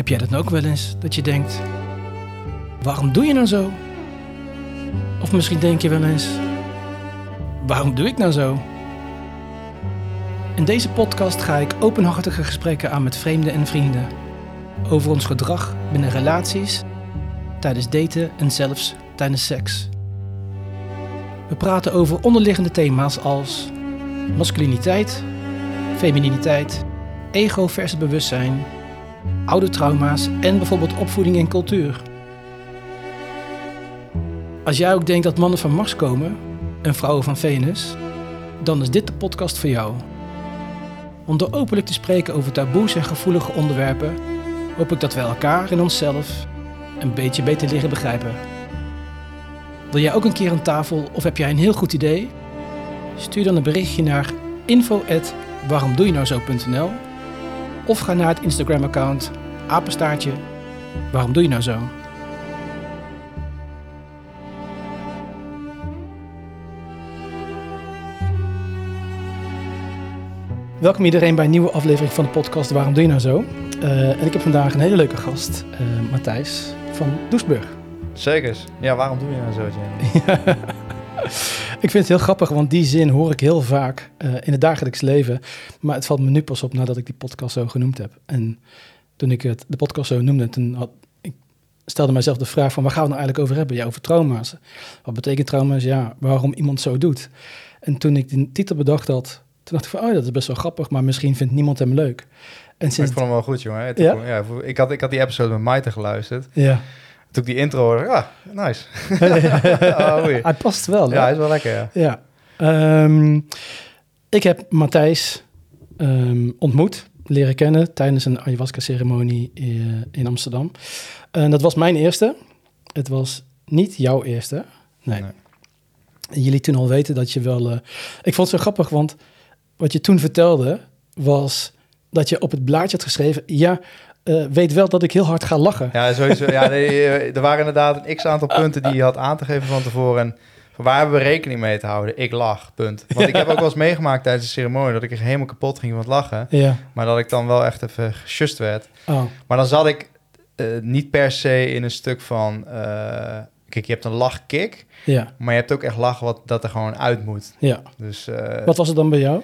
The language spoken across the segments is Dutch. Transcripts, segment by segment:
Heb jij dat ook wel eens? Dat je denkt, waarom doe je nou zo? Of misschien denk je wel eens, waarom doe ik nou zo? In deze podcast ga ik openhartige gesprekken aan met vreemden en vrienden. Over ons gedrag binnen relaties, tijdens daten en zelfs tijdens seks. We praten over onderliggende thema's als masculiniteit, femininiteit, ego versus bewustzijn, oude trauma's en bijvoorbeeld opvoeding en cultuur. Als jij ook denkt dat mannen van Mars komen en vrouwen van Venus, dan is dit de podcast voor jou. Om door openlijk te spreken over taboes en gevoelige onderwerpen, hoop ik dat we elkaar en onszelf een beetje beter leren begrijpen. Wil jij ook een keer aan tafel of heb jij een heel goed idee? Stuur dan een berichtje naar info@waaromdoejenouzo.nl of ga naar het Instagram-account apenstaartje waarom doe je nou zo? Welkom iedereen bij een nieuwe aflevering van de podcast Waarom doe je nou zo? Uh, en ik heb vandaag een hele leuke gast, uh, Matthijs van Doesburg. Zeker. Ja, waarom doe je nou zo, Jamie? ik vind het heel grappig, want die zin hoor ik heel vaak uh, in het dagelijks leven. Maar het valt me nu pas op nadat ik die podcast zo genoemd heb. En toen ik het, de podcast zo noemde, toen had, ik stelde mijzelf de vraag van waar gaan we het nou eigenlijk over hebben? Ja, over trauma's. Wat betekent trauma's? Ja, waarom iemand zo doet. En toen ik de titel bedacht had, toen dacht ik van, oh, dat is best wel grappig, maar misschien vindt niemand hem leuk. En sinds... Ik vond hem wel goed, jongen. Ja? ja? ik, had, ik had die episode met Maite geluisterd. Ja. Toen ik die intro hoorde, ah, nice. oh, hij past wel. Ja, hij is wel lekker, ja. ja. Um, ik heb Matthijs um, ontmoet, leren kennen tijdens een ayahuasca-ceremonie in, in Amsterdam. En dat was mijn eerste. Het was niet jouw eerste. Nee. nee. Jullie toen al weten dat je wel... Uh, ik vond het zo grappig, want wat je toen vertelde was dat je op het blaadje had geschreven... ja, uh, weet wel dat ik heel hard ga lachen. Ja, sowieso. ja, er waren inderdaad een x-aantal punten die je had aan te geven van tevoren... En waar hebben we rekening mee te houden? Ik lach, punt. Want ik heb ook wel eens meegemaakt tijdens de ceremonie... dat ik er helemaal kapot ging van het lachen. Ja. Maar dat ik dan wel echt even gejust werd. Oh. Maar dan zat ik uh, niet per se in een stuk van... Uh, kijk, je hebt een lachkick... Ja. Maar je hebt ook echt lachen wat dat er gewoon uit moet. Ja. Dus, wat was het dan bij jou?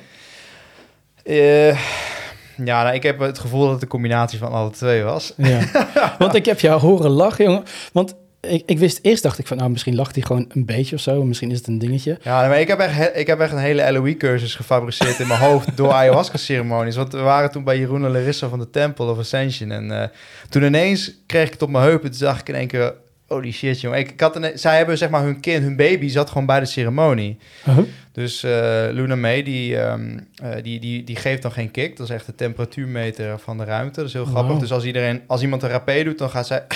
Ja, nou, ik heb het gevoel dat het een combinatie van alle twee was. Ja. Want ik heb jou horen lachen, jongen. Want ik, ik wist eerst, dacht ik van, nou, misschien lacht hij gewoon een beetje of zo. Misschien is het een dingetje. Ja, maar ik heb echt, ik heb echt een hele LOE-cursus gefabriceerd in mijn hoofd door ayahuasca-ceremonies. Want we waren toen bij Jeroen en Larissa van de Temple of Ascension. En uh, toen ineens kreeg ik het op mijn heupen. Toen zag ik in één keer, Holy shit, jongen. Ik, ik had een, zij hebben zeg maar hun kind, hun baby zat gewoon bij de ceremonie. Uh -huh. Dus uh, Luna May, die, um, uh, die, die, die geeft dan geen kick. Dat is echt de temperatuurmeter van de ruimte. Dat is heel grappig. Wow. Dus als, iedereen, als iemand een rapé doet, dan gaat zij...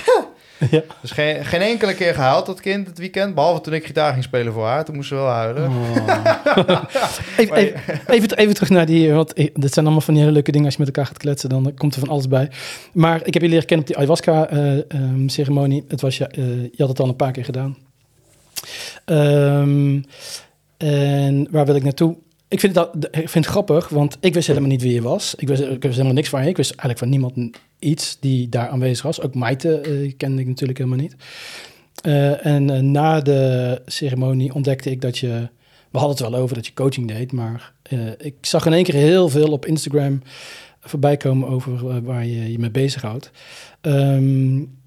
ja. Dus geen, geen enkele keer gehuild, dat kind, het weekend. Behalve toen ik gitaar ging spelen voor haar. Toen moest ze wel huilen. Oh. even, even, even, even, terug naar die... Want dit zijn allemaal van die hele leuke dingen. Als je met elkaar gaat kletsen, dan komt er van alles bij. Maar ik heb je leren kennen op die ayahuasca-ceremonie. het was, uh, je had het al een paar keer gedaan. Um, en waar wil ik naartoe? Ik vind, het, ik vind het grappig, want ik wist helemaal niet wie je was. Ik wist, ik wist helemaal niks van je. Ik wist eigenlijk van niemand iets die daar aanwezig was. Ook Maite uh, kende ik natuurlijk helemaal niet. Uh, en uh, na de ceremonie ontdekte ik dat je... We hadden het wel over dat je coaching deed, maar ik zag in één keer heel veel op Instagram voorbij komen over waar je je mee bezighoudt. Um,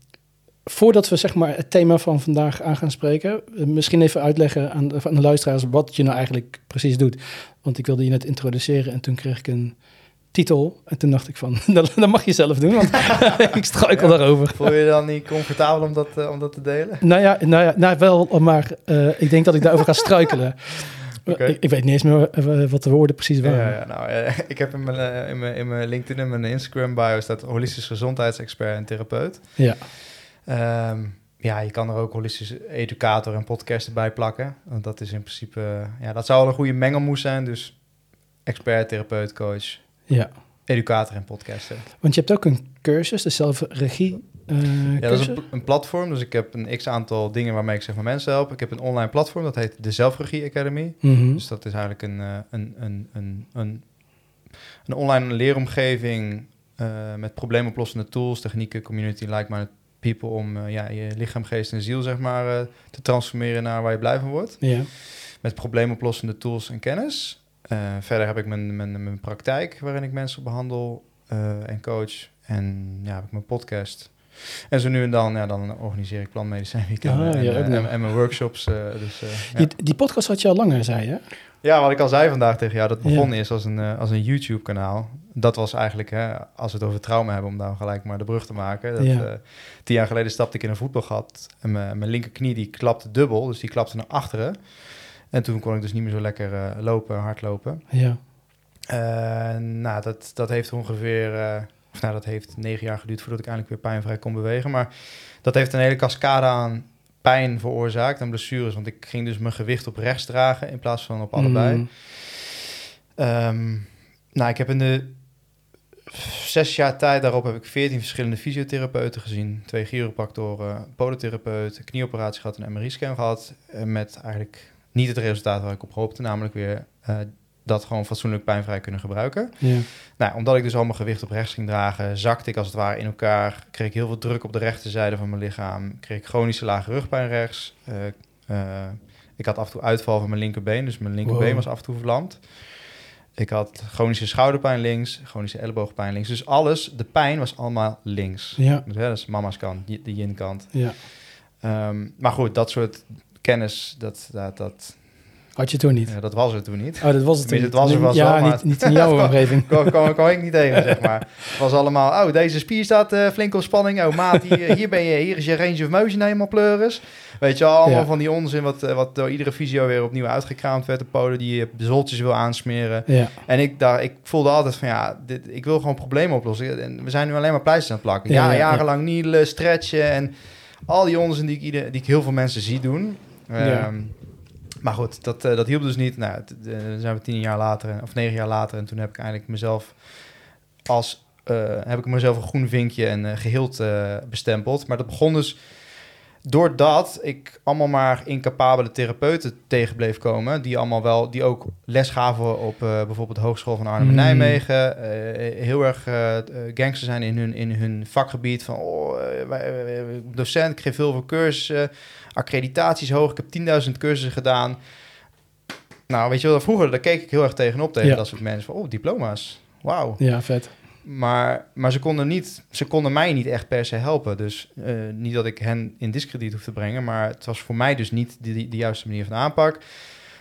Voordat we zeg maar, het thema van vandaag aan gaan spreken, misschien even uitleggen aan de, aan de luisteraars wat je nou eigenlijk precies doet. Want ik wilde je net introduceren en toen kreeg ik een titel. En toen dacht ik van, dat, mag je zelf doen, want ik struikel ja, daarover. Voel je je dan niet comfortabel om dat, uh, om dat te delen? Nou ja, nou ja nou wel, maar uh, ik denk dat ik daarover ga struikelen. Okay. Ik, ik, weet niet eens meer wat de woorden precies waren. Ja, ja nou, uh, ik heb in mijn, in, mijn, in mijn LinkedIn en mijn Instagram bio staat holistisch gezondheidsexpert en therapeut. Ja. Um, ja, je kan er ook holistische educator en podcaster bij plakken. Want dat is in principe, ja, dat zou wel een goede mengelmoes zijn. Dus expert, therapeut, coach, ja. educator en podcaster. Want je hebt ook een cursus, de zelfregie. Uh, ja, dat is een, een, platform. Dus ik heb een x aantal dingen waarmee ik zeg maar mensen help. Ik heb een online platform, dat heet de Zelfregie Academy. Mm -hmm. Dus dat is eigenlijk een, een, een, een, een, een online leeromgeving eh, met probleemoplossende tools, technieken, community, like-minded people om eh, ja, je lichaam, geest en ziel zeg maar eh, te transformeren naar waar je blij van wordt. Ja. Met probleemoplossende tools en kennis. Eh, verder heb ik mijn, mijn, mijn praktijk waarin ik mensen behandel eh, en coach. En ja, heb ik mijn podcast. En zo nu en dan, ja, dan organiseer ik planmedicijn Ah, en, ja, en, en mijn workshops. dus, ja. Die, die podcast had je al langer, zei je? Ja, wat ik al zei vandaag tegen jou, dat Ja. begon eerst als een, als een YouTube-kanaal. Dat was eigenlijk, hè, als we het over trauma hebben, om daar gelijk maar de brug te maken. Dat, Ja. eh, tien jaar geleden stapte ik in een voetbalgat en mijn, mijn linkerknie die klapte dubbel, dus die klapte naar achteren. En toen kon ik dus niet meer zo lekker eh, lopen, hardlopen. Ja. Eh, nou, dat, dat heeft ongeveer, of nou, dat heeft negen jaar geduurd voordat ik eindelijk weer pijnvrij kon bewegen. Maar dat heeft een hele cascade aan pijn veroorzaakt en blessures. Want ik ging dus mijn gewicht op rechts dragen in plaats van op allebei. Mm. Ehm, nou, ik heb in de zes jaar tijd daarop heb ik veertien verschillende fysiotherapeuten gezien. Twee chiropractoren, podotherapeut, knieoperatie gehad, een MRI-scan gehad. eh, Met eigenlijk niet het resultaat waar ik op hoopte, namelijk weer eh, dat gewoon fatsoenlijk pijnvrij kunnen gebruiken. Ja. Nou, omdat ik dus al mijn gewicht op rechts ging dragen, zakte ik als het ware in elkaar. Kreeg ik heel veel druk op de rechterzijde van mijn lichaam. Kreeg ik chronische lage rugpijn rechts. Eh, eh, ik had af en toe uitval van mijn linkerbeen, dus mijn linkerbeen Wow. was af en toe verlamd. Ik had chronische schouderpijn links, chronische elleboogpijn links. Dus alles, de pijn was allemaal links. Ja. Dus, hè, dat is mama's kant, de yin-kant. ja. Ehm, maar goed, dat soort kennis, dat, dat, dat, Had je toen niet? ja, dat was er toen niet. Oh, dat was het toen het was er wel Ja, zo, maar- niet, niet in jouw omgeving. kwam, kwam, kwam ik niet tegen, zeg maar. Het was allemaal, oh, deze spier staat eh, flink op spanning. Oh, maat, hier, hier, ben je, hier is je range of motion helemaal pleuris. Weet je, allemaal Ja. van die onzin wat, eh, wat door iedere fysio weer opnieuw uitgekraamd werd. De polen die je bezoltjes wil aansmeren. Ja. En ik, daar, ik voelde altijd van, ja, dit, ik wil gewoon problemen oplossen. En we zijn nu alleen maar pleisters aan het plakken. Ja, Ja, ja, ja. jarenlang nielen, stretchen en al die onzin die ik, ieder, die ik heel veel mensen zie doen. Ja. Maar goed, dat, eh, dat hielp dus niet. Nou, dan zijn we tien jaar later, of negen jaar later. En toen heb ik eigenlijk mezelf als... eh, heb ik mezelf een groen vinkje en eh, geheeld eh, bestempeld. Maar dat begon dus doordat ik allemaal maar incapabele therapeuten tegen bleef komen. Die allemaal wel, die ook les gaven op eh, bijvoorbeeld de Hogeschool van Arnhem en Mm. Nijmegen. eh, heel erg eh, gangster zijn in hun, in hun vakgebied. Van, oh, docent, ik geef heel veel cursussen. Accreditaties hoog, ik heb 10.000 cursussen gedaan. Nou, weet je wel, vroeger daar keek ik heel erg tegenop tegen Ja. dat soort mensen. Van, oh, diploma's. Wauw. Ja, vet. Maar, maar ze, konden niet, ze konden mij niet echt per se helpen. Dus eh, niet dat ik hen in discrediet hoef te brengen, maar het was voor mij dus niet de, de, juiste manier van aanpak.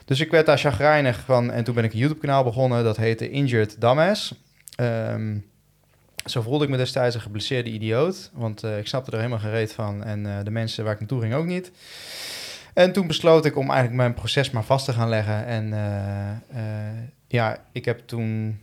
Dus ik werd daar chagrijnig van en toen ben ik een YouTube-kanaal begonnen. Dat heette Injured Dumbass. Ehm, zo voelde ik me destijds een geblesseerde idioot, want eh, ik snapte er helemaal geen reet van. En eh, de mensen waar ik naartoe ging ook niet. En toen besloot ik om eigenlijk mijn proces maar vast te gaan leggen. En ja, ik heb toen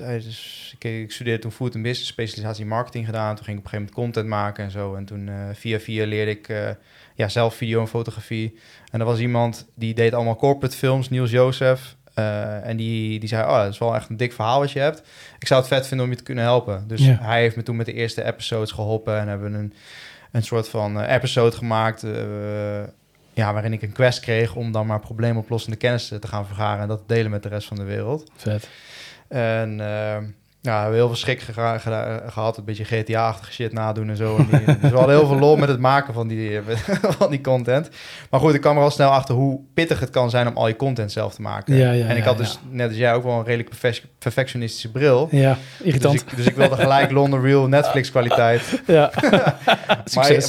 tijdens, ik, ik studeerde toen food and business, specialisatie in marketing gedaan. Toen ging ik op een gegeven moment content maken en zo. En toen eh, via via leerde ik eh, ja, zelf video en fotografie. En er was iemand die deed allemaal corporate films, Niels Jozef. Eh, en die, die zei, oh, dat is wel echt een dik verhaal wat je hebt. Ik zou het vet vinden om je te kunnen helpen. Dus hij heeft me toen met de eerste episodes geholpen. En hebben een, een soort van episode gemaakt... ja, waarin ik een quest kreeg om dan maar probleemoplossende kennis te gaan vergaren... en dat delen met de rest van de wereld. Vet. En eh, ja, we hebben heel veel schrik gehad. Een beetje GTA-achtige shit nadoen en zo. En die- dus we hadden heel veel lol met het maken van die, van die content. Maar goed, ik kwam er al snel achter hoe pittig het kan zijn om al je content zelf te maken. Ja, ja, en ik ja, had dus, net als jij, ook wel een redelijk perfec- perfectionistische bril. Ja, irritant. Dus ik, dus ik wilde gelijk London Real Netflix kwaliteit. Ja.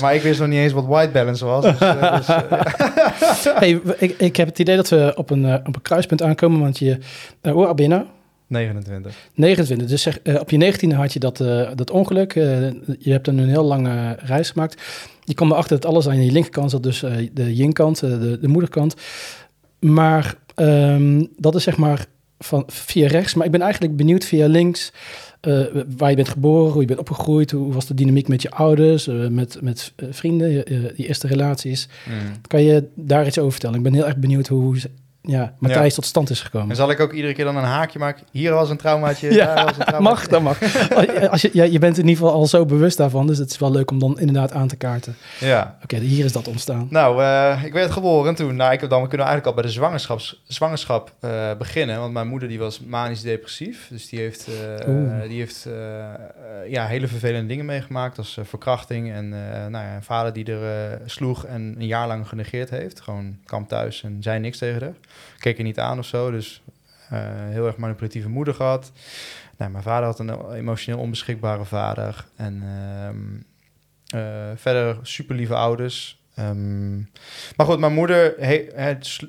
Maar, ik wist nog niet eens wat white balance was. Dus, eh, dus, eh, hey, ik, ik heb het idee dat we op een, eh, op een kruispunt aankomen, want je... Uh, hoe oud ben je nou? 29. 29. Dus zeg, eh, op je 19e had je dat, eh, dat ongeluk. Eh, je hebt dan een heel lange reis gemaakt. Je kwam erachter dat alles aan je linkerkant zat, dus de yin-kant, eh, de, de moederkant. Maar ehm, dat is zeg maar van, via rechts. Maar ik ben eigenlijk benieuwd via links. waar je bent geboren, hoe je bent opgegroeid, hoe was de dynamiek met je ouders, met, met vrienden, die eerste relaties. Mm. Kan je daar iets over vertellen? Ik ben heel erg benieuwd hoe, ja, Matthijs Ja. tot stand is gekomen. En zal ik ook iedere keer dan een haakje maken? Hier was een traumaatje, Ja, daar was een traumaatje. mag, dat mag. Als je, ja, je bent in ieder geval al zo bewust daarvan, dus het is wel leuk om dan inderdaad aan te kaarten. Ja. Oké, hier is dat ontstaan. Nou, eh, ik werd geboren toen. Nou, ik heb dan we kunnen eigenlijk al bij de zwangerschaps, zwangerschap eh, beginnen. Want mijn moeder die was manisch depressief. Dus die heeft, eh, die heeft ja, hele vervelende dingen meegemaakt. Als verkrachting en nou ja, een vader die er sloeg en een jaar lang genegeerd heeft. Gewoon kwam thuis en zei niks tegen haar. Keek er niet aan of zo. Dus eh, heel erg manipulatieve moeder gehad. Nou, mijn vader had een emotioneel onbeschikbare vader. En ehm, eh, verder super lieve ouders. Ehm, maar goed, mijn moeder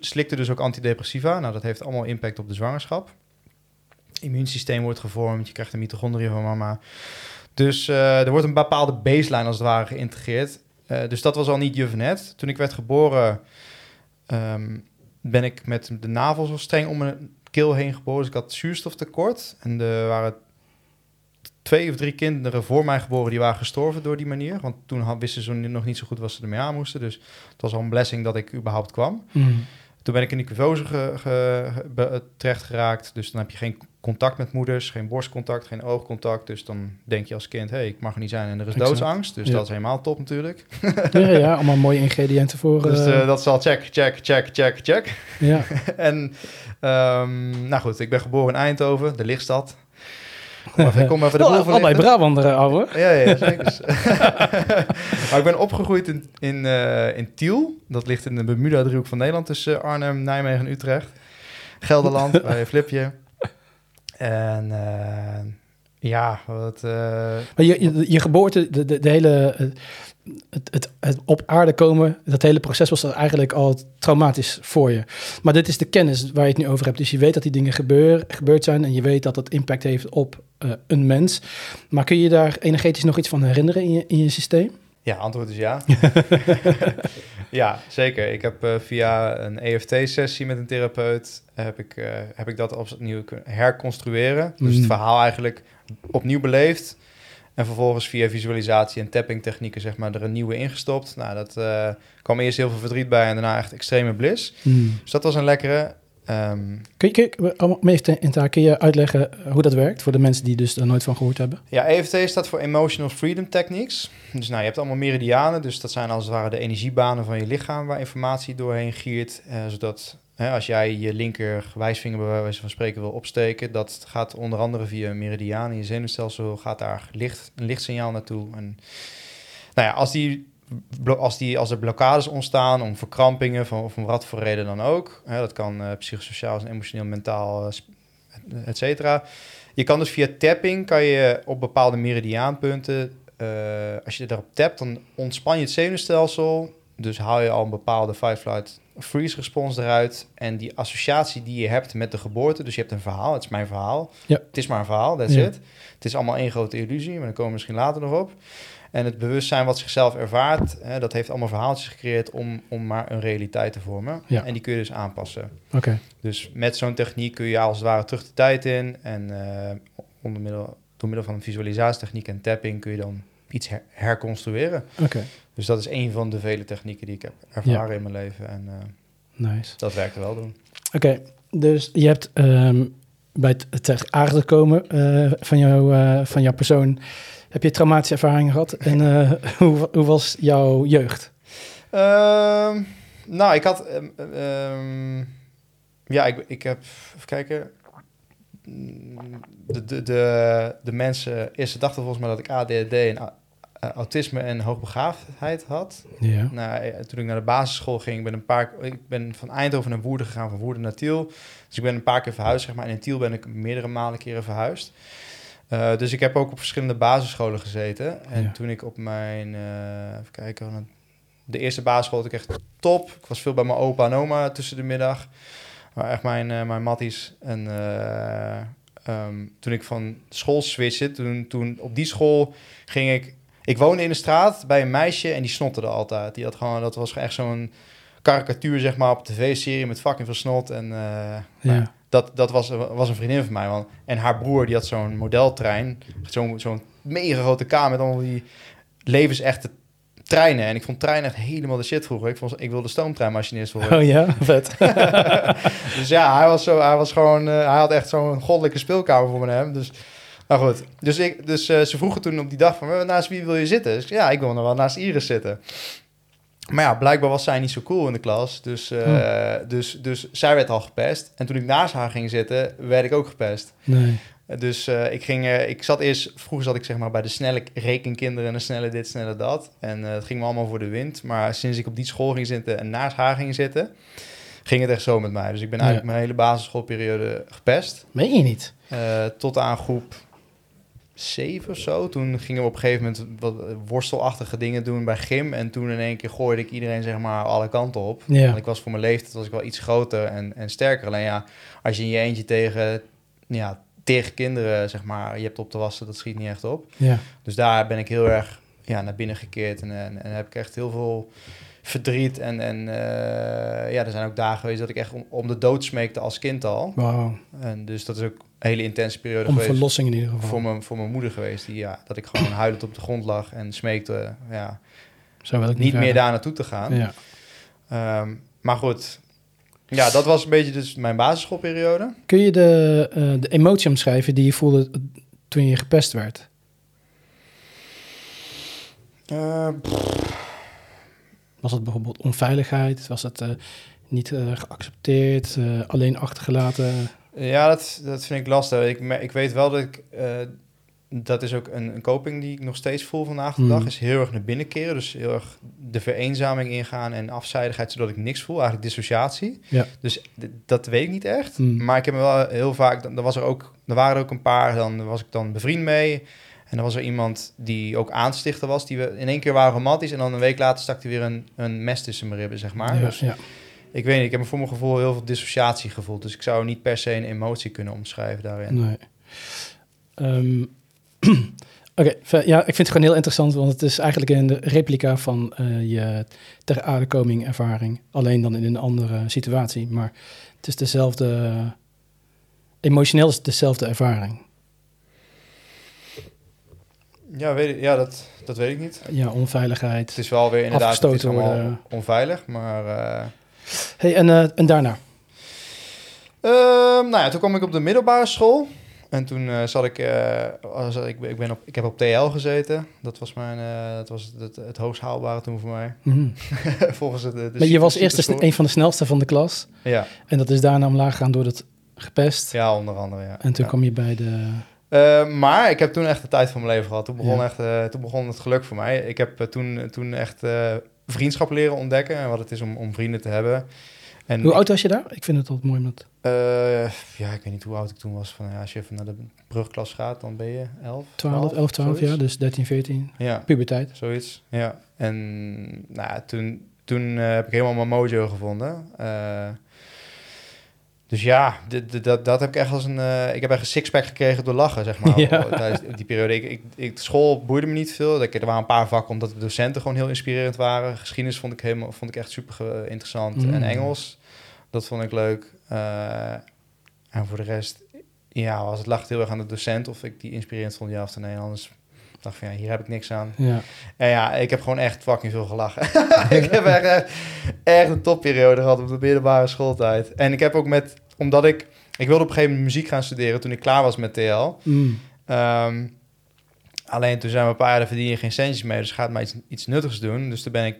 slikte dus ook antidepressiva. Nou, dat heeft allemaal impact op de zwangerschap. Immuunsysteem wordt gevormd, je krijgt een mitochondriën van mama. Dus eh, er wordt een bepaalde baseline als het ware geïntegreerd. Dus dat was al niet juvenet. Toen ik werd geboren, ehm, ben ik met de navel zo streng om mijn keel heen geboren. Dus ik had zuurstoftekort. En er waren twee of drie kinderen voor mij geboren die waren gestorven door die manier. Want toen wisten ze nog niet zo goed wat ze ermee aan moesten. Dus het was al een blessing dat ik überhaupt kwam. Mm. Toen ben ik in de cuvose ge, ge- ge- be- terecht geraakt. Dus dan heb je geen contact met moeders, geen borstcontact, geen oogcontact. Dus dan denk je als kind, hé, hey, ik mag er niet zijn en er is Exact. doodsangst. Dus Ja. dat is helemaal top natuurlijk. Ja, ja, allemaal mooie ingrediënten voor. Dus eh, eh, dat is al check, check, check, check, check. ja. en ehm, nou goed, ik ben geboren in Eindhoven, de lichtstad. Kom even, ik kom even de boel al bij verlichten. Brabant, ouwe. Ja, ja, zeker. maar ik ben opgegroeid in, in, eh, in Tiel. Dat ligt in de Bermuda-driehoek van Nederland tussen Arnhem, Nijmegen en Utrecht. Gelderland, bij Flipje. En eh, ja, wat... eh, Maar je, je, je geboorte, de, de, de hele, eh, het, het, het op aarde komen, dat hele proces was eigenlijk al traumatisch voor je. Maar dit is de kennis waar je het nu over hebt. Dus je weet dat die dingen gebeur, gebeurd zijn en je weet dat het impact heeft op eh, een mens. Maar kun je daar energetisch nog iets van herinneren in je, in je systeem? ja, antwoord is ja. ja, zeker. Ik heb eh, via een EFT-sessie met een therapeut... Heb ik, eh, heb ik dat opnieuw kunnen herconstrueren. Dus het Mm. verhaal eigenlijk opnieuw beleefd... En vervolgens via visualisatie en tapping technieken zeg maar, er een nieuwe ingestopt. Nou, dat eh, kwam eerst heel veel verdriet bij en daarna echt extreme bliss. Dus dat was een lekkere. Ehm, Kun je, kun je, taak, kun je uitleggen eh, hoe dat werkt voor de mensen die dus er nooit van gehoord hebben? ja, EFT staat voor Emotional Freedom Techniques. Dus nou, je hebt allemaal meridianen. Dus dat zijn als het ware de energiebanen van je lichaam waar informatie doorheen giert. eh, zodat hè, als jij je linker wijsvinger bij wijze van spreken wil opsteken, dat gaat onder andere via een meridiaan in je zenuwstelsel, gaat daar licht, een lichtsignaal naartoe. En nou ja, als die als, die, als er blokkades ontstaan om verkrampingen van, of om wat voor reden dan ook. Hè, dat kan eh, psychosociaal emotioneel, mentaal, sp- et cetera. Je kan dus via tapping, kan je op bepaalde meridiaanpunten, eh, als je daarop tapt, dan ontspan je het zenuwstelsel. Dus haal je al een bepaalde fight, flight, freeze respons eruit. En die associatie die je hebt met de geboorte, dus je hebt een verhaal, het is mijn verhaal. Ja. Het is maar een verhaal, that's Ja. it. Het is allemaal één grote illusie, maar daar komen we misschien later nog op. En het bewustzijn wat zichzelf ervaart, hè, dat heeft allemaal verhaaltjes gecreëerd om, om maar een realiteit te vormen. Ja. En die kun je dus aanpassen. Oké, Dus met zo'n techniek kun je als het ware terug de tijd in. En eh, onder middel, door middel van visualisatietechniek en tapping kun je dan iets her- herconstrueren. oké, Dus dat is een van de vele technieken die ik heb ervaren in mijn leven. En eh, nice. dat werkte wel doen. Oké, dus je hebt ehm, bij het, het ter aarde komen eh, van, jou, eh, van jouw persoon, heb je traumatische ervaringen gehad? En hoe, hoe was jouw jeugd? Ehm, nou, ik had... ehm, ja, ik, ik heb... Even kijken. Mm, De, de, de, de mensen... Eerst dachten volgens mij dat ik ADHD en autisme en hoogbegaafdheid had. Ja. Nou, eh, toen ik naar de basisschool ging, ik ben een paar, ik ben van Eindhoven naar Woerden gegaan, van Woerden naar Tiel. Dus ik ben een paar keer verhuisd, zeg maar. En in Tiel ben ik meerdere malen keren verhuisd. Eh, dus ik heb ook op verschillende basisscholen gezeten. En Ja. toen ik op mijn, eh, even kijken, de eerste basisschool had ik echt top. Ik was veel bij mijn opa en oma tussen de middag. Maar echt mijn, eh, mijn matties. En eh, ehm, toen ik van school switchte, toen, toen op die school ging ik... Ik woonde in de straat bij een meisje en die snotterde altijd. Die had gewoon, dat was echt zo'n karikatuur, zeg maar, op tv-serie met fucking veel snot. En eh, nou, Ja. dat, dat was, was een vriendin van mij. Want, en haar broer, die had zo'n modeltrein. Zo'n zo'n mega grote kamer met allemaal die levensechte treinen. En ik vond treinen echt helemaal de shit vroeger. Ik, vond, ik wilde stoomtreinmachinist worden. Oh ja, vet. dus ja, hij was, zo, hij was gewoon... eh, hij had echt zo'n goddelijke speelkamer voor me hem. Dus, nou goed. Dus, ik, dus eh, ze vroegen toen op die dag van... "Eh, naast wie wil je zitten? Dus ik ja, ik wil nog wel naast Iris zitten. Maar ja, blijkbaar was zij niet zo cool in de klas. Dus, eh, dus, dus zij werd al gepest. En toen ik naast haar ging zitten, werd ik ook gepest. Nee. Dus eh, ik, ging, ik zat eerst, vroeger zat ik zeg maar bij de snelle rekenkinderen en de snelle dit, snelle dat. En eh, het ging me allemaal voor de wind. Maar sinds ik op die school ging zitten en naast haar ging zitten, ging het echt zo met mij. Dus ik ben Ja. eigenlijk mijn hele basisschoolperiode gepest. Meen je niet? Tot aan groep 7 of zo. Toen gingen we op een gegeven moment wat worstelachtige dingen doen bij gym. En toen in één keer gooide ik iedereen zeg maar alle kanten op. Ja. Want ik was voor mijn leeftijd was ik wel iets groter en, en sterker. Alleen ja, als je in je eentje tegen, ja, tegen kinderen zeg maar, je hebt op te wassen, dat schiet niet echt op. Ja. Dus daar ben ik heel erg ja, naar binnen gekeerd. En, en, en heb ik echt heel veel verdriet. En, en eh, ja, er zijn ook dagen geweest dat ik echt om, om de dood smeekte als kind al. En dus dat is ook een hele intense periode Om geweest verlossing in ieder geval. voor mijn, voor mijn moeder geweest. Die, ja, dat ik gewoon huilend op de grond lag en smeekte ja, Zo wil ik niet meer daar naartoe te gaan. Ja. Ehm, maar goed, ja, dat was een beetje dus mijn basisschoolperiode. Kun je de, eh, de emotie omschrijven die je voelde toen je gepest werd? Eh, Was het bijvoorbeeld onveiligheid? Was het eh, niet eh, geaccepteerd? eh, alleen achtergelaten? ja, dat, dat vind ik lastig. Ik, ik weet wel dat ik... dat is ook een, een coping die ik nog steeds voel vandaag de Mhm. dag. Is heel erg naar binnen keren. Dus heel erg de vereenzaming ingaan en afzijdigheid, zodat ik niks voel. Eigenlijk dissociatie. Ja. Dus dat weet ik niet echt. Mhm. Maar ik heb me wel heel vaak... Dan, dan was er ook... Er waren er ook een paar. Dan was ik dan bevriend mee. En dan was er iemand die ook aanstichter was. Die we in één keer waren romantisch. En dan een week later stak hij weer een, een mes tussen mijn ribben, zeg maar. ja, Dus ja. ik weet niet, ik heb voor mijn gevoel heel veel dissociatie gevoeld. Dus ik zou niet per se een emotie kunnen omschrijven daarin. Nee. Ehm, Oké, ja, ik vind het gewoon heel interessant, want het is eigenlijk een replica van eh, je ter aardekoming ervaring. Alleen dan in een andere situatie, maar het is dezelfde, emotioneel is het dezelfde ervaring. Ja, weet ik, ja dat, dat weet ik niet. Ja, onveiligheid. Het is wel weer inderdaad het is Afgestoten worden. onveilig. Maar eh, Hey, en, eh, en daarna? ehm, nou ja, toen kwam ik op de middelbare school. En toen eh, zat ik, als- ik, ik, ben op, ik heb op TL gezeten. Dat was, mijn, dat was het, het hoogst haalbare toen voor mij. Mhm. Volgens het, Maar je was eerst een van de snelste van de klas. Ja, En dat is daarna omlaag gegaan door het gepest. ja, onder andere, ja. En toen ja. kwam je bij de... Eh, maar ik heb toen echt de tijd van mijn leven gehad. Toen begon, Ja. echt, eh, toen begon het geluk voor mij. Ik heb eh, toen, toen echt vriendschap leren ontdekken en wat het is om, om vrienden te hebben. En Hoe oud was je daar? Ik vind het altijd mooi met... Ja, ik weet niet hoe oud ik toen was. Van, ja, als je even naar de brugklas gaat, dan ben je 11, 12, 11, 12 zoiets. jaar, dus 13, 14. Ja, Puberteit. zoiets. Ja. En nou, ja, toen, toen heb ik helemaal mijn mojo gevonden. Eh, dus ja, dat, dat heb ik echt als een... eh, ik heb echt een sixpack gekregen door lachen, zeg maar. Ja. Tijdens die periode. Ik, ik, ik, school boeide me niet veel. Ik- Er waren een paar vakken omdat de docenten gewoon heel inspirerend waren. Geschiedenis vond ik, helemaal, vond ik echt super interessant. Mm. En Engels, dat vond ik leuk. Eh, en voor de rest, ja, was het lag heel erg aan de docent of ik die inspirerend vond, ja of nee. Anders dacht van, ja, hier heb ik niks aan. Ja. En ja, ik heb gewoon echt fucking veel gelachen. ik heb echt, echt, echt een topperiode gehad op de middelbare schooltijd. En ik heb ook met, omdat ik, ik wilde op een gegeven moment muziek gaan studeren toen ik klaar was met TL. Mm. Ehm, alleen toen zijn we een paar jaar, verdien je geen centjes mee, dus gaat maar iets, iets nuttigs doen. Dus toen ben ik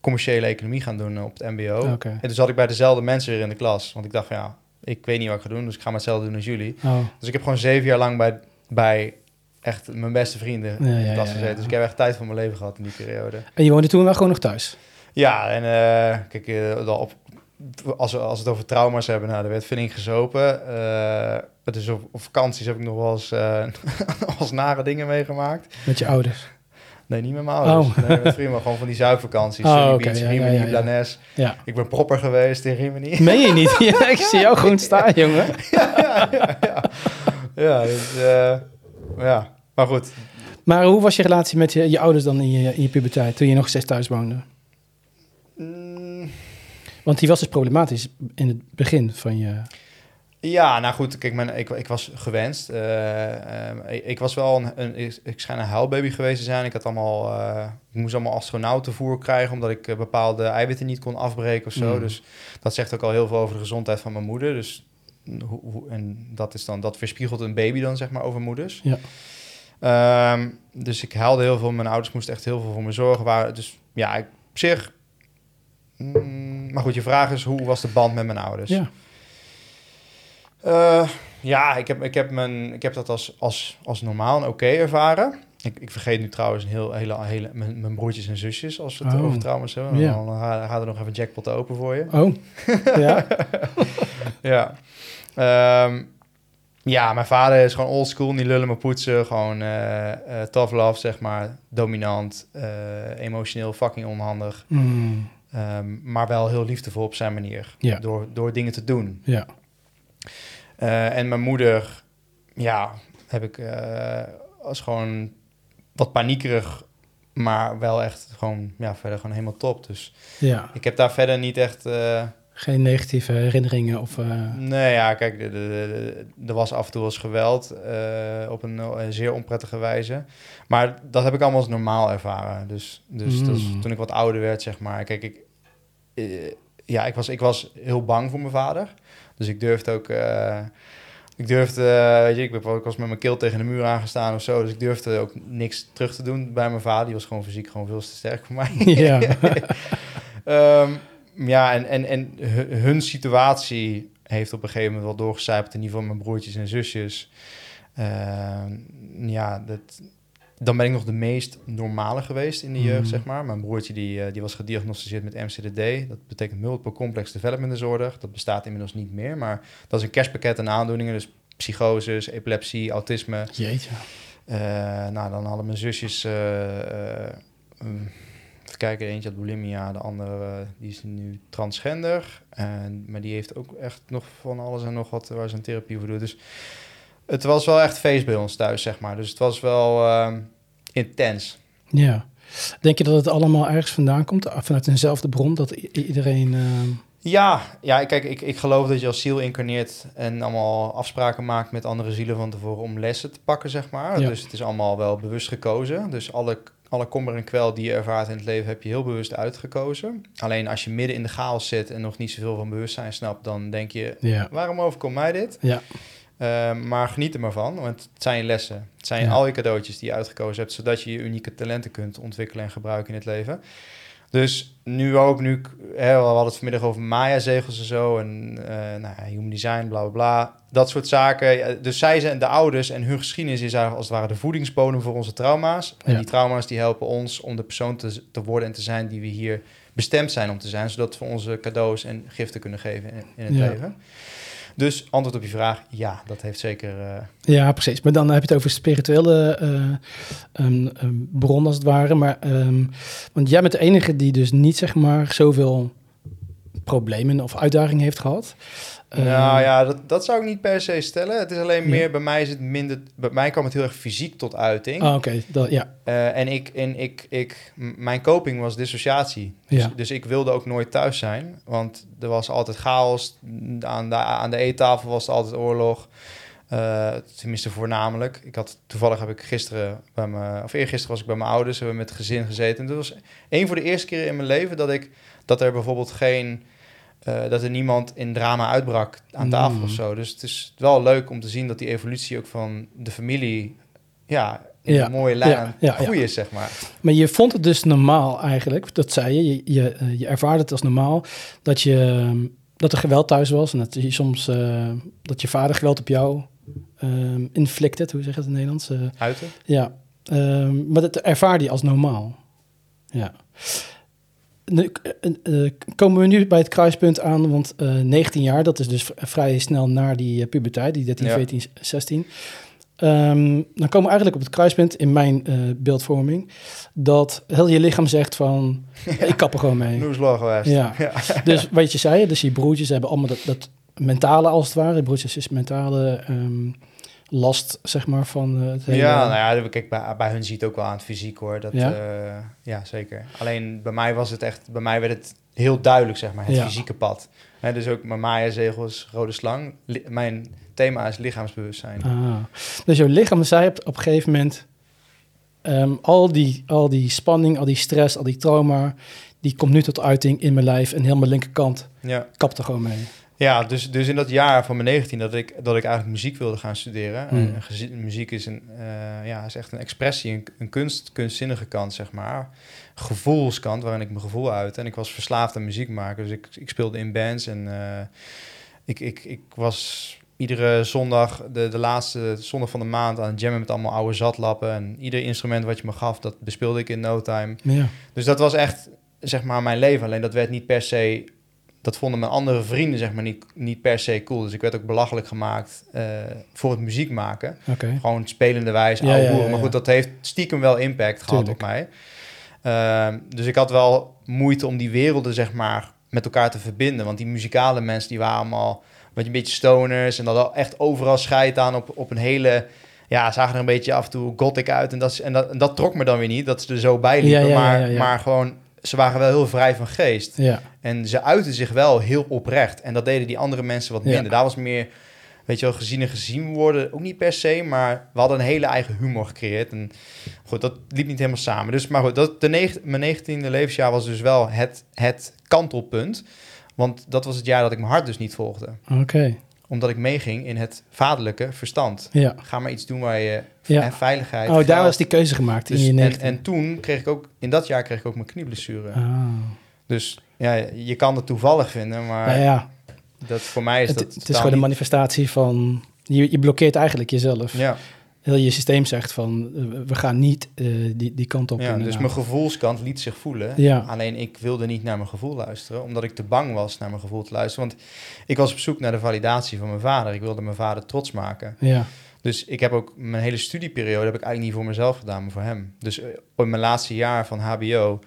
commerciële economie gaan doen op het mbo. En toen zat ik bij dezelfde mensen weer in de klas. Want ik dacht van ja, ik weet niet wat ik ga doen, dus ik ga maar hetzelfde doen als jullie. Oh, Dus ik heb gewoon zeven jaar lang bij, bij echt mijn beste vrienden Ja, in de klas ja, gezeten. Dus ik heb echt tijd van mijn leven gehad in die periode. En je woonde toen wel gewoon nog thuis? Ja, en eh, kijk, dan op, als, we, als we het over trauma's hebben, nou, er werd flink gezopen. Eh, dus op, op vakanties heb ik nog wel eens, eh, eens nare dingen meegemaakt. Met je ouders? Nee, niet met mijn ouders. Oh. Nee, met vrienden, gewoon van die zuipvakanties. Oh, Sunny oké, Beach, ja, Rimini, ja, ja, ja. Blanes. Ja. Ik ben propper geweest in Rimini. Meen je niet? Ik zie jou gewoon staan, jongen. ja, ja, ja. ja, dus, eh, ja, maar goed. Maar hoe was je relatie met je, je ouders dan in je, in je puberteit, toen je nog steeds thuis woonde? Want die was dus problematisch in het begin van je... Ja, nou goed, kijk, mijn, ik, ik was gewenst. Eh, eh, ik, ik was wel een, een ik, ik schijn een huilbaby geweest te zijn. Ik had allemaal, eh, ik moest allemaal astronautenvoer krijgen, omdat ik bepaalde eiwitten niet kon afbreken of zo. Mm. Dus dat zegt ook al heel veel over de gezondheid van mijn moeder. Dus hoe, hoe- en dat is dan, dat weerspiegelt een baby dan zeg maar over moeders. Ja. Ehm, dus ik huilde heel veel. Mijn ouders moesten echt heel veel voor me zorgen. Waren, dus ja, ik, op zich. Mm, maar goed, je vraag is hoe was de band met mijn ouders? Ja. Eh, ja, ik heb, ik heb, mijn, ik heb dat als, als, als normaal en oké ervaren. Ik, ik vergeet nu trouwens een heel, hele, hele, mijn, mijn broertjes en zusjes als we het Oh. over trauma's hebben. Ja. Dan gaat er nog even jackpot open voor je. Oh, ja. ja. Ehm, ja, mijn vader is gewoon old school, niet lullen maar poetsen. Gewoon eh, tough love, zeg maar. Dominant, emotioneel, fucking onhandig. Mm, Ehm, maar wel heel liefdevol op zijn manier. Ja. Door, door dingen te doen. ja. Eh, en mijn moeder, ja, heb ik eh, als gewoon wat paniekerig, maar wel echt gewoon, ja, verder gewoon helemaal top. Dus Ja. ik heb daar verder niet echt. eh, Geen negatieve herinneringen of... eh, nee, ja, kijk, er was af en toe eens geweld eh, op een, eh, zeer onprettige wijze. Maar dat heb ik allemaal als normaal ervaren. Dus, dus dat is Mm. toen ik wat ouder werd, zeg maar. Kijk, ik, ja, ik was, ik was heel bang voor mijn vader. Dus ik durfde ook. ik durfde, weet je, ik, ben- ik was met mijn keel tegen de muur aangestaan of zo. Dus ik durfde ook niks terug te doen bij mijn vader. Die was gewoon fysiek gewoon veel te sterk voor mij. ja. Ehm, ja, en, en, en hu- hun situatie heeft op een gegeven moment wel doorgecijpeld in ieder geval mijn broertjes en zusjes. Ehm, ja, dat, dan ben ik nog de meest normale geweest in de jeugd, Mhm. zeg maar. Mijn broertje die, eh, die was gediagnosticeerd met MCDD. Dat betekent Multiple Complex Development Disorder. Dat bestaat inmiddels niet meer, maar dat is een kerstpakket aan aandoeningen. Dus psychoses, epilepsie, autisme. Jeetje. Eh, nou, dan hadden mijn zusjes... eh, eh, kijken, eentje had bulimia, de andere eh, die is nu transgender. En, maar die heeft ook echt nog van alles en nog wat waar ze een therapie voor doet. Dus het was wel echt feest bij ons thuis, zeg maar. Dus het was wel ehm, intens. Ja. Denk je dat het allemaal ergens vandaan komt? Vanuit eenzelfde bron? Dat iedereen... eh, Ja, ja kijk, ik, ik geloof dat je als ziel incarneert en allemaal afspraken maakt met andere zielen van tevoren om lessen te pakken, zeg maar. Ja. Dus het is allemaal wel bewust gekozen. Dus alle, alle kommer en kwel die je ervaart in het leven heb je heel bewust uitgekozen. Alleen als je midden in de chaos zit en nog niet zoveel van bewustzijn snapt, dan denk je, ja. waarom overkomt mij dit? Ja. Eh, maar geniet er maar van, want het zijn lessen. Het zijn Ja. al je cadeautjes die je uitgekozen hebt, zodat je je unieke talenten kunt ontwikkelen en gebruiken in het leven. Dus nu ook, nu, hè, we hadden het vanmiddag over Maya-zegels en zo, en eh nou ja, human design, bla bla bla, dat soort zaken. Dus zij zijn de ouders en hun geschiedenis is eigenlijk als het ware de voedingsbodem voor onze trauma's. En Ja. die trauma's die helpen ons om de persoon te, te worden en te zijn die we hier bestemd zijn om te zijn, zodat we onze cadeaus en giften kunnen geven in, in het Ja. leven. Dus antwoord op je vraag, ja, dat heeft zeker... eh, Ja, precies. Maar dan heb je het over spirituele eh, ehm, ehm, bron als het ware. Maar, ehm, want jij bent de enige die dus niet zeg maar zoveel problemen of uitdagingen heeft gehad. Nou ja, dat, dat zou ik niet per se stellen. Het is alleen Ja. meer, bij mij is het minder... Bij mij kwam het heel erg fysiek tot uiting. Ah, oké. Dat- Ja, Eh, en ik, en ik, ik, mijn coping was dissociatie. Dus, Ja. dus ik wilde ook nooit thuis zijn. Want er was altijd chaos. Aan de, aan de eettafel was er altijd oorlog. Eh, tenminste, voornamelijk. Ik had, toevallig heb ik gisteren, bij mijn, of eergisteren was ik bij mijn ouders. Hebben we met het gezin gezeten. En dat was een voor de eerste keren in mijn leven dat ik, dat er bijvoorbeeld geen, eh, dat er niemand in drama uitbrak aan tafel Mm. of zo. Dus het is wel leuk om te zien dat die evolutie ook van de familie, ja, in Ja, een mooie lijn ja, aan ja, het groeien is, zeg maar. maar je vond het dus normaal eigenlijk, dat zei je. Je, je, eh, je ervaarde het als normaal dat, je, ehm, dat er geweld thuis was. En dat je soms eh, dat je vader geweld op jou ehm inflicted, hoe zeg je dat in het Nederlands? Uiten? Ja, ehm, maar dat ervaarde je als normaal. Ja. Nu, eh, eh, komen we nu bij het kruispunt aan, want eh 19 jaar, dat is dus vrij snel na die eh, puberteit, die 13, Ja. 14, 16. Ehm, dan komen we eigenlijk op het kruispunt in mijn eh, beeldvorming, dat heel je lichaam zegt van, ik kap er gewoon mee. Ja. Dus wat je zei, dus je broertjes hebben allemaal dat, dat mentale als het ware, broertjes is mentale ehm, last, zeg maar, van eh, het hele... Ja, nou ja, kijk, bij, bij hun ziet het ook wel aan het fysiek hoor. Dat, Ja? ja? ja, zeker. Alleen bij mij was het echt, bij mij werd het heel duidelijk, zeg maar, het Ja. fysieke pad. Hè, dus ook mijn Maya-zegel is rode slang. Li- mijn thema is lichaamsbewustzijn. Ah. Dus jouw lichaam zei op, op een gegeven moment... ehm, al, die, al die spanning, al die stress, al die trauma... die komt nu tot uiting in mijn lijf... en heel mijn linkerkant Ja, kapt er gewoon mee. Ja dus, dus in dat jaar van mijn 19 dat ik, dat ik eigenlijk muziek wilde gaan studeren. Hmm. En muziek is, een, eh, ja, is echt een expressie, een, een kunst, kunstzinnige kant, zeg maar. Gevoelskant, waarin ik mijn gevoel uit. En ik was verslaafd aan muziek maken. Dus ik, ik speelde in bands en eh, ik, ik, ik was iedere zondag, de, de laatste zondag van de maand, aan het jammen met allemaal oude zatlappen. En ieder instrument wat je me gaf, dat bespeelde ik in no time. Ja, Dus dat was echt, zeg maar, mijn leven. Alleen dat werd niet per se... Dat vonden mijn andere vrienden, zeg maar, niet, niet per se cool. Dus ik werd ook belachelijk gemaakt eh, voor het muziek maken. Gewoon spelende wijze, Ja, ouwe ja, hoeren. ja, Maar goed, dat heeft stiekem wel impact gehad Tuurlijk. op mij. Ehm, dus ik had wel moeite om die werelden, zeg maar, met elkaar te verbinden. Want die muzikale mensen, die waren allemaal... Met een beetje stoners en dat echt overal scheid aan op, op een hele... Ja, zagen er een beetje af en toe gothic uit. En dat, en dat, en dat trok me dan weer niet, dat ze er zo bij liepen. Maar, maar gewoon, ze waren wel heel vrij van geest. Ja, En ze uiten zich wel heel oprecht. En dat deden die andere mensen wat Ja. minder. Daar was meer, weet je wel, gezien en gezien worden. Ook niet per se, maar we hadden een hele eigen humor gecreëerd. En goed, dat liep niet helemaal samen. Dus, maar goed, dat, de neg- mijn negentiende levensjaar was dus wel het, het kantelpunt. Want dat was het jaar dat ik mijn hart dus niet volgde. oké. Omdat ik meeging in het vaderlijke verstand. Ja. Ga maar iets doen waar je... Ja. En veiligheid. Oh, daar was die keuze gemaakt Dus, in je en, 19. en toen kreeg ik ook... In dat jaar kreeg ik ook mijn knieblessure. Ah. Dus ja, je kan het toevallig vinden, maar... Nou ja, Dat voor mij is het, dat het is gewoon een niet- manifestatie van... Je, je blokkeert eigenlijk jezelf. Ja, Heel je systeem zegt van, eh, we gaan niet eh, die, die kant op. ja dus inderdaad. mijn gevoelskant liet zich voelen. Ja. Alleen ik wilde niet naar mijn gevoel luisteren, omdat ik te bang was naar mijn gevoel te luisteren. Want ik was op zoek naar de validatie van mijn vader. Ik wilde mijn vader trots maken. Ja, Dus ik heb ook mijn hele studieperiode heb ik eigenlijk niet voor mezelf gedaan, maar voor hem. Dus eh, in mijn laatste jaar van HBO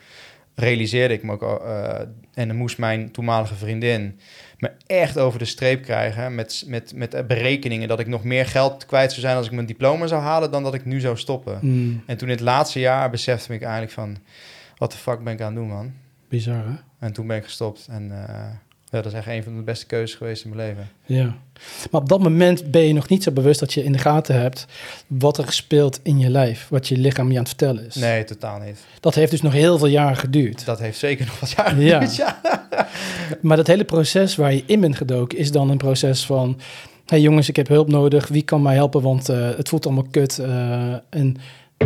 realiseerde ik me ook eh, en dan moest mijn toenmalige vriendin me echt over de streep krijgen met, met, met berekeningen dat ik nog meer geld kwijt zou zijn als ik mijn diploma zou halen dan dat ik nu zou stoppen. Mm, En toen in het laatste jaar besefte ik eigenlijk van, wat de fuck ben ik aan het doen, man? bizar hè? En toen ben ik gestopt. En eh, ja, dat is echt een van de beste keuzes geweest in mijn leven. Ja. Maar op dat moment ben je nog niet zo bewust dat je in de gaten hebt wat er speelt in je lijf, wat je lichaam je aan het vertellen is. Nee, totaal niet. Dat heeft dus nog heel veel jaren geduurd. Dat heeft zeker nog wat jaren Ja. geduurd, ja. Maar dat hele proces waar je in bent gedoken is dan een proces van... hé hey jongens, ik heb hulp nodig. Wie kan mij helpen? Want eh, het voelt allemaal kut. eh, en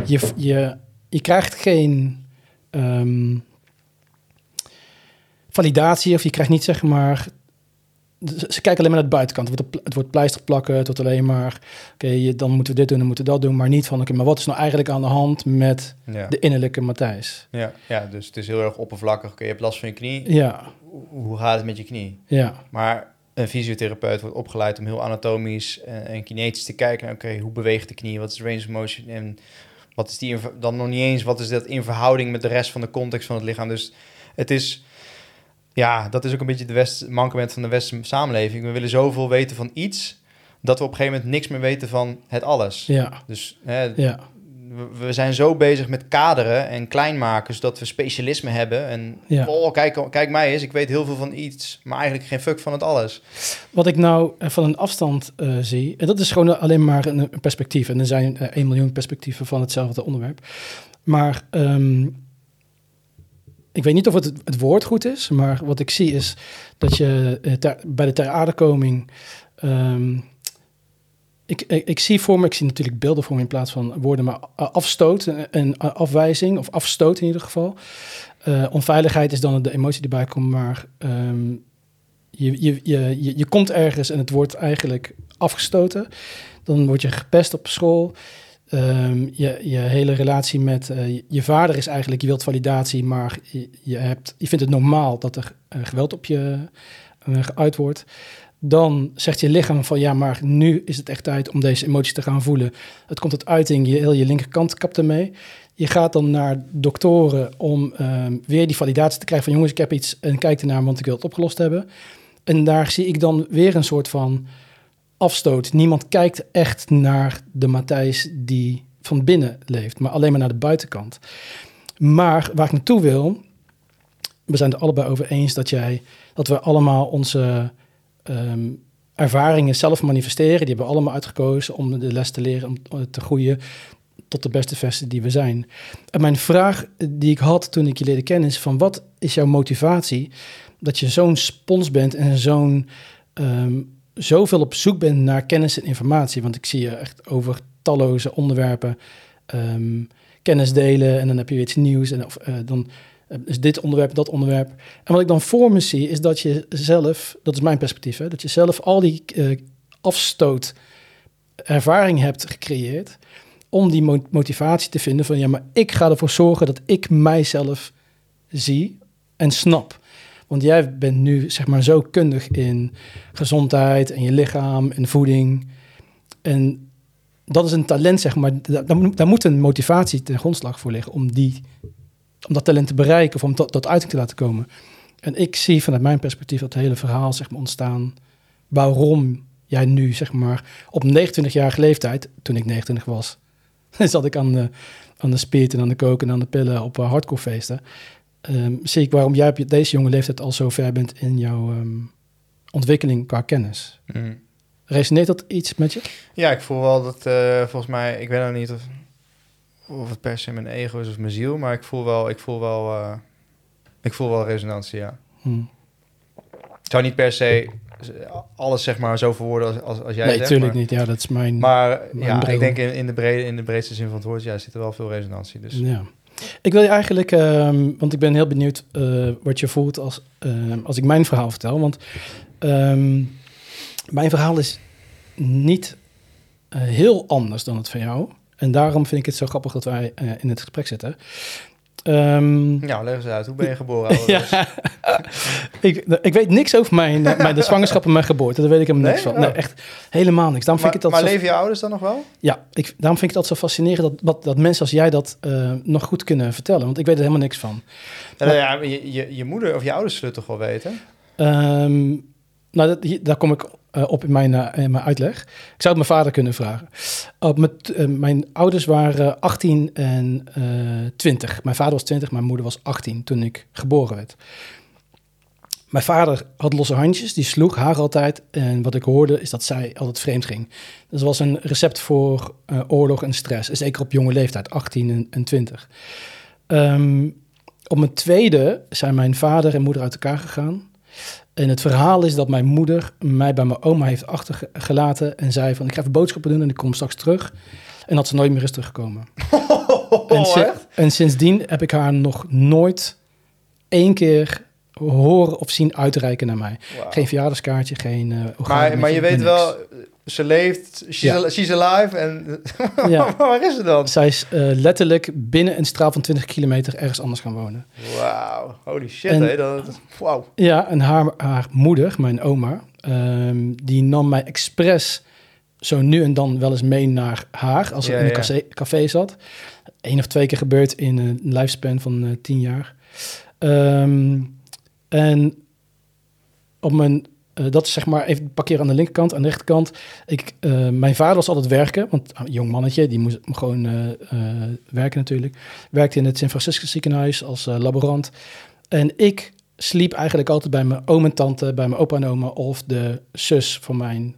je, je, je krijgt geen ehm, validatie of je krijgt niet zeg maar... Ze kijken alleen maar naar de buitenkant. Het wordt, het wordt pleister plakken. Het wordt alleen maar... Oké, dan moeten we dit doen, dan moeten we dat doen. Maar niet van, oké, maar wat is nou eigenlijk aan de hand met Ja. de innerlijke Matthijs? Ja, ja, dus het is heel erg oppervlakkig. Oké, je hebt last van je knie. Ja, Hoe gaat het met je knie? ja, Maar een fysiotherapeut wordt opgeleid om heel anatomisch en, kinetisch te kijken. Oké, hoe beweegt de knie? Wat is de range of motion? En wat is die dan nog niet eens? Wat is dat in verhouding met de rest van de context van het lichaam? Dus het is, ja, dat is ook een beetje de west, mankement van de westerse samenleving. We willen zoveel weten van iets dat we op een gegeven moment niks meer weten van het alles. ja, Dus hè, ja. we- we zijn zo bezig met kaderen en klein maken, zodat we specialisme hebben. En Ja. oh, kijk, kijk mij eens, ik weet heel veel van iets, maar eigenlijk geen fuck van het alles. Wat ik nou eh, van een afstand eh, zie, en dat is gewoon alleen maar een, een perspectief. En er zijn eh, 1 miljoen perspectieven van hetzelfde onderwerp. Maar ehm, ik weet niet of het het woord goed is, maar wat ik zie is dat je eh, bij de ter aardekoming. ehm, ik, ik, zie voor me, ik zie natuurlijk beelden voor me in plaats van woorden, maar afstoot en, afwijzing, of afstoot in ieder geval. Eh, onveiligheid is dan de emotie die erbij komt, maar je, je, je, je, je komt ergens en het wordt eigenlijk afgestoten. Dan word je gepest op school. Ehm, je, je hele relatie met eh, je, vader is eigenlijk, je wilt validatie, maar je, hebt, je vindt het normaal dat er eh, geweld op je eh, geuit wordt. Dan zegt je lichaam van ja, maar nu is het echt tijd om deze emoties te gaan voelen. Het komt tot uiting, je, heel je linkerkant kapt ermee. Je gaat dan naar doktoren om ehm, weer die validatie te krijgen van jongens, ik heb iets en kijk ernaar, want ik wil het opgelost hebben. En daar zie ik dan weer een soort van afstoot. Niemand kijkt echt naar de Matthijs die van binnen leeft, maar alleen maar naar de buitenkant. Maar waar ik naartoe wil, we zijn het allebei over eens dat jij, dat we allemaal onze ehm, ervaringen zelf manifesteren. Die hebben we allemaal uitgekozen om de les te leren, om eh, te groeien tot de beste versie die we zijn. En mijn vraag die ik had toen ik je leerde kennen is van wat is jouw motivatie dat je zo'n spons bent en zo'n ehm, zoveel op zoek bent naar kennis en informatie? Want ik zie je echt over talloze onderwerpen ehm, kennis delen en dan heb je weer iets nieuws en of, eh, dan is dit onderwerp, dat onderwerp. En wat ik dan voor me zie, is dat je zelf, dat is mijn perspectief, hè, dat je zelf al die uh, afstoot ervaring hebt gecreëerd om die motivatie te vinden van ja, maar ik ga ervoor zorgen dat ik mijzelf zie en snap. Want jij bent nu zeg maar zo kundig in gezondheid en je lichaam en voeding. En dat is een talent, zeg maar. Daar, daar moet een motivatie ten grondslag voor liggen om die om dat talent te bereiken of om tot, tot uiting te laten komen. En ik zie vanuit mijn perspectief dat hele verhaal zeg maar, ontstaan. Waarom jij nu, zeg maar, op 29-jarige leeftijd, toen ik 29 was, zat ik aan de, aan de en aan de koken en aan de pillen op uh, hardcore feesten. Um, zie ik waarom jij op deze jonge leeftijd al zo ver bent in jouw ehm, ontwikkeling qua kennis. Mm. Resoneert dat iets met je? Ja, ik voel wel dat uh, volgens mij, ik weet nog niet of of het per se mijn ego is of mijn ziel, maar ik voel wel, ik voel wel, uh, ik voel wel resonantie, ja. Hmm. Ik zou niet per se alles zeg maar zo verwoorden als, als, als jij nee, natuurlijk niet. Ja, dat is mijn. Maar ja, ik denk in, in, de brede, in de breedste zin van het woord, ja, zit er wel veel resonantie. Dus. Ja. Ik wil je eigenlijk, um, want ik ben heel benieuwd uh, wat je voelt als, uh, als ik mijn verhaal vertel. Want um, mijn verhaal is niet uh, heel anders dan het van jou. En daarom vind ik het zo grappig dat wij uh, in het gesprek zitten. Um, nou, leg eens uit. Hoe ben je geboren? ja, ik, ik weet niks over mijn, eh, mijn de zwangerschap en mijn geboorte. Daar weet ik helemaal niks van. Nee, oh. echt helemaal niks. Daarom maar, vind ik het maar leven je ouders dan nog wel? Ja, ik, daarom vind ik dat zo fascinerend dat, dat mensen als jij dat uh, nog goed kunnen vertellen. Want ik weet er helemaal niks van. Maar, ja, je, je, je, moeder of je ouders zullen toch wel weten? Um, nou, dat, daar kom ik uh, op in mijn, in mijn uitleg. Ik zou het mijn vader kunnen vragen. Mijn, mijn ouders waren 18 en 20. Mijn vader was 20, mijn moeder was 18 toen ik geboren werd. Mijn vader had losse handjes, die sloeg haar altijd. En wat ik hoorde is dat zij altijd vreemd ging. Dus dat was een recept voor oorlog en stress. Zeker op jonge leeftijd, 18 en, en 20. Um, op mijn tweede zijn mijn vader en moeder uit elkaar gegaan. En het verhaal is dat mijn moeder mij bij mijn oma heeft achtergelaten en zei van ik ga even boodschappen doen en ik kom straks terug. En dat ze nooit meer is teruggekomen. en, en, sindsdien heb ik haar nog nooit één keer horen of zien uitreiken naar mij. Geen verjaardagskaartje, geen... Uh, maar, maar je weet wel, ze leeft, she's, she's alive en ja. waar is ze dan? Zij is uh, letterlijk binnen een straal van 20 kilometer ergens anders gaan wonen. Wauw, holy shit, en, hè? Dat, wow. Ja, en haar, haar moeder, mijn oma, um, die nam mij expres zo nu en dan wel eens mee naar haar als ze in een café, café, zat. Eén of twee keer gebeurd in een lifespan van uh, tien jaar. Um, en op mijn uh, dat is zeg maar, even parkeren aan de linkerkant, aan de rechterkant. Ik, uh, mijn vader was altijd werken, want een jong mannetje, die moest gewoon uh, werken natuurlijk. Werkte in het Sint Franciscus ziekenhuis als laborant. En ik sliep eigenlijk altijd bij mijn oom en tante, bij mijn opa en oma of de zus van mijn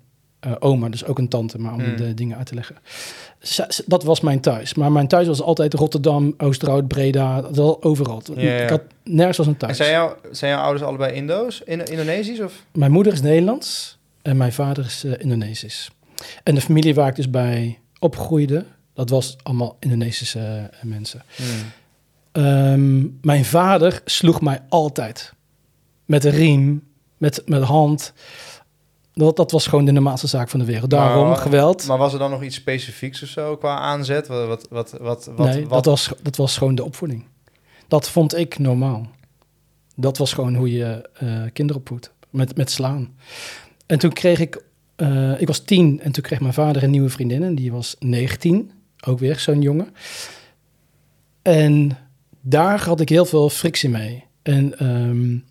oma, dus ook een tante, maar om hmm. de dingen uit te leggen dat was mijn thuis. Maar mijn thuis was altijd Rotterdam, Oosterhout, Breda, wel overal. Ik had nergens was een thuis. En zijn, jou, zijn jouw ouders allebei Indo's, in, Indonesisch? Of? Mijn moeder is Nederlands en mijn vader is uh, Indonesisch. En de familie waar ik dus bij opgroeide, dat was allemaal Indonesische uh, mensen. Hmm. Um, mijn vader sloeg mij altijd. Met een riem, met, met hand. Dat, dat was gewoon de normaalste zaak van de wereld. Daarom geweld. Maar was er dan nog iets specifieks of zo qua aanzet? Wat, wat, wat, wat, nee, Dat, was, dat was gewoon de opvoeding. Dat vond ik normaal. Dat was gewoon hoe je uh, kinderen opvoedt. Met, met slaan. En toen kreeg ik... Uh, ik was tien en toen kreeg mijn vader een nieuwe vriendin. En die was 19. Ook weer zo'n jongen. En daar had ik heel veel frictie mee. En... Um,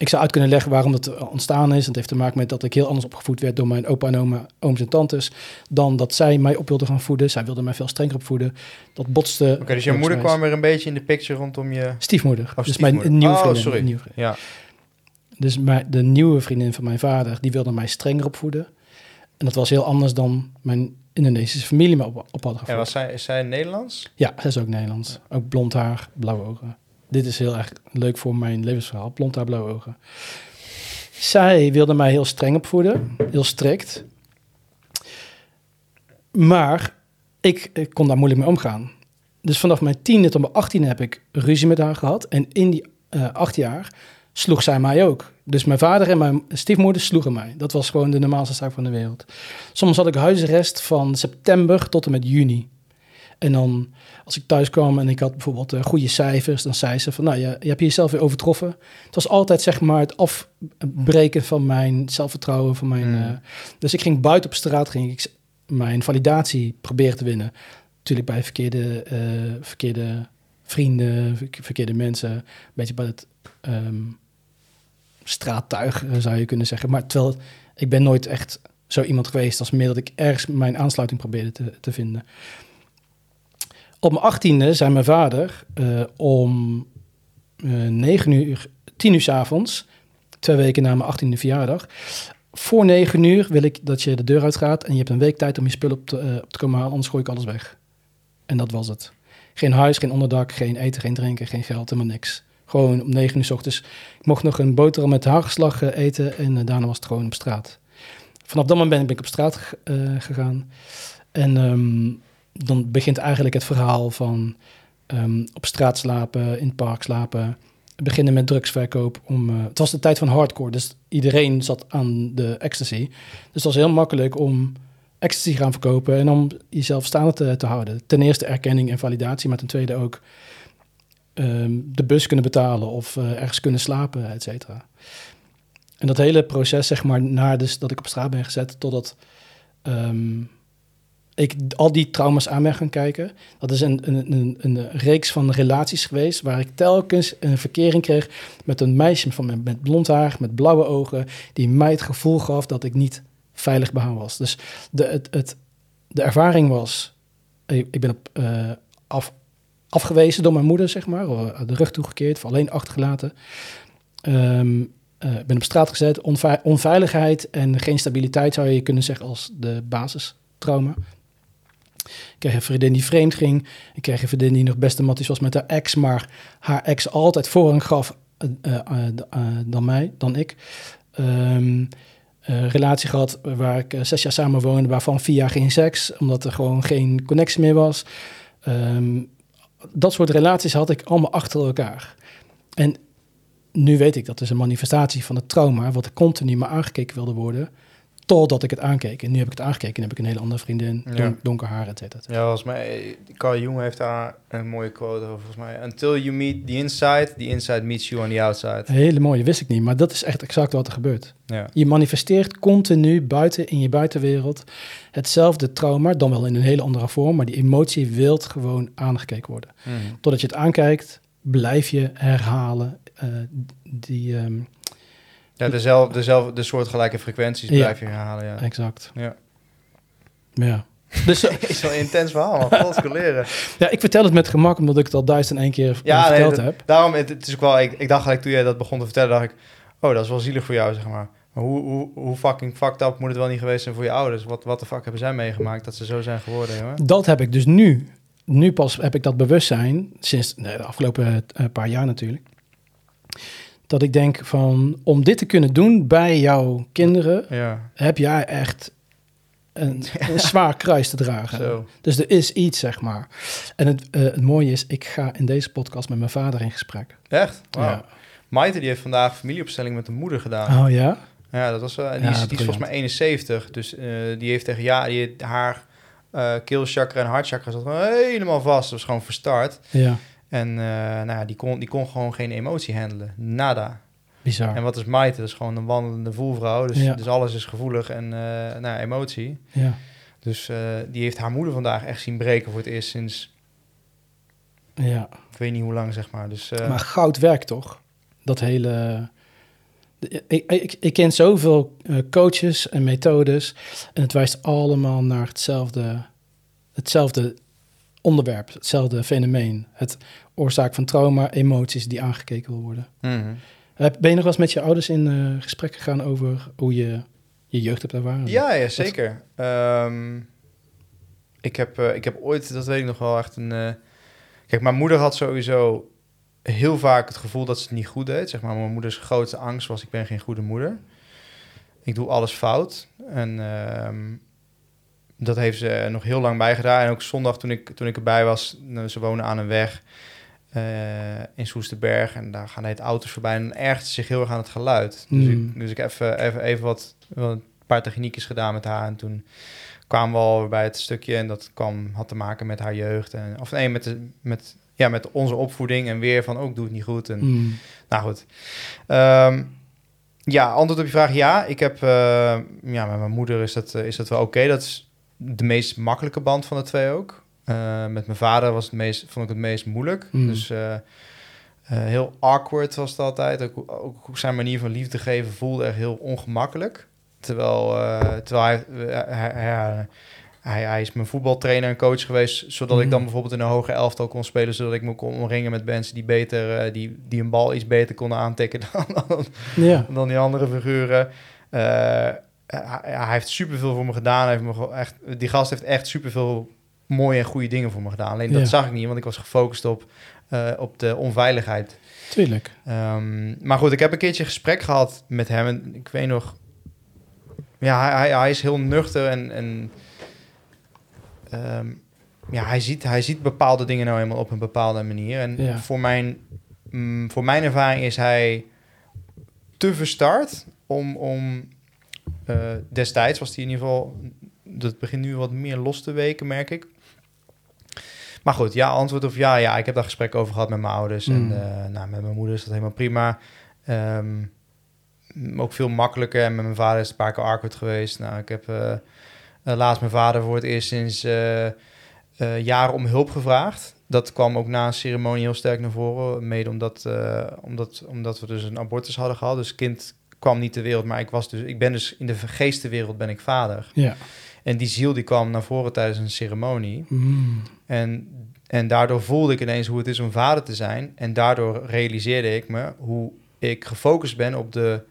ik zou uit kunnen leggen waarom dat ontstaan is. Het heeft te maken met dat ik heel anders opgevoed werd door mijn opa en oma, ooms en tantes. Dan dat zij mij op wilden gaan voeden. Zij wilden mij veel strenger opvoeden. Dat botste. Oké, dus je moeder kwam weer een beetje in de picture rondom je... Stiefmoeder. Oh, dus stiefmoeder. mijn nieuwe Oh, vriendin. sorry. mijn nieuwe vriendin. Ja. Dus mijn, de nieuwe vriendin van mijn vader, die wilde mij strenger opvoeden. En dat was heel anders dan mijn Indonesische familie me op, op had gevoed. En was zij, is zij Nederlands? Ja, zij is ook Nederlands. Ook blond haar, blauwe ogen. Dit is heel erg leuk voor mijn levensverhaal. Blond haar, blauwe ogen. Zij wilde mij heel streng opvoeden, heel strikt. Maar ik, kon daar moeilijk mee omgaan. Dus vanaf mijn tiende tot mijn achttiende heb ik ruzie met haar gehad. En in die eh, acht jaar sloeg zij mij ook. Dus mijn vader en mijn stiefmoeder sloegen mij. Dat was gewoon de normaalste zaak van de wereld. Soms had ik huisarrest van september tot en met juni. En dan, als ik thuis kwam en ik had bijvoorbeeld eh, goede cijfers, dan zei ze van, nou, je, je hebt jezelf weer overtroffen. Het was altijd, zeg maar, het afbreken van mijn zelfvertrouwen, van mijn... Mm. eh, dus ik ging buiten op straat, ging ik mijn validatie proberen te winnen. Natuurlijk bij verkeerde, eh, verkeerde vrienden, verk- verkeerde mensen. Een beetje bij het ehm, straattuig, zou je kunnen zeggen. Maar terwijl ik ben nooit echt zo iemand geweest als meer dat ik ergens mijn aansluiting probeerde te, te vinden. Op mijn achttiende zei mijn vader eh, om eh 9 uur, 10 uur 's avonds, twee weken na mijn achttiende verjaardag. Voor 9 uur wil ik dat je de deur uitgaat en je hebt een week tijd om je spullen op te, eh, op te komen halen, anders gooi ik alles weg. En dat was het. Geen huis, geen onderdak, geen eten, geen drinken, geen geld, helemaal niks. Gewoon om 9 uur 's ochtends. Ik mocht nog een boterham met hagelslag eh, eten en daarna was het gewoon op straat. Vanaf dat moment ben ik op straat gegaan. En ehm, dan begint eigenlijk het verhaal van ehm, op straat slapen, in het park slapen. Beginnen met drugsverkoop. Om, eh, het was de tijd van hardcore, dus iedereen zat aan de ecstasy. Dus het was heel makkelijk om ecstasy gaan verkopen en om jezelf staande te, te houden. Ten eerste erkenning en validatie, maar ten tweede ook ehm, de bus kunnen betalen of eh, ergens kunnen slapen, et cetera. En dat hele proces, zeg maar, na dus dat ik op straat ben gezet, totdat ehm, ik al die trauma's aan ben gaan kijken. Dat is een, een, een, een reeks van relaties geweest, waar ik telkens een verkering kreeg met een meisje van, met, blond haar, met blauwe ogen, die mij het gevoel gaf dat ik niet veilig bij was. Dus de, het, het, de ervaring was, ik, ben op, eh, af, afgewezen door mijn moeder, zeg maar, of de rug toegekeerd, of alleen achtergelaten. Ehm, eh, ben op straat gezet, onvei- onveiligheid en geen stabiliteit zou je kunnen zeggen als de basistrauma. Ik kreeg een vriendin die vreemd ging. Ik kreeg een vriendin die nog beste matties was met haar ex, maar haar ex altijd voorrang gaf eh, eh, eh, dan mij, dan ik. Eh, relatie gehad waar ik zes jaar samen woonde, waarvan vier jaar geen seks, omdat er gewoon geen connectie meer was. Ehm, dat soort relaties had ik allemaal achter elkaar. En nu weet ik dat is een manifestatie van het trauma, wat ik continu maar aangekeken wilde worden, totdat ik het aankeek. En nu heb ik het aangekeken en heb ik een hele andere vriendin, Ja. don- donker haar, et cetera. Ja, volgens mij, Carl Jung heeft daar een mooie quote over, volgens mij. Until you meet the inside, the inside meets you on the outside. Een hele mooie, wist ik niet, maar dat is echt exact wat er gebeurt. Ja. Je manifesteert continu buiten in je buitenwereld hetzelfde trauma, dan wel in een hele andere vorm, maar die emotie wilt gewoon aangekeken worden. Mhm. Totdat je het aankijkt, blijf je herhalen eh, die, ehm, Ja, dezelfde, dezelfde, de soortgelijke frequenties Ja. blijf je herhalen, ja. exact. Ja. Ja. Dus eh, is wel een intens verhaal, man. Te leren. ja, ik vertel het met gemak, omdat ik het al duizend en één keer Ja, nee, verteld dat- heb. Daarom, het, het is ook wel... Ik, ik dacht gelijk toen jij dat begon te vertellen, dacht ik... Oh, dat is wel zielig voor jou, zeg maar. Maar hoe, hoe, hoe fucking fucked up moet het wel niet geweest zijn voor je ouders? Wat, wat de fuck hebben zij meegemaakt dat ze zo zijn geworden, jongen? Dat heb ik dus nu. Nu pas heb ik dat bewustzijn, sinds de afgelopen eh, paar jaar natuurlijk. Dat ik denk van, om dit te kunnen doen bij jouw kinderen, Ja, heb jij echt een, een zwaar kruis te dragen. zo. Dus er is iets, zeg maar. En het, eh, het mooie is, ik ga in deze podcast met mijn vader in gesprek. Echt? Ja. Maite die heeft vandaag familieopstelling met de moeder gedaan. Oh ja? Ja, dat was. En die, Ja, is, die is volgens mij 71. Dus eh, die heeft tegen ja, die, haar eh keelchakra en hartchakra zat helemaal vast. Dat was gewoon verstard. Ja, En eh, nou, ja, die, kon, die kon gewoon geen emotie handelen. Nada. bizar. En wat is Maite? Dat is gewoon een wandelende voelvrouw. Dus, Ja. dus alles is gevoelig en eh nou, emotie. Ja, Dus eh, die heeft haar moeder vandaag echt zien breken voor het eerst sinds ja. ik weet niet hoe lang, zeg maar. Dus Maar goud werkt toch? Dat hele... Ik, ik, ik ken zoveel coaches en methodes en het wijst allemaal naar hetzelfde, hetzelfde onderwerp, hetzelfde fenomeen. Het oorzaak van trauma, emoties die aangekeken wil worden. Mhm. Ben je nog wel eens met je ouders in uh, gesprek gegaan over hoe je je jeugd hebt ervaren? Ja, ja zeker. Um, ik, heb, uh, ik heb ooit, dat weet ik nog wel, echt een... Uh, kijk, mijn moeder had sowieso heel vaak het gevoel dat ze het niet goed deed. Zeg maar, mijn moeders grootste angst was, ik ben geen goede moeder. Ik doe alles fout. En uh, dat heeft ze nog heel lang bijgedaan. En ook zondag toen ik, toen ik erbij was, nou, ze wonen aan een weg uh, in Soesterberg. En daar gaan het auto's voorbij en ergert zich heel erg aan het geluid. Dus ik, Mm. dus ik even, even, even wat, wat, een paar techniekjes gedaan met haar. En toen kwamen we al bij het stukje en dat kwam, had te maken met haar jeugd. En, of nee, met, de, met, ja, met onze opvoeding en weer van, ook oh, doe het niet goed. En, Mm. Nou goed. Um, ja, antwoord op je vraag, ja. Ik heb, uh, ja, met mijn moeder is dat, is dat wel oké. Okay. Dat is de meest makkelijke band van de twee ook. Uh, met mijn vader was het meest, vond ik het meest moeilijk. Mm. Dus uh, heel awkward was het altijd. Ook, ook, zijn manier van liefde geven voelde echt heel ongemakkelijk. Terwijl, terwijl hij, hij, hij, hij, hij, is mijn voetbaltrainer en coach geweest, zodat mm. ik dan bijvoorbeeld in een hoge elftal kon spelen, zodat ik me kon omringen met mensen die beter, uh, die, die een bal iets beter konden aantikken dan, dan, ja. dan die andere figuren. Uh, hij, hij, heeft superveel voor me gedaan. Heeft me echt, die gast heeft echt superveel mooie en goede dingen voor me gedaan. Alleen dat Ja. zag ik niet, want ik was gefocust op, uh, op de onveiligheid. Tuurlijk. Um, maar goed, ik heb een keertje gesprek gehad met hem. En ik weet nog... Ja, hij, hij, is heel nuchter en... en um, ja, hij ziet, hij ziet bepaalde dingen nou eenmaal op een bepaalde manier. En Ja. voor, mijn, mm, voor mijn ervaring is hij te verstart om... om uh, destijds was hij in ieder geval... Dat begint nu wat meer los te weken, merk ik. Maar goed, ja, antwoord of ja, ja. Ik heb daar gesprek over gehad met mijn ouders. Mm. En uh, nou, met mijn moeder is dat helemaal prima. Um, ook veel makkelijker. En met mijn vader is het een paar keer awkward geweest. Nou, ik heb uh, uh, laatst mijn vader voor het eerst sinds jaren om hulp gevraagd. Dat kwam ook na een ceremonie heel sterk naar voren. Mede omdat, omdat, omdat we dus een abortus hadden gehad. Dus kind kwam niet ter wereld. Maar ik, was dus, ik ben dus in de geestenwereld ben ik vader. Ja. En die ziel die kwam naar voren tijdens een ceremonie. Mm. En, en daardoor voelde ik ineens hoe het is om vader te zijn. En daardoor realiseerde ik me hoe ik gefocust ben op de,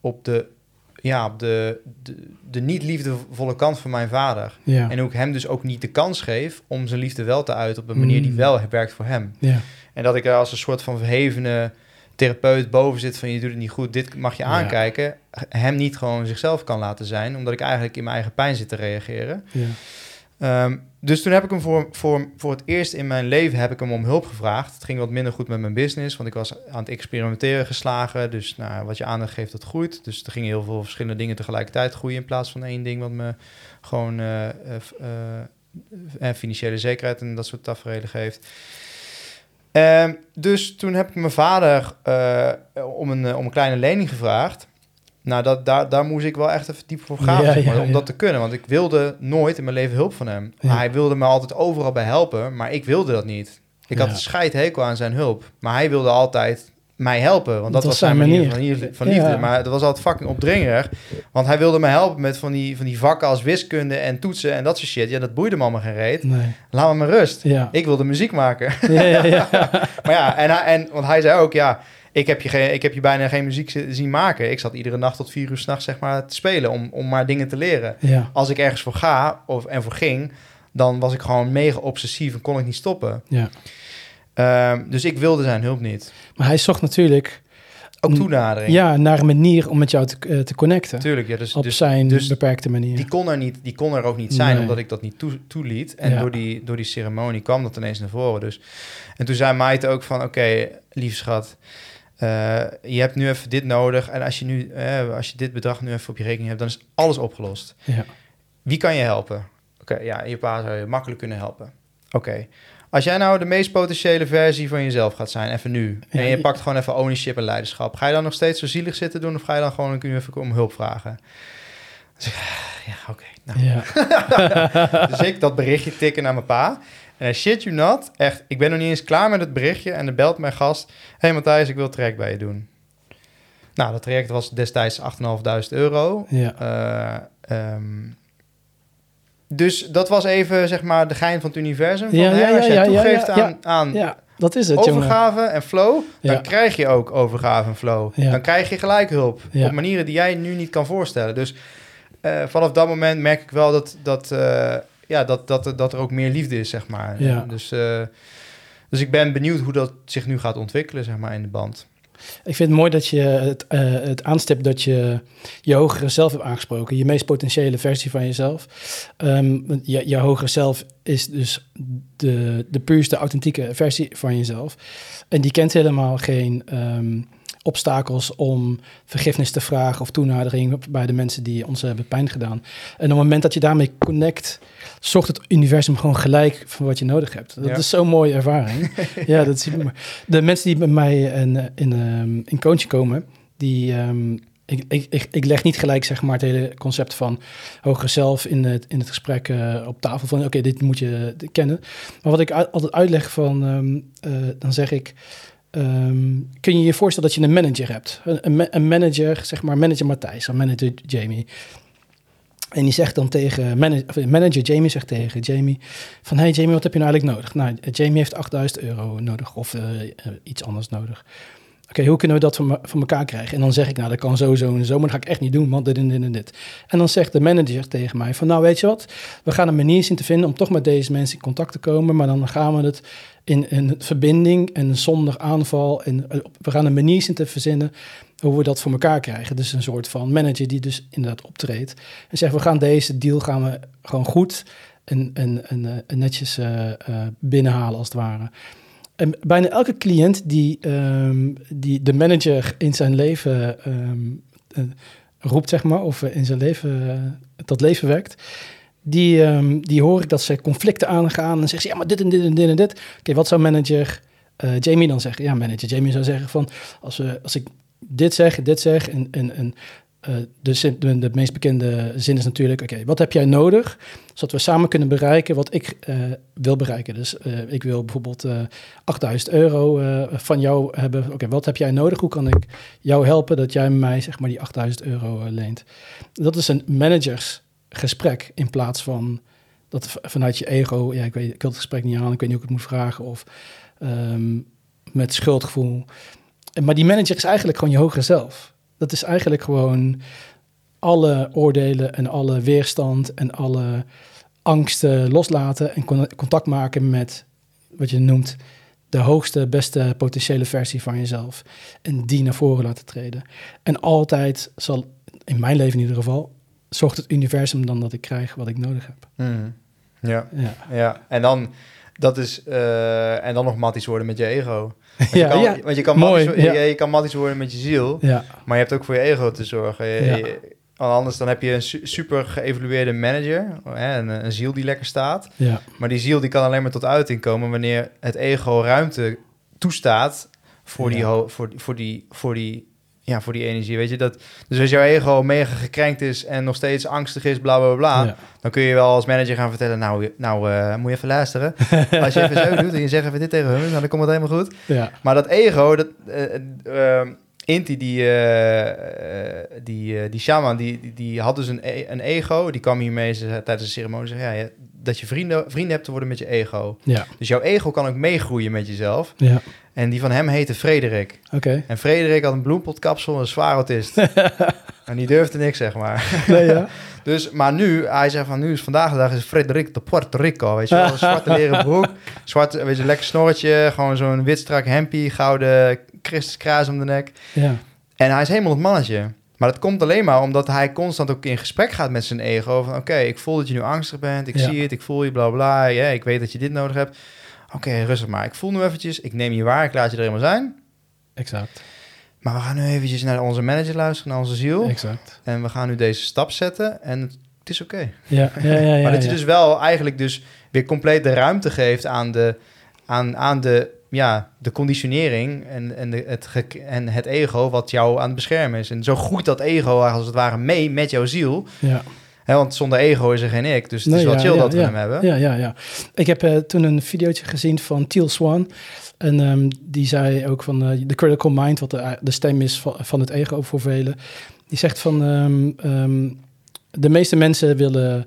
op de, ja, op de, de, de niet liefdevolle kant van mijn vader. Ja. En hoe ik hem dus ook niet de kans geef om zijn liefde wel te uiten op een manier die Mm. wel werkt voor hem. Ja. En dat ik er als een soort van verhevene therapeut boven zit van je doet het niet goed, dit mag je Ja. aankijken. Hem niet gewoon zichzelf kan laten zijn, omdat ik eigenlijk in mijn eigen pijn zit te reageren. Ja. Um, dus toen heb ik hem voor, voor, voor het eerst in mijn leven heb ik hem om hulp gevraagd. Het ging wat minder goed met mijn business, want ik was aan het experimenteren geslagen. Dus nou, wat je aandacht geeft, dat groeit. Dus er gingen heel veel verschillende dingen tegelijkertijd groeien in plaats van één ding wat me gewoon uh, uh, financiële zekerheid en dat soort tafereelen geeft. Um, dus toen heb ik mijn vader uh, om, een, om een kleine lening gevraagd. Nou, dat, daar, daar moest ik wel echt even diep voor gaan Ja, zeg maar, ja, om ja. dat te kunnen. Want ik wilde nooit in mijn leven hulp van hem. Hij wilde me altijd overal bij helpen, maar ik wilde dat niet. Ik had een scheidhekel aan zijn hulp. Maar hij wilde altijd mij helpen, want dat, was zijn manier, van, liefde, van liefde. Ja. Maar dat was altijd fucking opdringerig. Want hij wilde me helpen met van die, van die vakken als wiskunde en toetsen en dat soort shit. Ja, dat boeide me allemaal geen reet. Nee. Laat me maar rust. Ja. Ik wilde muziek maken. Ja, ja, ja. Maar ja, en, hij- en, want hij zei ook, ja, ik heb je, geen, ik heb je bijna geen muziek zi- zien maken. Ik zat iedere nacht tot vier uur s'nachts zeg maar, te spelen om, om maar dingen te leren. ja. Als ik ergens voor ga of, en voor ging, dan was ik gewoon mega obsessief en kon ik niet stoppen. ja. Ehm, dus ik wilde zijn hulp niet. Maar hij zocht natuurlijk Ook toenadering. ja, naar een manier om met jou te, eh, te connecten. Tuurlijk, ja. Dus, op dus zijn dus beperkte manier. die, kon er niet, die kon er ook niet zijn, Nee. omdat ik dat niet toe, toeliet. En Ja. door, die, door die ceremonie kwam dat ineens naar voren. Dus. En toen zei Maite ook van, oké, lief schat... eh, je hebt nu even dit nodig. En als je, nu, eh, als je dit bedrag nu even op je rekening hebt, dan is alles opgelost. Ja. Wie kan je helpen? Oké, ja, je pa zou je makkelijk kunnen helpen. Oké. Als jij nou de meest potentiële versie van jezelf gaat zijn, even nu, en je pakt gewoon even ownership en leiderschap, ga je dan nog steeds zo zielig zitten doen of ga je dan gewoon kun je even om hulp vragen? Dus ja, oké. nou. Ja. Dus ik dat berichtje tikken naar mijn pa. En shit you not, echt, ik ben nog niet eens klaar met het berichtje en er belt mijn gast, hey Matthijs, ik wil trek bij je doen. Nou, dat traject was destijds 8.500 euro. Ja. Ehm, dus dat was even, zeg maar, de gein van het universum. Van, Ja, hè, als jij toegeeft aan, aan dat is het, jongen. overgave en flow, dan krijg je ook overgave en flow. Dan krijg je gelijk hulp. Op manieren die jij nu niet kan voorstellen. Dus eh, vanaf dat moment merk ik wel dat, dat, eh, ja, dat, dat, dat er ook meer liefde is, zeg maar. Dus, eh, dus ik ben benieuwd hoe dat zich nu gaat ontwikkelen, zeg maar, in de band. Ik vind het mooi dat je het, eh, het aanstipt dat je je hogere zelf hebt aangesproken. Je meest potentiële versie van jezelf. Want je, je hogere zelf is dus de, de puurste, authentieke versie van jezelf. En die kent helemaal geen ehm, obstakels om vergifnis te vragen of toenadering bij de mensen die ons hebben pijn gedaan. En op het moment dat je daarmee connect, zorgt het universum gewoon gelijk van wat je nodig hebt. Dat Ja. is zo'n mooie ervaring. ja, dat super mooi. De mensen die bij mij in, eh, in, ehm, in coaching komen, die... ehm, ik, ik, ik, ik leg niet gelijk zeg maar, het hele concept van hogere zelf in het, in het gesprek eh, op tafel. Van oké, dit moet je kennen. Maar wat ik altijd uitleg van, ehm, eh, dan zeg ik... ehm, kun je je voorstellen dat je een manager hebt? Een, een, ma- een manager, zeg maar manager Matthijs of manager Jamie. En die zegt dan tegen manager, of manager Jamie zegt tegen Jamie van hey Jamie, wat heb je nou eigenlijk nodig? Nou, Jamie heeft 8000 euro nodig of eh, eh, iets anders nodig. Oké, hoe kunnen we dat van, van elkaar krijgen? En dan zeg ik, nou, dat kan zo, zo en zo, maar dat ga ik echt niet doen, want dit en dit en dit. En dan zegt de manager tegen mij van, nou, weet je wat? We gaan een manier zien te vinden om toch met deze mensen in contact te komen, maar dan gaan we het in een verbinding en zonder aanval. En eh, we gaan een manier zien te verzinnen hoe we dat voor elkaar krijgen. Dus een soort van manager die dus inderdaad optreedt en zegt, we gaan deze deal gaan we gewoon goed en, en, en, eh, netjes eh, binnenhalen als het ware. En bijna elke cliënt die, ehm, die de manager in zijn leven ehm, eh, roept, zeg maar, of in zijn leven tot leven wekt, die, ehm, die hoor ik dat ze conflicten aangaan en zeggen ze, ja, maar dit en dit en dit en dit. Oké, wat zou manager eh, Jamie dan zeggen? Ja, manager Jamie zou zeggen van, als, we, als ik dit zeg, dit zeg en, en, en eh, de, de, meest bekende zin is natuurlijk, oké, wat heb jij nodig, zodat we samen kunnen bereiken wat ik eh, wil bereiken. Dus ik wil bijvoorbeeld eh 8000 euro van jou hebben. Oké, wat heb jij nodig? Hoe kan ik jou helpen dat jij mij zeg maar die 8000 euro leent? Dat is een managersgesprek in plaats van dat vanuit je ego, ja, ik, weet, ik wil het gesprek niet aan, ik weet niet hoe ik het moet vragen, of ehm, met schuldgevoel. Maar die manager is eigenlijk gewoon je hogere zelf. Dat is eigenlijk gewoon alle oordelen en alle weerstand en alle angsten loslaten en con- contact maken met wat je noemt de hoogste, beste potentiële versie van jezelf. En die naar voren laten treden. En altijd zal, in mijn leven in ieder geval, zorgt het universum dan dat ik krijg wat ik nodig heb. Mhm. Ja, Ja, ja. En dan, dat is, eh, en dan nog matties worden met je ego. Want je ja, kan, ja. Want je kan, Mooi, matties, ja. je, je kan matties worden met je ziel, ja, maar je hebt ook voor je ego te zorgen. Je- je- anders dan heb je een su- super geëvalueerde manager, hè, een, een ziel die lekker staat. ja, Maar die ziel die kan alleen maar tot uiting komen wanneer het ego ruimte toestaat voor, die, voor, voor, die, voor, die, ja, voor die energie. Weet je? Dat, dus als jouw ego mega gekrenkt is en nog steeds angstig is, bla bla bla, ja. dan kun je wel als manager gaan vertellen, nou, nou eh, moet je even luisteren. Als je even zo doet en je zegt even dit tegen hun, nou, dan komt het helemaal goed. ja. Maar dat ego, dat, eh, eh, Inti, die, die, die shaman, die, die, die had dus een, e- een ego. Die kwam hiermee tijdens de ceremonie zeggen, ja, dat je vrienden, vrienden hebt te worden met je ego. Ja, Dus jouw ego kan ook meegroeien met jezelf. ja. En die van hem heette Frederik. Oké. En Frederik had een bloempotkapsel, een zwaar autist. en die durfde niks, zeg maar. Nee, ja. Dus, maar nu, hij zegt van nu is vandaag de dag is Frederik de Puerto Rico, weet je wel. Een zwarte leren broek, zwart, weet je, lekker snorretje, gewoon zo'n wit strak hempie, gouden Christuskruis om de nek. Ja, En hij is helemaal het mannetje. Maar dat komt alleen maar omdat hij constant ook in gesprek gaat met zijn ego. Van oké, ik voel dat je nu angstig bent, ik Ja. zie het, ik voel je, bla bla. Ja, ik weet dat je dit nodig hebt. Oké, rustig maar. Ik voel nu eventjes, ik neem je waar, ik laat je er helemaal zijn. exact. Maar we gaan nu eventjes naar onze manager luisteren, naar onze ziel. Exact. En we gaan nu deze stap zetten en het is oké. Ja, ja, ja. ja maar dat je ja. dus wel eigenlijk dus weer compleet de ruimte geeft aan de, aan, aan de, ja, de conditionering en, en, de, het, en het ego wat jou aan het beschermen is. En zo groeit dat ego als het ware mee met jouw ziel. Ja, Hè, want zonder ego is er geen ik. Dus het Nee, is wel ja, chill ja, dat we hem hebben. Ja, ja, ja. Ik heb eh, toen een videootje gezien van Teal Swan. En ehm, die zei ook van eh, de critical mind, wat de, de stem is van, van het ego voor velen. Die zegt van ehm, ehm, de meeste mensen willen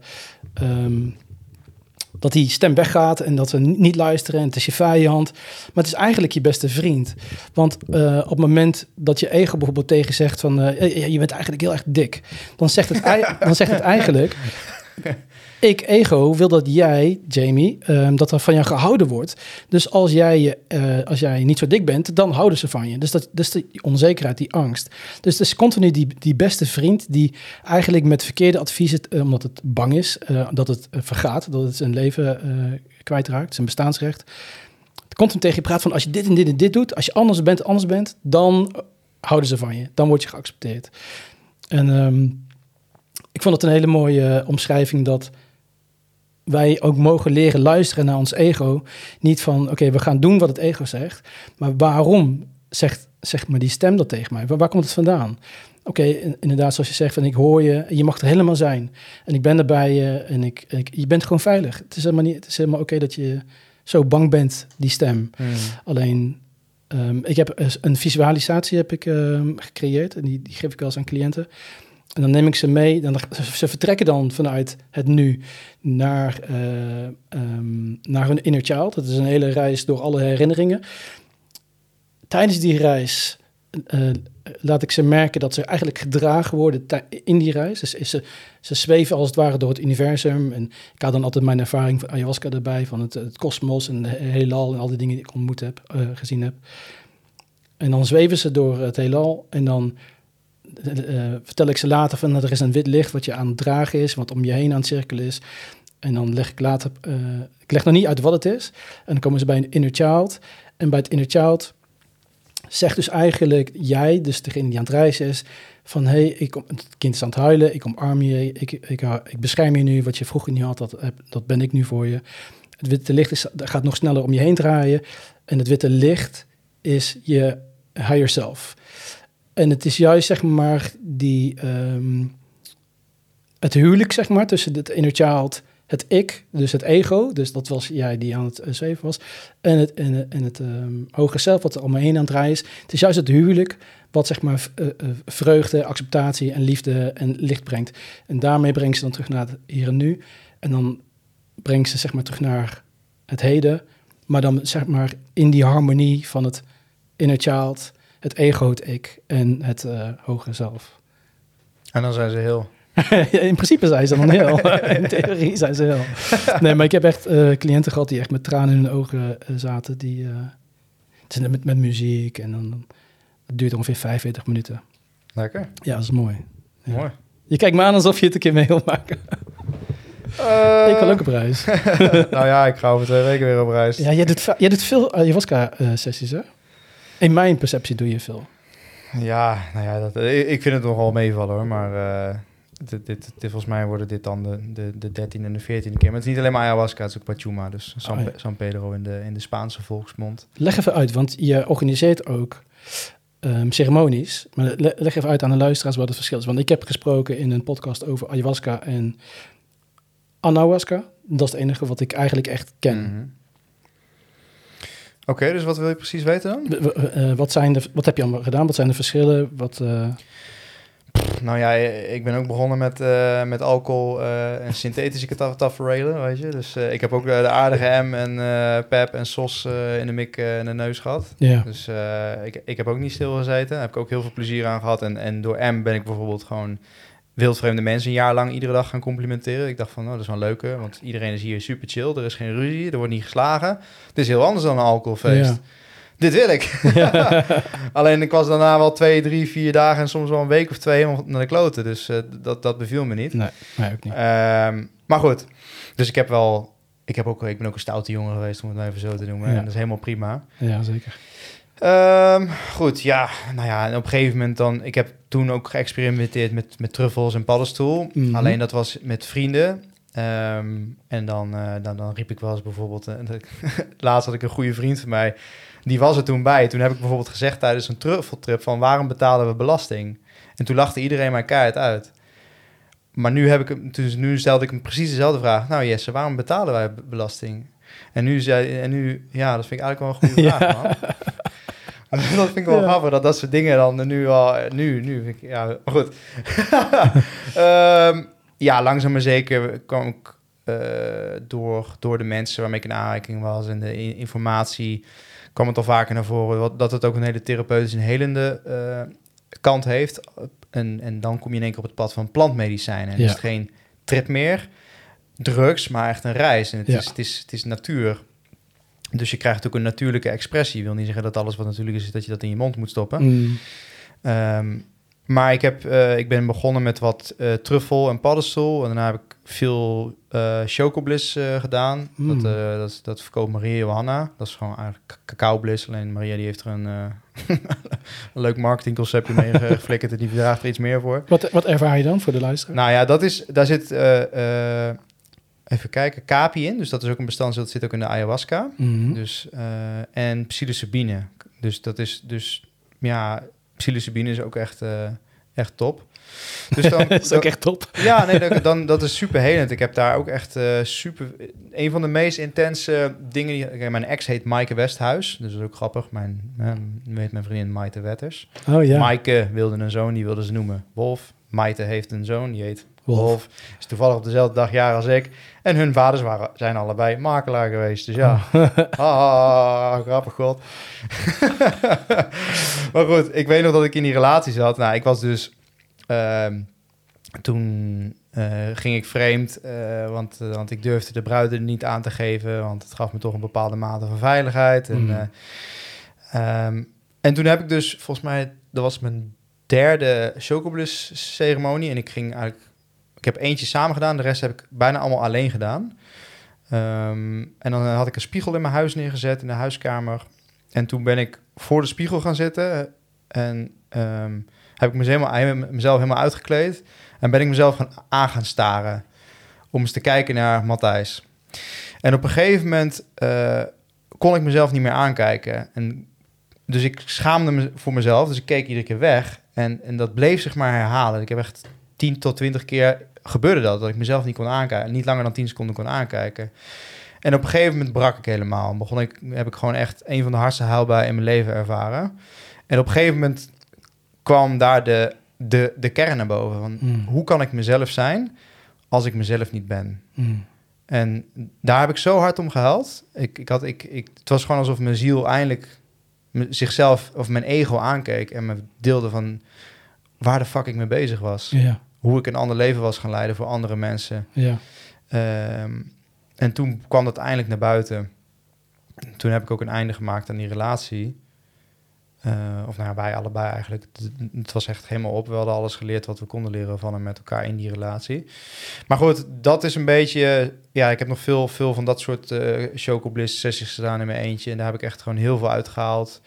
dat die stem weggaat en dat ni- niet luisteren en het is je vijand. Maar het is eigenlijk je beste vriend. Want eh, op het moment dat je ego bijvoorbeeld tegen zegt van eh, je- bent eigenlijk heel erg dik, dan zegt het, dan zegt het eigenlijk ik, ego, wil dat jij, Jamie, ehm, dat er van jou gehouden wordt. Dus als jij, eh, als jij niet zo dik bent, dan houden ze van je. Dus dat dus die onzekerheid, die angst. Dus het is continu die, die beste vriend die eigenlijk met verkeerde adviezen, eh, omdat het bang is, eh, dat het vergaat, dat het zijn leven kwijtraakt, zijn bestaansrecht. Continu tegen je praat van als je dit en dit en dit doet, als je anders bent, anders bent, dan houden ze van je. Dan word je geaccepteerd. En ehm, ik vond het een hele mooie omschrijving dat wij ook mogen leren luisteren naar ons ego. Niet van, oké, we gaan doen wat het ego zegt. Maar waarom zegt zeg maar die stem dat tegen mij? Waar, waar komt het vandaan? Oké, in- inderdaad, zoals je zegt, van ik hoor je, je mag er helemaal zijn. En ik ben er bij je en ik, ik, je bent gewoon veilig. Het is helemaal, niet, het is helemaal oké dat je zo bang bent, die stem. Hmm. Alleen, ehm, ik heb een- een visualisatie heb ik, ehm, gecreëerd en die, die geef ik wel eens aan cliënten. En dan neem ik ze mee. Dan, ze vertrekken dan vanuit het nu naar, eh, ehm, naar hun inner child. Dat is een hele reis door alle herinneringen. Tijdens die reis eh, laat ik ze merken dat ze eigenlijk gedragen worden in die reis. Dus ze, ze zweven als het ware door het universum. En ik had dan altijd mijn ervaring van ayahuasca erbij, van het het kosmos en de heelal en al die dingen die ik ontmoet heb, eh, gezien heb. En dan zweven ze door het heelal en dan eh, eh, vertel ik ze later van dat er is een wit licht wat je aan het dragen is, wat om je heen aan het cirkelen is. En dan leg ik later, eh, ik leg nog niet uit wat het is. En dan komen ze bij een inner child. En bij het inner child zegt dus eigenlijk jij, dus degene die aan het reizen is, van hé, hey, ik kom, het kind is aan het huilen, ik omarm je, ik, ik, ik bescherm je nu, wat je vroeger niet had, dat, dat ben ik nu voor je. Het witte licht is, gaat nog sneller om je heen draaien. En het witte licht is je higher self. En het is juist, zeg maar, die, ehm, het huwelijk, zeg maar, tussen het inner child, het ik, dus het ego, dus dat was jij die aan het uh, zweven was, en het, en, het- en het ehm, hoger zelf, wat er me heen aan het draaien is. Het is juist het huwelijk wat, zeg maar, eh, eh, vreugde, acceptatie en liefde en licht brengt. En daarmee brengt ze dan terug naar het hier en nu. En dan brengt ze, zeg maar, terug naar het heden, maar dan, zeg maar, in die harmonie van het inner child, het ego, het ik en het eh hogere zelf. En dan zijn ze heel... In principe zijn ze dan heel. in theorie zijn ze heel. Nee, maar ik heb echt eh, cliënten gehad die echt met tranen in hun ogen eh, zaten. Die, het is met, met muziek en dan, dan het duurt ongeveer 45 minuten. Lekker. Ja, dat is mooi. Ja. Mooi. Je kijkt me aan alsof je het een keer mee wil maken. Eh, ik wil ook op reis. nou ja, ik ga over twee weken weer op reis. ja, jij doet, jij doet veel ayahuasca-sessies, hè? In mijn perceptie doe je veel. Ja, nou ja, dat, ik, vind het nogal meevallen hoor, maar eh, dit, dit, dit, volgens mij worden dit dan de, de, de 13e en de 14e keer. Maar het is niet alleen maar ayahuasca, het is ook Pachuma, dus San, Oh, ja. San Pedro in de, in de Spaanse volksmond. Leg even uit, want je organiseert ook ehm, ceremonies. Maar le- leg even uit aan de luisteraars wat het verschil is. Want ik heb gesproken in een podcast over ayahuasca en anahuasca. Dat is het enige wat ik eigenlijk echt ken. Mhm. Oké, dus wat wil je precies weten dan? Eh, wat, zijn de, wat heb je allemaal gedaan? Wat zijn de verschillen? Wat, eh, Nou ja, ik ben ook begonnen met, eh, met alcohol en synthetische taf- taferelen, weet je. Dus ik heb ook de aardige M en Pep en Sos in de mik in de neus gehad. ja. Dus ik, ik heb ook niet stilgezeten. Daar heb ik ook heel veel plezier aan gehad. En, en door M ben ik bijvoorbeeld gewoon wildvreemde mensen een jaar lang iedere dag gaan complimenteren. Ik dacht van, nou, dat is wel leuker, want iedereen is hier super chill. Er is geen ruzie, er wordt niet geslagen. Het is heel anders dan een alcoholfeest. Ja. Dit wil ik. Alleen ik was daarna wel twee, drie, vier dagen en soms wel een week of twee helemaal naar de kloten. Dus eh, dat, dat beviel me niet. Nee, mij ook niet. Ehm, maar goed, dus ik heb wel... Ik, heb ook, ik ben ook een stoute jongen geweest, om het maar even zo te noemen. Ja. En dat is helemaal prima. Ja, zeker. Ehm, goed, ja. Nou ja, en op een gegeven moment dan... Ik heb toen ook geëxperimenteerd met, met truffels en paddenstoel. Mhm. Alleen dat was met vrienden. Ehm, en dan, eh, dan, dan riep ik wel eens bijvoorbeeld... ik- laatst had ik een goede vriend van mij. Die was er toen bij. Toen heb ik bijvoorbeeld gezegd tijdens een truffeltrip... van waarom betalen we belasting? En toen lachte iedereen mij keihard uit. maar nu, heb ik, hem- dus nu stelde ik hem precies dezelfde vraag. Nou Jesse, waarom betalen wij belasting? En nu zei en nu, ja, dat vind ik eigenlijk wel een goede vraag, man. dat vind ik wel grappig, dat dat soort dingen dan nu al, nu, nu, ik, ja, maar goed. Ehm, ja, langzaam maar zeker kwam ik eh, door, door de mensen waarmee ik in aanraking was en de informatie kwam het al vaker naar voren wat, dat het ook een hele therapeutische en helende eh, kant heeft. En, en dan kom je in één keer op het pad van plantmedicijnen. En Ja. is het geen trip meer, drugs, maar echt een reis. En het, Ja. is, het, is, het is natuur. Dus je krijgt ook een natuurlijke expressie. Ik wil niet zeggen dat alles wat natuurlijk is, dat je dat in je mond moet stoppen. Mm. Ehm, maar ik, heb, eh, ik ben begonnen met wat eh, truffel en paddenstoel. En daarna heb ik veel eh chocobliss gedaan. Mm. Dat, dat, dat verkoopt Maria Johanna. Dat is gewoon eigenlijk ca- cacaobliss. Alleen Maria die heeft er een, een leuk marketingconceptje mee ge- geflikkerd. En die draagt er iets meer voor. Wat, wat ervaar je dan voor de luisteraar? Nou ja, dat is, daar zit... even kijken, capi in. Dus dat is ook een bestanddeel. Dat zit ook in de ayahuasca. Mhm. Dus, eh, en psilocybine. Dus dat is dus, ja, psilocybine is ook echt, eh, echt top. Dus dan, dat is ook echt top. ja, nee, dat, dan, dat is super helend. Ik heb daar ook echt eh, super... Een van de meest intense dingen... Die, mijn ex heet Maaike Westhuis. Dus dat is ook grappig. Mijn, weet mijn vriendin Maite Wetters. Oh ja. Maaike wilde een zoon, die wilde ze noemen Wolf. Maite heeft een zoon, die heet Wolf. Wolf. Is toevallig op dezelfde dag jaar als ik. En hun vaders waren, zijn allebei makelaar geweest. Dus ja, ah, grappig god. maar goed, ik weet nog dat ik in die relatie zat. Nou, ik was dus... ehm, toen eh, ging ik vreemd, eh, want, eh, want ik durfde de bruid er niet aan te geven, want het gaf me toch een bepaalde mate van veiligheid. En, Mm. eh, ehm, en toen heb ik dus, volgens mij, dat was mijn derde chocobliss ceremonie. En ik ging eigenlijk, ik heb eentje samen gedaan, de rest heb ik bijna allemaal alleen gedaan. Ehm, en dan had ik een spiegel in mijn huis neergezet, in de huiskamer. En toen ben ik voor de spiegel gaan zitten en ehm, heb ik mezelf helemaal, mezelf helemaal uitgekleed. En ben ik mezelf gaan aan gaan staren om eens te kijken naar Matthijs. En op een gegeven moment eh, kon ik mezelf niet meer aankijken. En dus ik schaamde me voor mezelf, dus ik keek iedere keer weg. En, en dat bleef zich maar herhalen. Ik heb echt 10 tot 20 keer gebeurde dat, dat ik mezelf niet kon aankijken. Niet langer dan 10 seconden kon aankijken. En op een gegeven moment brak ik helemaal. Begon ik, heb ik gewoon echt een van de hardste huilbuien in mijn leven ervaren. En op een gegeven moment kwam daar de, de, de kern naar boven. Van, Mm. Hoe kan ik mezelf zijn als ik mezelf niet ben? Mm. En daar heb ik zo hard om gehuild. Ik, ik had, ik, ik, het was gewoon alsof mijn ziel eindelijk zichzelf of mijn ego aankeek en me deelde van waar de fuck ik mee bezig was. Ja, Hoe ik een ander leven was gaan leiden voor andere mensen. ja. Ehm, en toen kwam dat eindelijk naar buiten. Toen heb ik ook een einde gemaakt aan die relatie. Eh, of nou ja, wij allebei eigenlijk. Het, het was echt helemaal op. We hadden alles geleerd wat we konden leren van en met elkaar in die relatie. Maar goed, dat is een beetje... Ja, ik heb nog veel, veel van dat soort eh chocobliss sessies gedaan in mijn eentje. En daar heb ik echt gewoon heel veel uitgehaald.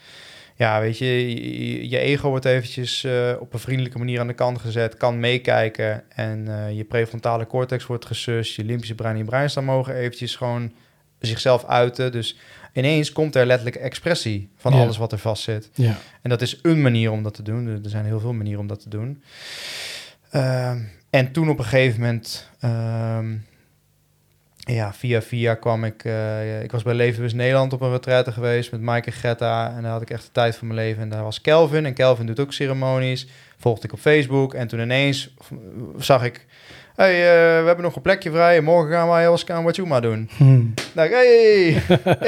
Ja, weet je, je, je ego wordt eventjes eh, op een vriendelijke manier aan de kant gezet. Kan meekijken. En eh, je prefrontale cortex wordt gesust. Je limbische brein en je breinstam mogen eventjes gewoon zichzelf uiten. Dus ineens komt er letterlijk expressie van Ja. alles wat er vast zit. Ja. En dat is een manier om dat te doen. Er- Er zijn heel veel manieren om dat te doen. Ehm, en toen op een gegeven moment, ehm, ja, via via kwam ik... eh, ik was bij Levenbus Nederland op een retraite geweest met Mike en Greta. En daar had ik echt de tijd van mijn leven. En daar was Kelvin. En Kelvin doet ook ceremonies. Volgde ik op Facebook. En toen ineens zag ik... hey, eh, we hebben nog een plekje vrij. Morgen gaan wij en Wachuma doen. Hm. dacht ik, hey,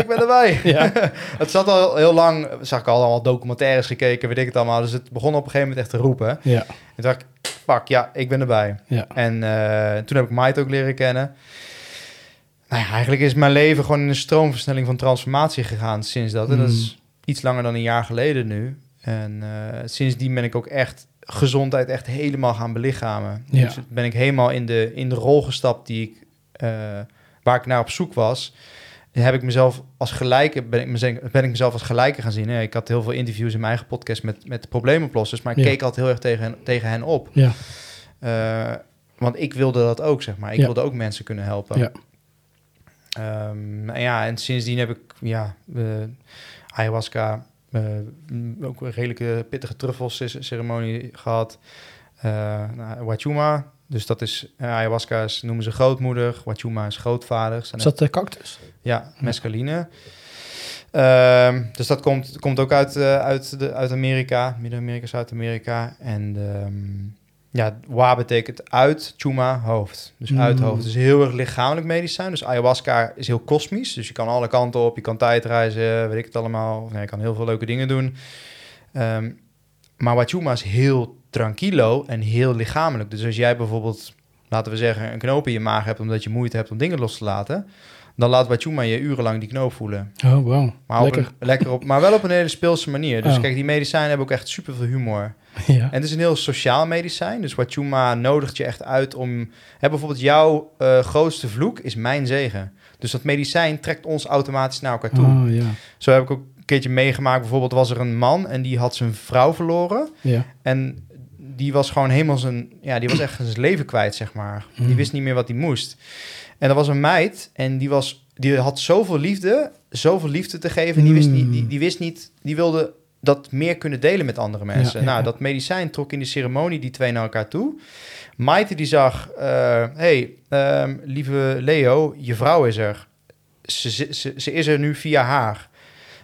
ik ben erbij. Ja. het zat al heel lang, zag ik al allemaal documentaires gekeken, weet ik het allemaal. Dus het begon op een gegeven moment echt te roepen. Ja. En toen dacht ik, fuck, ja, ik ben erbij. Ja. En eh, toen heb ik Maite ook leren kennen. Nou ja, eigenlijk is mijn leven gewoon in een stroomversnelling van transformatie gegaan sinds dat. En dat is iets langer dan een jaar geleden nu. En eh, sindsdien ben ik ook echt gezondheid echt helemaal gaan belichamen. Ja. Dus ben ik helemaal in de, in de rol gestapt die ik, eh, waar ik naar op zoek was. En heb ik mezelf als gelijke, ben ik, mezelf, ben ik mezelf als gelijke gaan zien. hè. Ik had heel veel interviews in mijn eigen podcast met, met probleemoplossers, maar ik Ja. keek altijd heel erg tegen, hen- tegen hen op. Ja. Eh, want ik wilde dat ook, zeg maar. Ik wilde ook mensen kunnen helpen. Ja. Ehm, en ja, en sindsdien heb ik ja, eh, ayahuasca, eh, ook een redelijke pittige truffelceremonie gehad. Wachuma, Dus dat is, ayahuasca is, noemen ze grootmoeder, Wachuma is grootvader. Zijn Is dat de cactus? ja, mescaline. Ehm, dus dat komt, komt ook uit, uit, de, uit Amerika, Midden-Amerika, Zuid-Amerika. En ehm, ja, wa betekent uit, chuma, hoofd. Dus Mm. uit hoofd. Dus heel erg lichamelijk medicijn. Dus ayahuasca is heel kosmisch. Dus je kan alle kanten op. Je kan tijdreizen, weet ik het allemaal. Of nee, je kan heel veel leuke dingen doen. Ehm, maar wachuma is heel tranquilo en heel lichamelijk. Dus als jij bijvoorbeeld, laten we zeggen, een knoop in je maag hebt... omdat je moeite hebt om dingen los te laten... dan laat wachuma je urenlang die knoop voelen. Oh, wow. Maar, Lekker. Op een, lekker op, maar wel op een hele speelse manier. Dus Oh. kijk, die medicijnen hebben ook echt super veel humor. ja. En het is een heel sociaal medicijn. Dus Wachuma nodigt je echt uit om... Hè, bijvoorbeeld jouw eh, grootste vloek is mijn zegen. Dus dat medicijn trekt ons automatisch naar elkaar toe. Oh, ja. Zo heb ik ook een keertje meegemaakt. Bijvoorbeeld was er een man en die had zijn vrouw verloren. Ja. En die was gewoon helemaal zijn... Ja, die was echt zijn leven kwijt, zeg maar. Die Mm. wist niet meer wat hij moest. En er was een meid en die, was, die had zoveel liefde, zoveel liefde te geven. En die, wist, niet, die, die wist niet, die wilde dat meer kunnen delen met andere mensen. ja, nou, dat medicijn trok in de ceremonie die twee naar elkaar toe. Maite die zag, eh, hey, ehm, lieve Leo, je vrouw is er. Ze, ze, ze, ze is er nu via haar.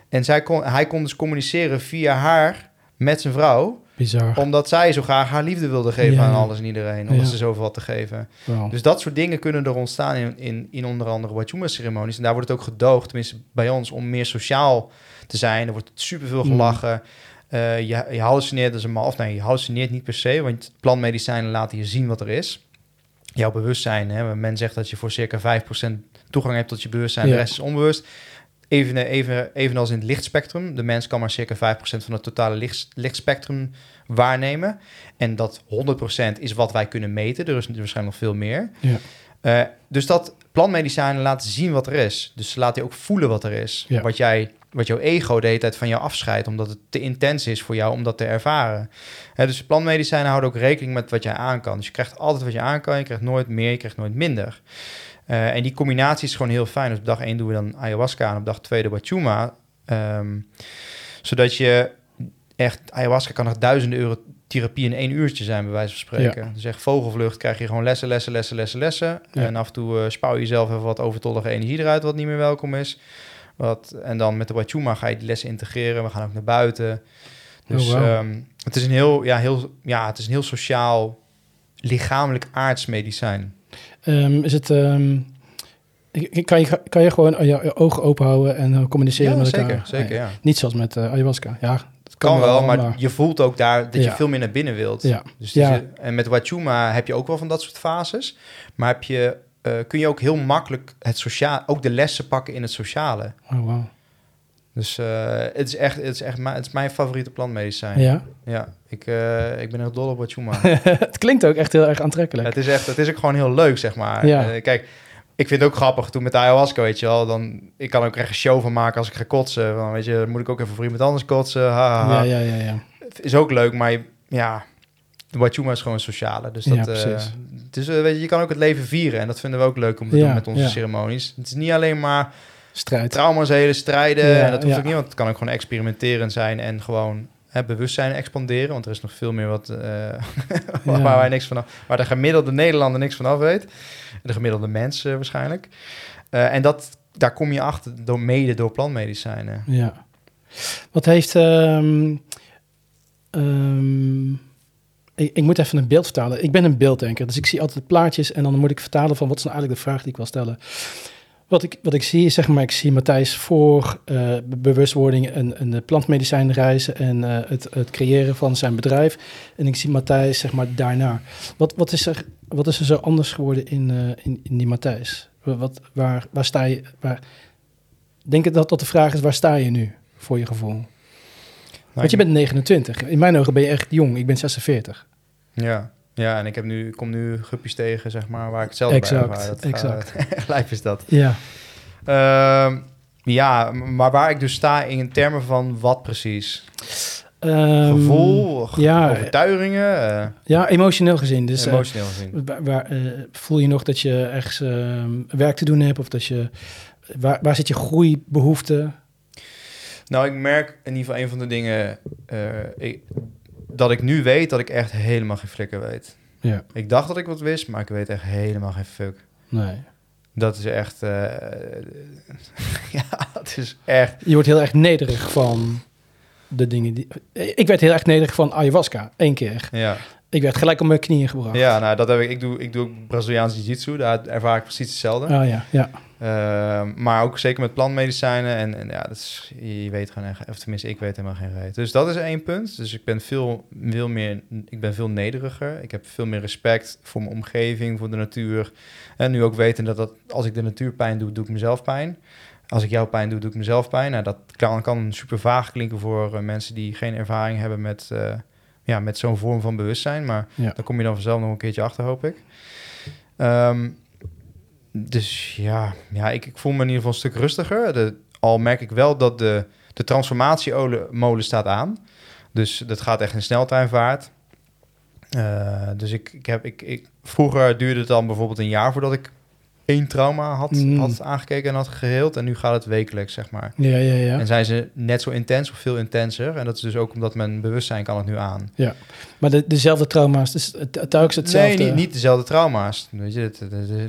En zij kon, hij kon dus communiceren via haar met zijn vrouw, Bizar. omdat zij zo graag haar liefde wilde geven Ja. aan alles en iedereen, omdat Ja. ze zoveel had te geven. Wow. Dus dat soort dingen kunnen er ontstaan in, in, in onder andere Wachuma-ceremonies. En daar wordt het ook gedoogd, tenminste bij ons, om meer sociaal te zijn. Er wordt superveel Mm. gelachen. Eh, je, je hallucineert als een. Of nee, je hallucineert niet per se, want plantmedicijnen laten je zien wat er is. Jouw bewustzijn, hè, men zegt dat je voor circa 5% toegang hebt tot je bewustzijn, Ja. de rest is onbewust. Even, even, evenals in het lichtspectrum. De mens kan maar circa 5% van het totale licht, lichtspectrum waarnemen. En dat 100% is wat wij kunnen meten. Er is waarschijnlijk nog veel meer. Ja. Eh, dus dat plantmedicijnen laten zien wat er is. Dus ze laten je ook voelen wat er is. Ja. Wat, jij, wat jouw ego de hele tijd van jou afscheidt... omdat het te intens is voor jou om dat te ervaren. Hè, dus plantmedicijnen houden ook rekening met wat jij aan kan. Dus je krijgt altijd wat je aan kan. Je krijgt nooit meer, je krijgt nooit minder. Eh, en die combinatie is gewoon heel fijn. Dus op dag 1 doen we dan ayahuasca... en op dag 2 de wachuma. Ehm, zodat je echt... Ayahuasca kan nog duizenden euro therapie in één uurtje zijn, bij wijze van spreken. Dus echt vogelvlucht krijg je gewoon lessen, lessen, lessen, lessen, lessen. Ja. En af en toe eh, spouw je jezelf even wat overtollige energie eruit, wat niet meer welkom is. Wat, en dan met de Wachuma ga je die lessen integreren. We gaan ook naar buiten. Dus Oh, wauw. ehm, het, is een heel, ja, heel, ja, het is een heel sociaal, lichamelijk aards medicijn. Ehm, is het... ehm, kan, je, kan je gewoon je, je ogen open houden en eh, communiceren Ja, met zeker, elkaar? zeker, Nee, ja. Niet zoals met eh, ayahuasca. Ja, dat Kan wel, maar, maar- je voelt ook daar dat je veel meer naar binnen wilt. Ja. Dus Ja. het is- en met Wachuma heb je ook wel van dat soort fases. Maar heb je, eh, kun je ook heel makkelijk het sociaal, ook de lessen pakken in het sociale. Oh, wauw. Dus eh, het is echt, het is echt mijn, het is mijn favoriete plantmedicijn. Ja. Ja, ik, eh, ik ben echt dol op Wachuma. het klinkt ook echt heel erg aantrekkelijk. het is echt, het is ook gewoon heel leuk, zeg maar. Ja. Eh, kijk, ik vind het ook grappig toen met ayahuasca, weet je wel. Dan, ik kan ook echt een show van maken als ik ga kotsen. Weet je, moet ik ook even voor iemand anders kotsen. Ha, ha, ha. Ja, ja, ja, ja. Het is ook leuk, maar je- ja, de Wachuma is gewoon sociale. Dus dat, precies. eh, weet je, je kan ook het leven vieren. En dat vinden we ook leuk om te Ja, doen met onze ceremonies. Het is niet alleen maar Strijd. trauma's, hele strijden. Ja, en dat hoeft ja. ook niet, want het kan ook gewoon experimenterend zijn en gewoon hè, bewustzijn expanderen. Want er is nog veel meer wat uh, Ja. waar wij niks van af, waar de gemiddelde Nederlander niks van af weet. De gemiddelde mens uh, waarschijnlijk. Uh, en dat, daar kom je achter door mede door plantmedicijnen. Ja. Wat heeft. Um, um, ik, ik, moet even een beeld vertalen. Ik ben een beelddenker, dus ik zie altijd plaatjes en dan moet ik vertalen van wat is nou eigenlijk de vraag die ik wil stellen. Wat ik, wat ik zie is, zeg maar, ik zie Matthijs voor uh, bewustwording en, en de plantmedicijn reizen en uh, het, het creëren van zijn bedrijf. En ik zie Matthijs, zeg maar, daarna. Wat, wat, is, er, wat is er zo anders geworden in, uh, in, in die Matthijs? Wat, waar, waar sta je? Waar, denk dat dat de vraag is, waar sta je nu, voor je gevoel? Nou, Want je bent 29. In mijn ogen ben je echt jong. Ik ben 46. Ja. Ja, en ik heb nu, kom nu guppies tegen, zeg maar, waar ik hetzelfde exact, bij ervaar. Dat exact. Lijf is dat. Ja. Uh, ja, maar waar ik dus sta in termen van wat precies? Um, Gevoel, ja, overtuigingen? Uh, ja, emotioneel gezien. Dus, emotioneel gezien. Uh, waar, waar, voel je nog dat je ergens werk te doen hebt? Of dat je... Waar, waar zit je groeibehoefte? Nou, ik merk in ieder geval een van de dingen... Ik, dat ik nu weet dat ik echt helemaal geen flikker weet. Ja, Ik dacht dat ik wat wist, maar ik weet echt helemaal geen fuck. nee. Dat is echt... eh, ja, het is echt... Je wordt heel erg nederig van de dingen die... Ik werd heel erg nederig van ayahuasca, één keer. Ja, Ik werd gelijk op mijn knieën gebracht. ja nou, dat heb ik. Ik doe, ik doe ook Braziliaans Jiu-Jitsu. Daar ervaar ik precies hetzelfde. Oh ja, ja. Ehm, maar ook zeker met plantmedicijnen. En, en ja, dat is, je weet gewoon echt, of tenminste, ik weet helemaal geen reet. Dus dat is één punt. Dus ik ben veel, veel meer, ik ben veel nederiger. Ik heb veel meer respect voor mijn omgeving, voor de natuur. En nu ook weten dat, dat als ik de natuur pijn doe, doe ik mezelf pijn. Als ik jou pijn doe, doe ik mezelf pijn. Nou, dat kan, kan super vaag klinken voor eh, mensen die geen ervaring hebben met, eh, ja, met zo'n vorm van bewustzijn. Maar Ja. daar kom je dan vanzelf nog een keertje achter, hoop ik. Ehm, dus ja, ja ik, ik voel me in ieder geval een stuk rustiger. De, al merk ik wel dat de, de transformatiemolen staat aan. Dus dat gaat echt in sneltreinvaart. Eh, dus ik, ik heb, ik, ik, vroeger duurde het dan bijvoorbeeld een jaar voordat ik één trauma had, Mm. had aangekeken en had geheeld. En nu gaat het wekelijks, zeg maar. Ja, ja, ja. En zijn ze net zo intens of veel intenser. En dat is dus ook omdat mijn bewustzijn kan het nu aan. Maar de, dezelfde trauma's, dus het, het telkens hetzelfde. Nee, niet, niet dezelfde trauma's. Weet je,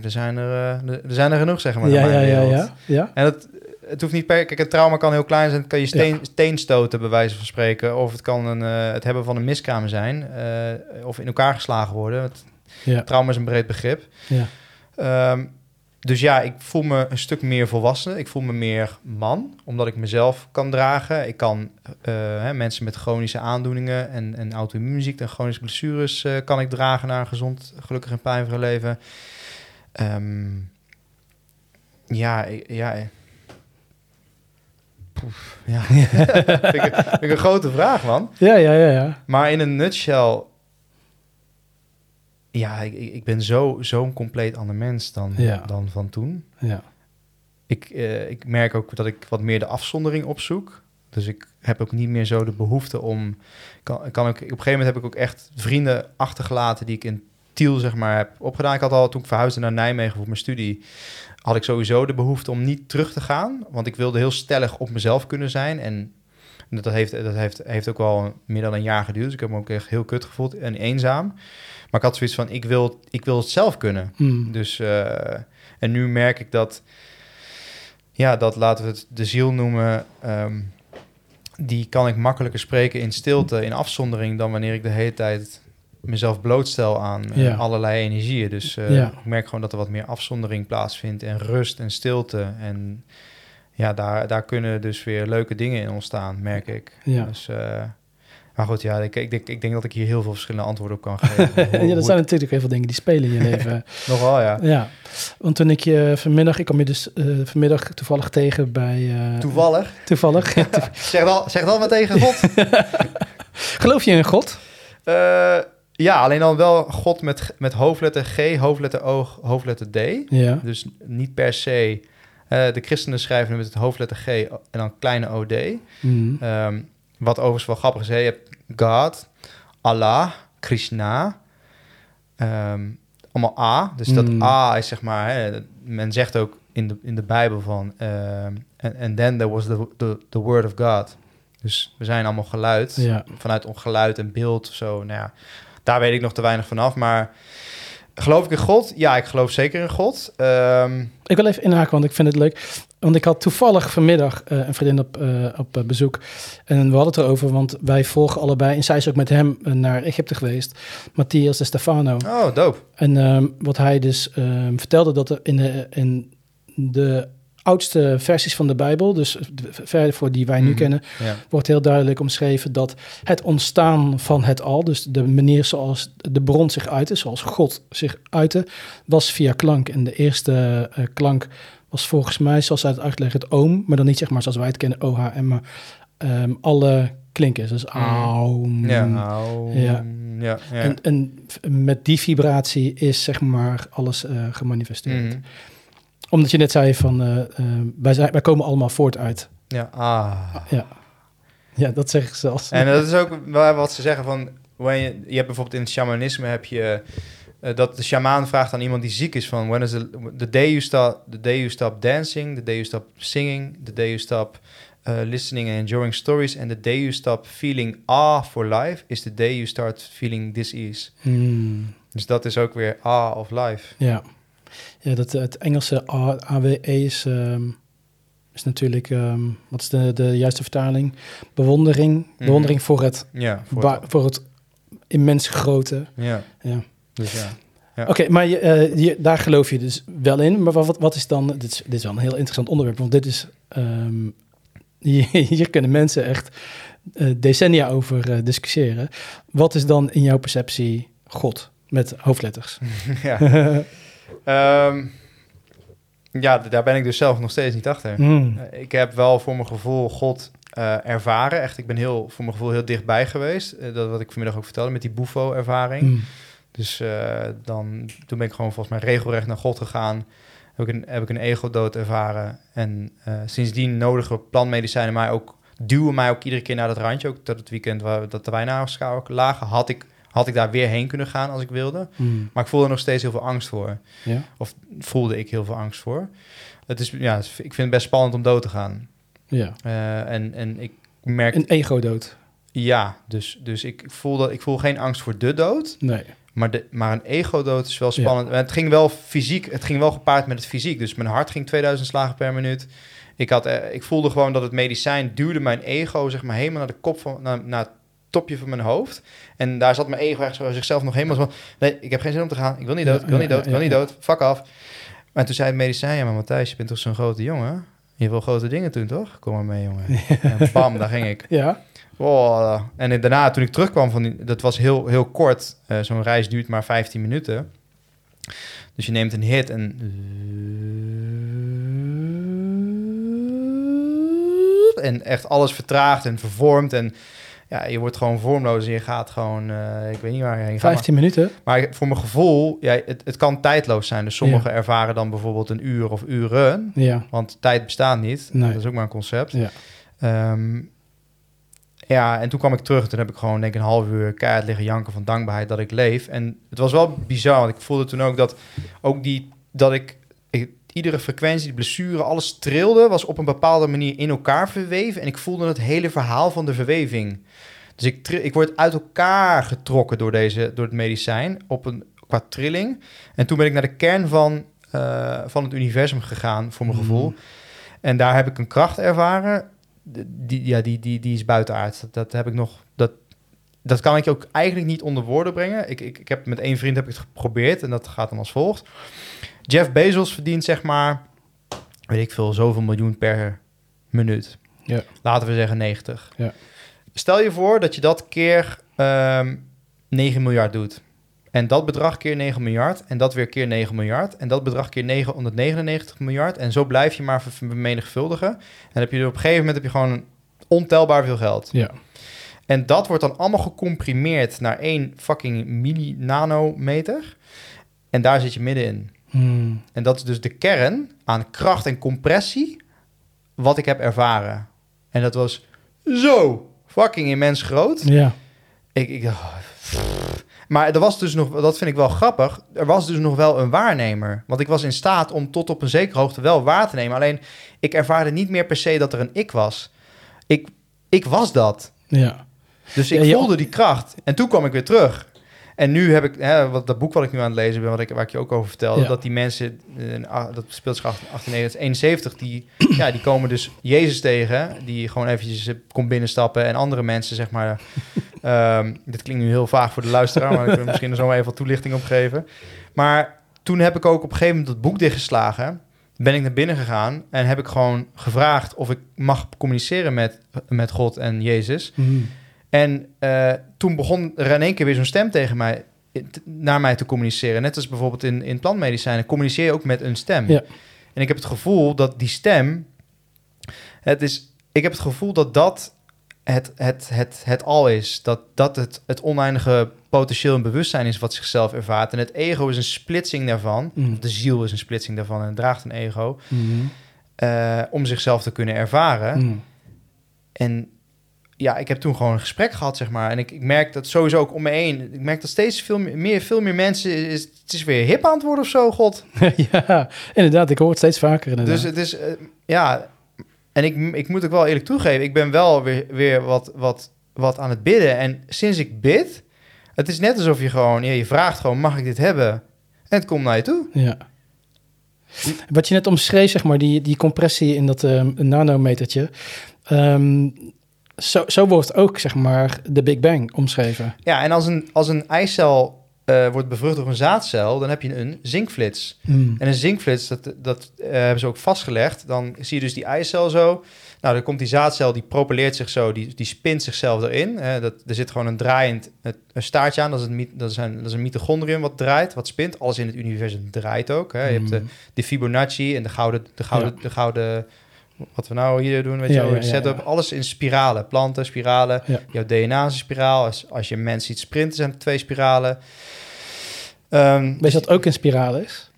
er zijn er, eh, er zijn er genoeg, zeg maar. Ja, ja, ja, ja. ja. En het, het hoeft niet per... Kijk, een trauma kan heel klein zijn. Het kan je steen, steen stoten, bij wijze van spreken. Of het kan een, eh, het hebben van een miskraam zijn. eh, of in elkaar geslagen worden. Het, Ja, trauma is een breed begrip. ja. Ehm, dus ja, ik voel me een stuk meer volwassen. Ik voel me meer man, omdat ik mezelf kan dragen. Ik kan eh, hè, mensen met chronische aandoeningen en, en auto-immuunziekte en chronische blessures eh, kan ik dragen naar een gezond, gelukkig en pijnvrij leven. Ehm, ja, ik- ja. eh. Poef, ja. vind, ik, vind ik een grote vraag, man. Ja, ja, ja, ja. Maar in een nutshell, ja, ik, ik ik ben zo, zo'n compleet ander mens dan, Ja. dan van toen. ja. Ik, eh, ik merk ook dat ik wat meer de afzondering opzoek. Dus ik heb ook niet meer zo de behoefte om... Kan, kan ook, op een gegeven moment heb ik ook echt vrienden achtergelaten... die ik in Tiel, zeg maar, heb opgedaan. Ik had al, toen ik verhuisde naar Nijmegen voor mijn studie... had ik sowieso de behoefte om niet terug te gaan. Want ik wilde heel stellig op mezelf kunnen zijn. En dat heeft, dat heeft, heeft ook wel meer dan een jaar geduurd. Dus ik heb me ook echt heel kut gevoeld en eenzaam. Maar ik had zoiets van, ik wil, ik wil het zelf kunnen. Mm. Dus, eh, en nu merk ik dat, ja, dat laten we het de ziel noemen, ehm, die kan ik makkelijker spreken in stilte, in afzondering, dan wanneer ik de hele tijd mezelf blootstel aan eh, allerlei energieën. Dus eh, Ja. ik merk gewoon dat er wat meer afzondering plaatsvindt en rust en stilte. En ja, daar, daar kunnen dus weer leuke dingen in ontstaan, merk ik. Ja. Dus, eh, maar goed, ja, ik, ik, denk, ik denk dat ik hier heel veel verschillende antwoorden op kan geven. Hoe- ja, er zijn natuurlijk heel veel dingen die spelen in je leven. Nogal, ja. ja, want toen ik je vanmiddag, ik kwam je dus eh, vanmiddag toevallig tegen bij... eh, Toevallig. Toevallig. Zeg dan, zeg dan maar tegen God. Geloof je in God? Eh, ja, alleen dan wel God met, met hoofdletter G, hoofdletter O, hoofdletter D. Ja. Dus niet per se... de christenen schrijven met het hoofdletter G en dan kleine OD. Mm. Ehm, wat overigens wel grappig is. hè. Je hebt God, Allah, Krishna. ehm, allemaal A. Dus dat Mm. A is zeg maar... Hè, men zegt ook in de, in de Bijbel van... ehm, and, and then there was the, the, the word of God. Dus we zijn allemaal geluid. Ja. Vanuit on- geluid en beeld of zo. Nou ja, daar weet ik nog te weinig vanaf. Maar geloof ik in God? Ja, ik geloof zeker in God. Ehm, Ik wil even inhaken, want ik vind het leuk. Want ik had toevallig vanmiddag eh, een vriendin op, eh, op eh, bezoek. En we hadden het erover, want wij volgen allebei. En zij is ook met hem naar Egypte geweest. Matthias de Stefano. oh, dope. En ehm, wat hij dus ehm, vertelde, dat er in de, in de oudste versies van de Bijbel, dus de verder voor die wij nu Mhm. kennen, Ja. wordt heel duidelijk omschreven dat het ontstaan van het al, dus de manier zoals de bron zich uitte, zoals God zich uitte, was via klank. En de eerste eh, klank was volgens mij, zoals zij het uitleggen, het oom, maar dan niet zeg maar zoals wij het kennen, OHM, maar ehm, alle klinkers, dus Mhm. aum. Ja, Ja. ja, ja. En, met die vibratie is zeg maar alles eh, gemanifesteerd. Mhm. Omdat je net zei van, eh, eh, wij, zijn, wij komen allemaal voort uit. Ja, ah. Ja, ja dat zeg ik zelfs. En dat is ook wat ze zeggen van... When je, je hebt bijvoorbeeld in het shamanisme heb je... eh, dat de shamaan vraagt aan iemand die ziek is van... When is the, the, day you stop, the day you stop dancing, the day you stop singing... the day you stop uh, listening and enjoying stories... and the day you stop feeling awe for life... is the day you start feeling dis-ease. Hmm, Dus dat is ook weer ah of life. Ja, ja dat, het Engelse AWE is, ehm, is natuurlijk, ehm, wat is de, de juiste vertaling? Bewondering. Bewondering voor het, Ja, voor wa- voor het immens grote. ja. Ja. Dus ja. Ja. Oké, maar je, eh, je- daar geloof je dus wel in. Maar wat, wat is dan, dit is, dit is wel een heel interessant onderwerp, want dit is, ehm, hier, hier kunnen mensen echt eh, decennia over eh, discussiëren. Wat is dan in jouw perceptie God met hoofdletters? ja. Ehm, ja, daar ben ik dus zelf nog steeds niet achter. Hmm. Eh, Ik heb wel voor mijn gevoel God eh, ervaren. Echt, ik ben heel, voor mijn gevoel heel dichtbij geweest. Eh, dat wat ik vanmiddag ook vertelde met die Bufo-ervaring. Hmm. Dus dan, toen ben ik gewoon volgens mij regelrecht naar God gegaan. Heb ik een, heb ik een ego-dood ervaren. En sindsdien nodigen plantmedicijnen mij ook, duwen mij ook iedere keer naar dat randje. Ook dat het weekend waar, dat de wijnaarschaal lagen, had ik, had ik daar weer heen kunnen gaan als ik wilde. Hmm. Maar ik voelde er nog steeds heel veel angst voor. Ja. Of voelde ik heel veel angst voor. Het is, ja, ik vind het best spannend om dood te gaan. ja. Eh, en, en ik merk, Een ego-dood. ja, dus, dus ik voel, dat, ik voel geen angst voor de dood. Nee. Maar, de, maar een ego-dood is wel Ja. spannend. Maar Het ging wel fysiek, het ging wel gepaard met het fysiek. Dus mijn hart ging 2000 slagen per minuut. Ik, had, eh, ik voelde gewoon dat het medicijn duwde mijn ego zeg maar, helemaal naar de kop van, naar, naar topje van mijn hoofd. En daar zat mijn ego echt zo zichzelf nog helemaal van... Nee, ik heb geen zin om te gaan. Ik wil niet dood, ik wil niet dood, ik wil niet dood. Fuck af. Maar toen zei het medicijn... Ja, maar Matthijs, je bent toch zo'n grote jongen? Je wil grote dingen doen, toch? Kom maar mee, jongen. En bam, daar ging ik. Ja. Oh, en daarna, toen ik terugkwam van die, dat was heel, heel kort. Eh, Zo'n reis duurt maar 15 minuten. Dus je neemt een hit en. En echt alles vertraagt en vervormt. En ja, je wordt gewoon vormloos en je gaat gewoon. eh, ik weet niet waar je heen gaat. 15 minuten. Maar, voor mijn gevoel, ja, het, het kan tijdloos zijn. Dus sommigen ervaren dan bijvoorbeeld een uur of uren. Ja. Want tijd bestaat niet. Nee. Dat is ook maar een concept. Ja. Ehm, ja, en toen kwam ik terug. Toen heb ik gewoon denk ik een half uur keihard liggen janken van dankbaarheid dat ik leef. En het was wel bizar, want ik voelde toen ook dat ook die dat ik- iedere frequentie, die blessure, alles trilde, was op een bepaalde manier in elkaar verweven. En ik voelde het hele verhaal van de verweving. Dus ik, ik word uit elkaar getrokken door, deze, door het medicijn op een, qua trilling. En toen ben ik naar de kern van, eh, van het universum gegaan, voor mijn Mhm. gevoel. En daar heb ik een kracht ervaren. Die, ja, die, die, die is buitenaard. Dat, dat heb ik nog. Dat, dat kan ik ook eigenlijk niet onder woorden brengen. Ik, ik, ik heb met één vriend heb ik het geprobeerd en dat gaat dan als volgt. Jeff Bezos verdient zeg maar, weet ik veel, zoveel miljoen per minuut. Ja. Laten we zeggen 90. Ja. Stel je voor dat je dat keer ehm 9 miljard doet. En dat bedrag keer 9 miljard. En dat weer keer 9 miljard. En dat bedrag keer 999 miljard. En zo blijf je maar ver- vermenigvuldigen. En dan heb je er op een gegeven moment heb je gewoon ontelbaar veel geld. Ja. En dat wordt dan allemaal gecomprimeerd naar één fucking milli-nanometer. En daar zit je middenin. Hmm. En dat is dus de kern aan kracht en compressie wat ik heb ervaren. En dat was zo fucking immens groot. Ja. Ik, ik, oh, maar er was dus nog, dat vind ik wel grappig, er was dus nog wel een waarnemer. Want ik was in staat om tot op een zekere hoogte wel waar te nemen. Alleen, ik ervaarde niet meer per se dat er een ik was. Ik, ik was dat. Ja. Dus ik Ja, voelde die kracht. En toen kwam ik weer terug. En nu heb ik, hè, wat, dat boek wat ik nu aan het lezen ben, wat ik, waar ik je ook over vertelde, Ja. dat die mensen, ah, dat speelt zich af 1871, die, ja, die komen dus Jezus tegen, die gewoon eventjes eh, komt binnenstappen en andere mensen, zeg maar. ehm, dit klinkt nu heel vaag voor de luisteraar, maar ik wil misschien er zo even wat toelichting op geven. Maar toen heb ik ook op een gegeven moment dat boek dichtgeslagen, ben ik naar binnen gegaan en heb ik gewoon gevraagd of ik mag communiceren met, met God en Jezus. Hmm. En eh, toen begon er in één keer weer zo'n stem tegen mij, naar mij te communiceren. Net als bijvoorbeeld in, in plantmedicijnen, communiceer je ook met een stem. Ja. En ik heb het gevoel dat die stem, het is, ik heb het gevoel dat dat het, het, het, het al is. Dat dat het, het oneindige potentieel en bewustzijn is wat zichzelf ervaart. En het ego is een splitsing daarvan. Hmm. De ziel is een splitsing daarvan en draagt een ego. Hmm. eh, om zichzelf te kunnen ervaren. Hmm. En ja, ik heb toen gewoon een gesprek gehad, zeg maar. En ik, ik merk dat sowieso ook om me heen. Ik merk dat steeds veel meer, veel meer mensen... Is, het is weer hip aan het worden of zo, god. ja, inderdaad. Ik hoor het steeds vaker inderdaad. Dus het is... eh, ja, en ik, ik moet ook wel eerlijk toegeven... ik ben wel weer, weer wat, wat, wat aan het bidden. En sinds ik bid... Het is net alsof je gewoon, ja, je vraagt gewoon, mag ik dit hebben? En het komt naar je toe. Ja. Wat je net omschreef, zeg maar, die, die compressie in dat ehm, nanometertje. ehm, zo, zo wordt ook, zeg maar, de Big Bang omschreven. Ja, en als een, als een eicel eh, wordt bevrucht door een zaadcel, dan heb je een zinkflits. Hmm. En een zinkflits, dat, dat eh, hebben ze ook vastgelegd. Dan zie je dus die eicel zo. Nou, dan komt die zaadcel, die propelleert zich zo, die, die spint zichzelf erin. Hè, dat, er zit gewoon een draaiend een staartje aan. Dat is, een, dat, is een, dat is een mitochondrium wat draait, wat spint. Alles in het universum draait ook. Hè. Je hebt de, Hmm. de Fibonacci en de gouden, de gouden, de gouden wat we nou hier doen, weet je Ja, ja, ja, setup. ja. Alles in spiralen, planten, spiralen. Jouw DNA is een spiraal. Als, als je mensen ziet sprinten, zijn het twee spiralen. Ehm, Weet je wat ook een spiraal is?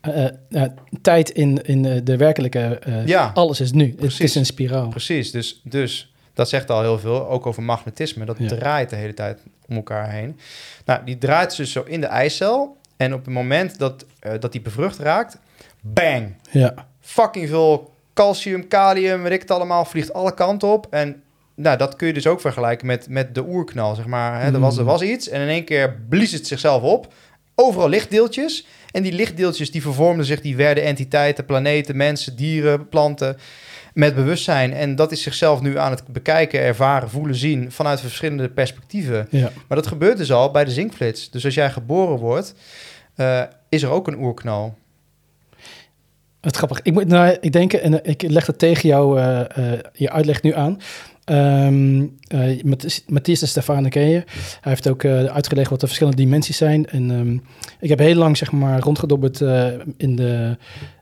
Eh, eh, ja, tijd in, in eh, de werkelijke... Ja. Alles is nu. Het Precies. is een spiraal. Precies, dus, dus dat zegt al heel veel, ook over magnetisme. Dat draait de hele tijd om elkaar heen. Nou, die draait dus zo in de eicel. En op het moment dat, dat die bevrucht raakt, bang! Ja. Fucking veel calcium, kalium, weet ik het allemaal, vliegt alle kanten op. En nou, dat kun je dus ook vergelijken met, met de oerknal, zeg maar. Hè? Er, was, er Mm. was iets en in één keer blies het zichzelf op. Overal lichtdeeltjes. En die lichtdeeltjes die vervormden zich, die werden entiteiten, planeten, mensen, dieren, planten met bewustzijn. En dat is zichzelf nu aan het bekijken, ervaren, voelen, zien vanuit verschillende perspectieven. ja. Maar dat gebeurt dus al bij de zinkflits. Dus als jij geboren wordt, eh, is er ook een oerknal. Het grappig. Ik moet nou, ik denk, en eh, ik leg het tegen jou, eh, eh, je uitleg nu aan. Ehm eh, Matthias- de Stefane ken je. Hij heeft ook uitgelegd wat de verschillende dimensies zijn. En ehm, ik heb heel lang, zeg maar, rondgedobberd in, de,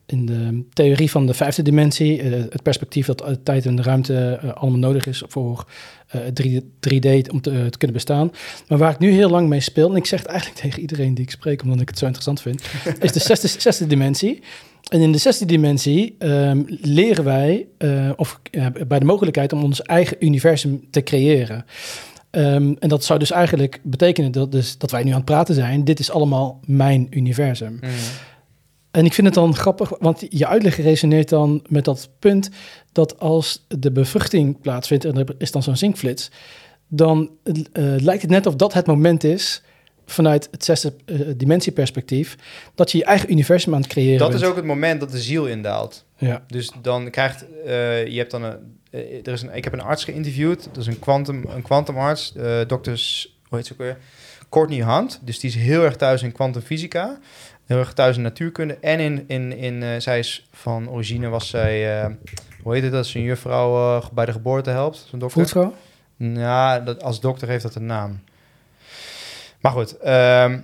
in de theorie van de vijfde dimensie. Het perspectief dat tijd en ruimte allemaal nodig is voor eh, 3, 3D om te, kunnen bestaan. Maar waar ik nu heel lang mee speel, en ik zeg het eigenlijk tegen iedereen die ik spreek, omdat ik het zo interessant vind, is de zesde dimensie. En in de zesde dimensie ehm, leren wij, eh, of eh, bij de mogelijkheid om ons eigen universum te creëren. Ehm, en dat zou dus eigenlijk betekenen dat, dus, dat wij nu aan het praten zijn. Dit is allemaal mijn universum. En ik vind het dan grappig, want je uitleg resoneert dan met dat punt dat als de bevruchting plaatsvindt en er is dan zo'n zinkflits, dan eh, lijkt het net of dat het moment is vanuit het zesde eh, dimensieperspectief, dat je je eigen universum aan het creëren Dat bent. is ook het moment dat de ziel indaalt. Ja. Dus dan krijgt, eh, je hebt dan een, eh, er is een, ik heb een arts geïnterviewd, dat is een quantum, een quantumarts, dokters, hoe heet ze ook weer? Courtney Hunt, dus die is heel erg thuis in kwantumfysica, heel erg thuis in natuurkunde en in, in, in zij is van origine was zij, hoe heet het, dat ze een juffrouw bij de geboorte helpt, zo'n dokter. Voetvrouw? Ja, dat, als dokter heeft dat een naam. Maar goed, ehm,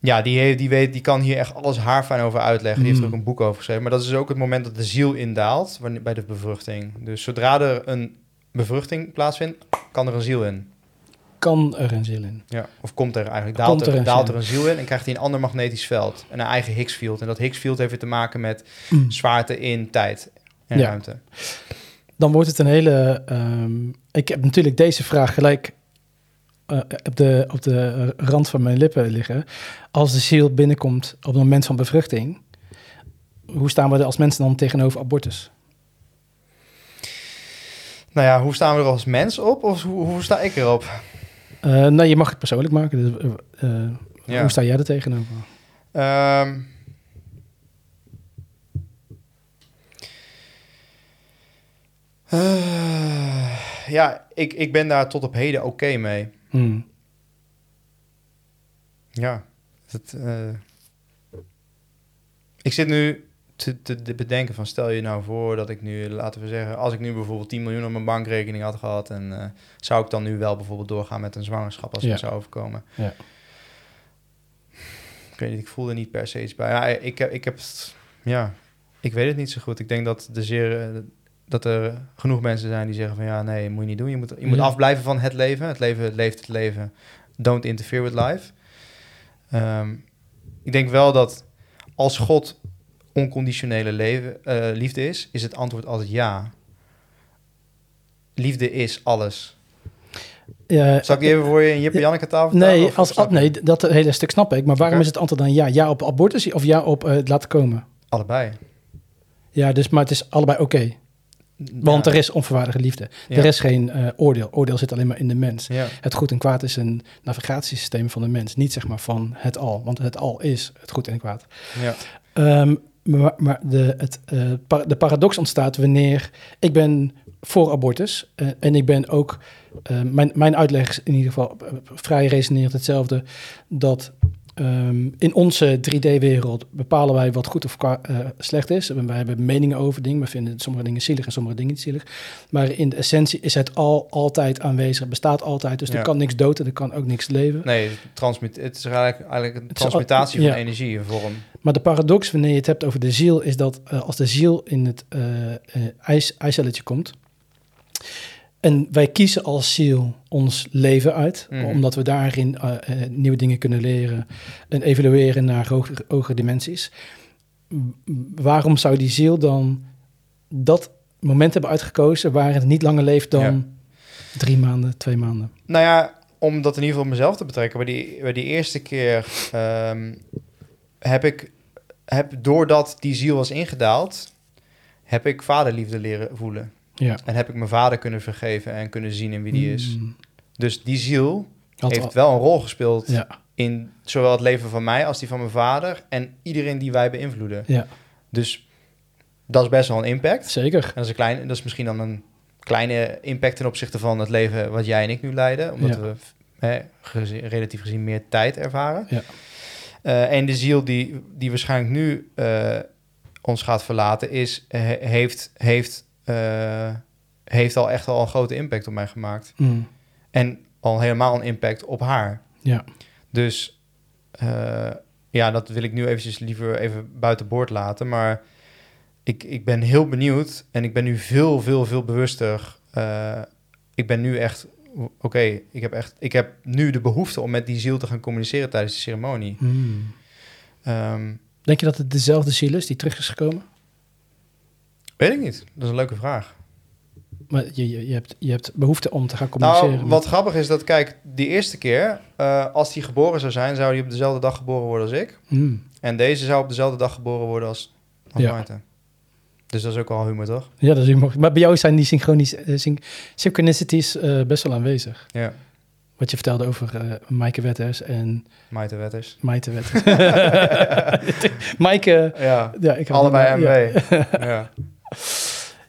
ja, die, die, weet, die kan hier echt alles haarfijn over uitleggen. Die heeft er Mm. ook een boek over geschreven. Maar dat is ook het moment dat de ziel indaalt wanneer, bij de bevruchting. Dus zodra er een bevruchting plaatsvindt, kan er een ziel in. Kan er een ziel in. Ja. Of komt er eigenlijk, daalt, er er, een daalt ziel er een ziel in en krijgt hij een ander magnetisch veld. En een eigen Higgs-field. En dat Higgs-field heeft weer te maken met Mm. zwaarte in tijd en Ja. ruimte. Dan wordt het een hele. ehm, ik heb natuurlijk deze vraag gelijk eh, op, de, op de rand van mijn lippen liggen. Als de ziel binnenkomt op het moment van bevruchting, hoe staan we er als mensen dan tegenover abortus? Nou ja, hoe staan we er als mens op? Of hoe, hoe sta ik erop? Eh nou, je mag het persoonlijk maken. Dus, eh, Ja. Hoe sta jij er tegenover? Ehm. Eh, ja, ik, ik ben daar tot op heden oké mee. Hmm. Ja. Het, eh, ik zit nu te, te, te bedenken van stel je nou voor dat ik nu, laten we zeggen, als ik nu bijvoorbeeld 10 miljoen op mijn bankrekening had gehad en eh, zou ik dan nu wel bijvoorbeeld doorgaan met een zwangerschap als het Ja. me zou overkomen? Ja. Ik weet niet, ik voel er niet per se iets bij. Ja, ik, heb, ik heb, het- ja, ik weet het niet zo goed. Ik denk dat, de zeer, eh, dat er genoeg mensen zijn die zeggen van ja, nee, moet je niet doen. Je moet, je moet Ja. afblijven van het leven. Het leven leeft het leven. Don't interfere with life. Ehm, ik denk wel dat als God onconditionele leven, eh, liefde is, is het antwoord altijd ja. Liefde is alles. Zal ik die even voor je in Jip en Janneke vertalen? Nee, Of als, nee, dat hele stuk snap ik. Maar waarom is het antwoord dan ja? Ja op abortus of ja op eh, het laten komen? Allebei. Ja, dus, maar het is allebei oké. Want Ja. er is onvoorwaardige liefde. Ja. Er is geen eh, oordeel. Oordeel zit alleen maar in de mens. Ja. Het goed en kwaad is een navigatiesysteem van de mens. Niet zeg maar van het al. Want het al is het goed en kwaad. Ja. Ehm, maar maar de, het, eh, de paradox ontstaat wanneer ik ben voor abortus eh, en ik ben ook, mijn, mijn uitleg is in ieder geval vrij resonerend hetzelfde, dat ehm, in onze 3D-wereld bepalen wij wat goed of eh, slecht is. We, wij hebben meningen over dingen, we vinden sommige dingen zielig en sommige dingen niet zielig. Maar in de essentie is het al altijd aanwezig, bestaat altijd. Dus Ja. er kan niks dood en er kan ook niks leven. Nee, transmit, het is eigenlijk, eigenlijk een Het al- transmutatie ja. van energie in vorm. Maar de paradox wanneer je het hebt over de ziel is dat eh, als de ziel in het eh, ijs, ijscelletje komt en wij kiezen als ziel ons leven uit, Mhm. omdat we daarin eh, eh, nieuwe dingen kunnen leren en evalueren naar hogere, hogere dimensies. Waarom zou die ziel dan dat moment hebben uitgekozen waar het niet langer leeft dan Ja. drie maanden, twee maanden? Nou ja, om dat in ieder geval op mezelf te betrekken. Bij die, bij die eerste keer ehm, heb ik, heb, doordat die ziel was ingedaald, heb ik vaderliefde leren voelen. Ja. En heb ik mijn vader kunnen vergeven en kunnen zien in wie die is. Mm, Dus die ziel had heeft al- wel een rol gespeeld ja, in zowel het leven van mij als die van mijn vader en iedereen die wij beïnvloeden. ja, Dus dat is best wel een impact. zeker. En dat is, een klein, dat is misschien dan een kleine impact ten opzichte van het leven wat jij en ik nu leiden. Omdat Ja. we hè, gezien- relatief gezien meer tijd ervaren. Ja. Eh, en de ziel die, die waarschijnlijk nu eh, ons gaat verlaten, is, he- heeft, heeft, eh, heeft al echt al een grote impact op mij gemaakt. Mm, En al helemaal een impact op haar. ja. Dus eh, ja, dat wil ik nu eventjes liever even buiten boord laten. Maar ik, ik ben heel benieuwd en ik ben nu veel, veel, veel bewuster. Eh, ik ben nu echt, oké, ik heb echt, ik heb nu de behoefte om met die ziel te gaan communiceren tijdens de ceremonie. Mm. Ehm, Denk je dat het dezelfde ziel is die terug is gekomen? Weet ik niet. Dat is een leuke vraag. Maar je, je, je, hebt, je hebt behoefte om te gaan communiceren. Nou, wat grappig is dat, kijk, die eerste keer, eh, als die geboren zou zijn, zou die op dezelfde dag geboren worden als ik. met- Mm. En deze zou op dezelfde dag geboren worden als, als Ja. Maarten. Dus dat is ook al humor, toch? Ja, dat is humor. Maar bij jou zijn die synchronies, eh, syn- synchronicities eh, best wel aanwezig. Ja, Wat je vertelde over eh Maaike Wetters en Maarten Wetters. Maite Wetters. Maaike, Ja, ja, ik allebei. MW. Ja. Ja,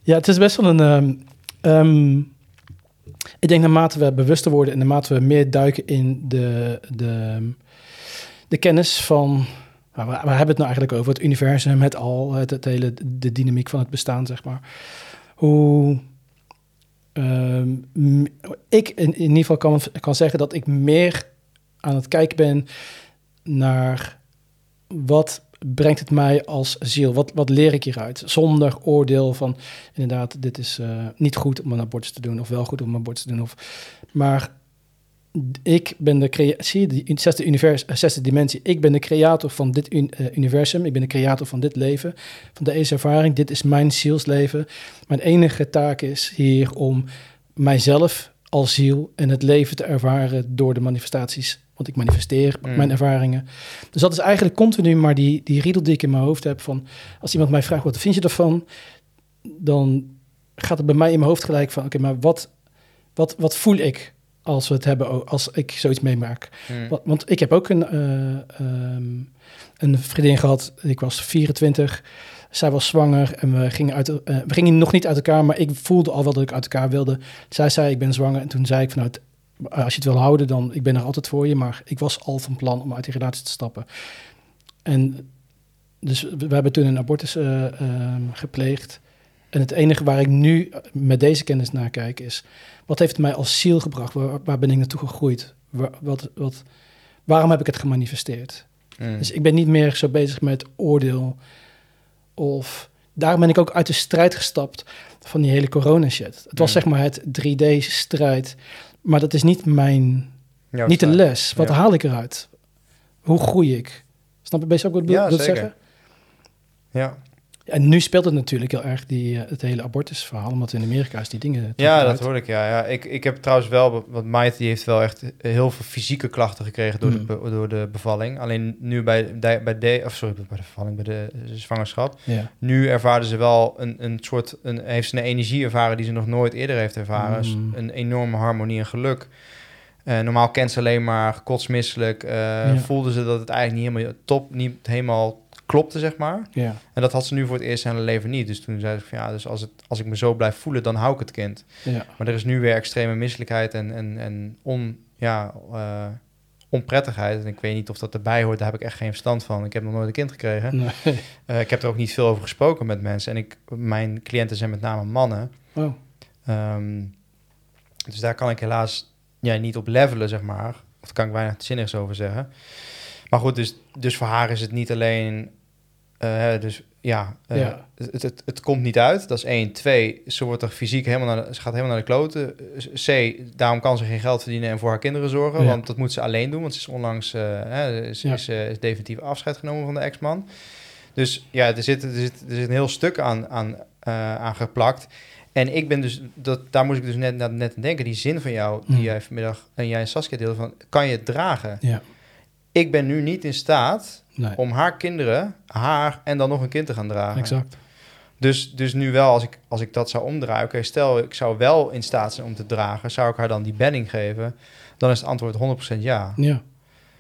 het is best wel een... ehm, ik denk naarmate we bewuster worden en naarmate we meer duiken in de, de, de kennis van... Waar, waar hebben we het nou eigenlijk over? Het universum, het al, het, hele, de dynamiek van het bestaan, zeg maar. Hoe... ehm, ik in, in ieder geval kan, kan zeggen dat ik meer aan het kijken ben naar wat brengt het mij als ziel? Wat, wat leer ik hieruit? Zonder oordeel van inderdaad, dit is eh, niet goed om een abortus te doen, of wel goed om een abortus te doen. Of, maar ik ben de creatie, die zesde, univers, eh, zesde dimensie. Ik ben de creator van dit eh, universum. Ik ben de creator van dit leven, van deze ervaring. Dit is mijn zielsleven. Mijn enige taak is hier om mijzelf als ziel en het leven te ervaren door de manifestaties. Want ik manifesteer Mm. mijn ervaringen. Dus dat is eigenlijk continu maar die, die riedel die ik in mijn hoofd heb van... als iemand mij vraagt, wat vind je ervan? Dan gaat het bij mij in mijn hoofd gelijk van... oké, maar wat, wat, wat voel ik als we het hebben, als ik zoiets meemaak? Hm. Wa- Want ik heb ook een, eh, ehm, een vriendin gehad. Ik was 24. Zij was zwanger en we gingen, uit, eh, we gingen nog niet uit elkaar, maar ik voelde al wel dat ik uit elkaar wilde. Zij zei, ik ben zwanger. En toen zei ik van, het- als je het wil houden, dan ik ben er altijd voor je. Maar ik was al van plan om uit die relatie te stappen. En dus we, hebben toen een abortus eh, ehm, gepleegd. En het enige waar ik nu met deze kennis naar kijk is... wat heeft mij als ziel gebracht? Waar, waar ben ik naartoe gegroeid? Waar, wat, wat, waarom heb ik het gemanifesteerd? Hm. Dus ik ben niet meer zo bezig met oordeel. Of daarom ben ik ook uit de strijd gestapt van die hele corona shit. Het was Mm. zeg maar het 3D-strijd. Maar dat is niet mijn, Jouw niet de strijd. les. Wat Ja. haal ik eruit? Hoe groei ik? Snap je best ook wat ik Ja, bedoel wil zeker. zeggen? Ja. En nu speelt het natuurlijk heel erg die, eh, het hele abortusverhaal, omdat in Amerika is die dingen... Ja, dat hoor ik. Ja, ja. Ik, ik heb trouwens wel, want Maite die heeft wel echt heel veel fysieke klachten gekregen door, Mm. de, be- door de bevalling. Alleen nu bij, de, bij de, of sorry, bij de bevalling, bij de zwangerschap. Ja. Nu ervaarde ze wel een, een soort, een, heeft ze een energie ervaren die ze nog nooit eerder heeft ervaren. Dus Mm. Een enorme harmonie en geluk. Eh, normaal kent ze alleen maar kotsmisselijk. eh Ja. Voelde ze dat het eigenlijk niet helemaal top, niet helemaal klopte, zeg maar. Ja. En dat had ze nu voor het eerst in haar leven niet. Dus toen zei ze van ja, dus als, het, als ik me zo blijf voelen, dan hou ik het kind. Ja. Maar er is nu weer extreme misselijkheid en, en, en on, ja, eh, onprettigheid. En ik weet niet of dat erbij hoort, daar heb ik echt geen verstand van. Ik heb nog nooit een kind gekregen. Nee. Eh, ik heb er ook niet veel over gesproken met mensen. En ik, mijn cliënten zijn met name mannen. Oh, Ehm, dus daar kan ik helaas ja, niet op levelen, zeg maar. Of daar kan ik weinig zinnigs over zeggen. Maar goed, dus, dus voor haar is het niet alleen... eh, dus ja, eh, Ja. Het, het, het komt niet uit. Dat is één. Twee, ze wordt er fysiek helemaal naar de, ze gaat helemaal naar de kloten. C, daarom kan ze geen geld verdienen en voor haar kinderen zorgen. Ja. Want dat moet ze alleen doen. Want ze is onlangs eh, hè, is, Ja. is, eh, is definitief afscheid genomen van de ex-man. Dus ja, er zit, er zit, er zit een heel stuk aan, aan, eh, aan geplakt. En ik ben dus, dat, daar moest ik dus net, net, net aan denken. Die zin van jou, die Mm. jij vanmiddag en jij en Saskia deelde van, kan je het dragen? ja. Ik ben nu niet in staat Nee, om haar kinderen, haar en dan nog een kind te gaan dragen. exact. Dus, dus nu wel, als ik, als ik dat zou omdraaien, oké, stel ik zou wel in staat zijn om te dragen, zou ik haar dan die bedding geven? Dan is het antwoord 100% ja. Ja.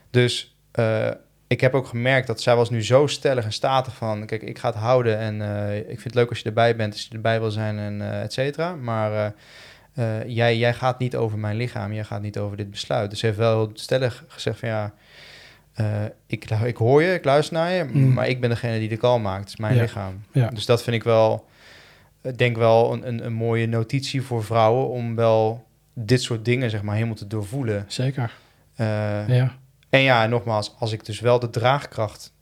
Dus eh, ik heb ook gemerkt dat zij was nu zo stellig en statig van, kijk, ik ga het houden en eh, ik vind het leuk als je erbij bent, als je erbij wil zijn en eh et cetera. Maar jij, jij gaat niet over mijn lichaam, jij gaat niet over dit besluit. Dus ze heeft wel heel stellig gezegd van ja, eh, ik, ik hoor je, ik luister naar je, Mm. maar ik ben degene die de call maakt. Het is mijn Ja. lichaam. Ja. Dus dat vind ik wel, ik denk wel een, een, een mooie notitie voor vrouwen om wel dit soort dingen zeg maar helemaal te doorvoelen. Zeker. Eh, Ja. en ja, nogmaals, als ik dus wel de draagkracht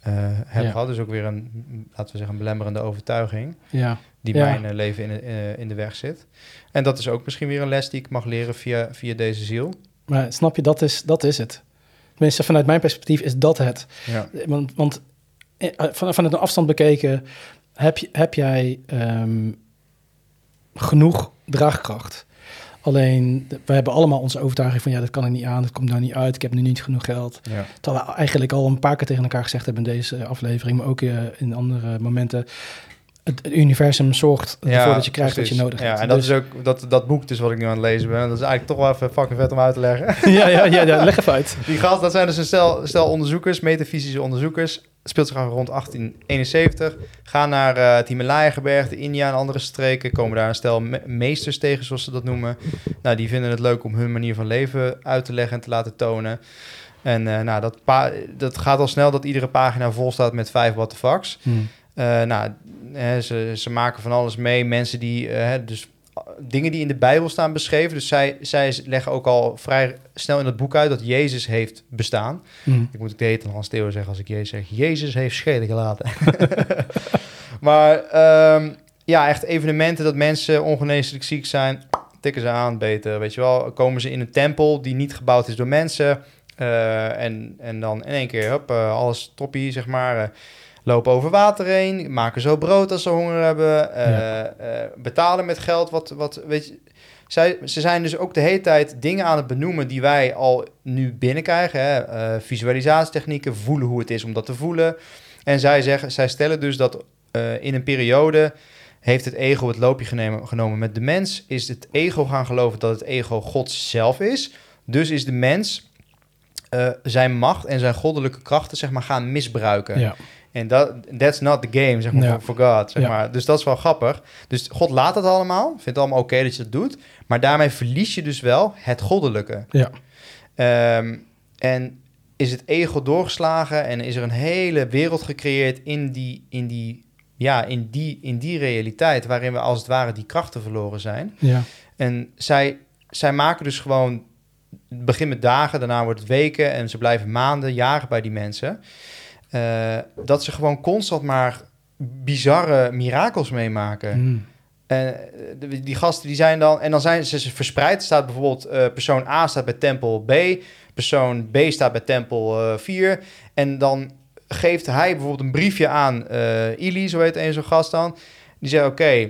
eh, heb Ja. gehad, dus ook weer een, laten we zeggen, een belemmerende overtuiging, Ja. die mijn eh, leven in, de- eh, in de weg zit. En dat is ook misschien weer een les die ik mag leren via, via deze ziel. Maar snap je, dat is, dat is het. Tenminste, vanuit mijn perspectief is dat het. Ja, Want, want eh, van, vanuit een afstand bekeken, heb, je, heb jij ehm, genoeg draagkracht? Alleen, we hebben allemaal onze overtuiging van... ja, dat kan ik niet aan, dat komt nou niet uit... ik heb nu niet genoeg geld. ja. Terwijl we eigenlijk al een paar keer tegen elkaar gezegd hebben... in deze aflevering, maar ook eh, in andere momenten... Het, het universum zorgt ervoor dat je krijgt wat je nodig hebt. Ja, en dat Dus- is ook dat, dat boek dus wat ik nu aan het lezen ben. Dat is eigenlijk toch wel even fucking vet om uit te leggen. ja, ja, ja, ja, leg even uit. Die gast, dat zijn dus een stel, stel onderzoekers, metafysische onderzoekers. Speelt zich af rond 1871. Gaan naar eh, het Himalaya-gebergte, India en andere streken. Komen daar een stel me- meesters tegen, zoals ze dat noemen. Nou, die vinden het leuk om hun manier van leven uit te leggen en te laten tonen. En eh, nou, dat, dat gaat al snel dat iedere pagina vol staat met vijf what the fucks. Hm. Eh, nou, hè, ze, ze maken van alles mee. Mensen die, eh, hè, dus dingen die in de Bijbel staan beschreven. Dus zij, zij leggen ook al vrij snel in het boek uit dat Jezus heeft bestaan. Hm. Ik moet ook de hele Hans Theo zeggen als ik Jezus zeg. Jezus heeft schelen gelaten. maar ehm, ja, echt evenementen dat mensen ongeneeslijk ziek zijn. Tikken ze aan, beter. Weet je wel, komen ze in een tempel die niet gebouwd is door mensen. eh, en, en dan in één keer, hup, eh, alles toppie, zeg maar. Lopen over water heen, maken zo brood als ze honger hebben. eh, Ja. eh, betalen met geld, wat, wat weet je... Zij, ze zijn dus ook de hele tijd dingen aan het benoemen die wij al nu binnenkrijgen. Hè? Eh, visualisatietechnieken, voelen hoe het is om dat te voelen. En zij, zeggen, zij stellen dus dat in een periode heeft het ego het loopje genomen, genomen met de mens. Is het ego gaan geloven dat het ego God zelf is. Dus is de mens zijn macht en zijn goddelijke krachten zeg maar, gaan misbruiken. Ja. En dat that's not the game, zeg maar, Ja. for, God. Zeg Ja. maar. Dus dat is wel grappig. Dus God laat het allemaal, vindt het allemaal oké dat je dat doet. Maar daarmee verlies je dus wel het goddelijke. Ja. Ehm, en is het ego doorgeslagen en is er een hele wereld gecreëerd in die, in die, ja, in die, in die realiteit... waarin we als het ware die krachten verloren zijn. Ja. En zij, zij maken dus gewoon... Het begint met dagen, daarna wordt het weken... en ze blijven maanden, jaren bij die mensen. Eh, dat ze gewoon constant maar bizarre mirakels meemaken. Hm. En eh, de- die gasten die zijn dan... En dan zijn ze verspreid. Er staat bijvoorbeeld... eh, persoon A staat bij tempel B. Persoon B staat bij tempel eh 4. En dan geeft hij bijvoorbeeld een briefje aan Ili, zo heet een zo'n gast dan. Die zegt, oké,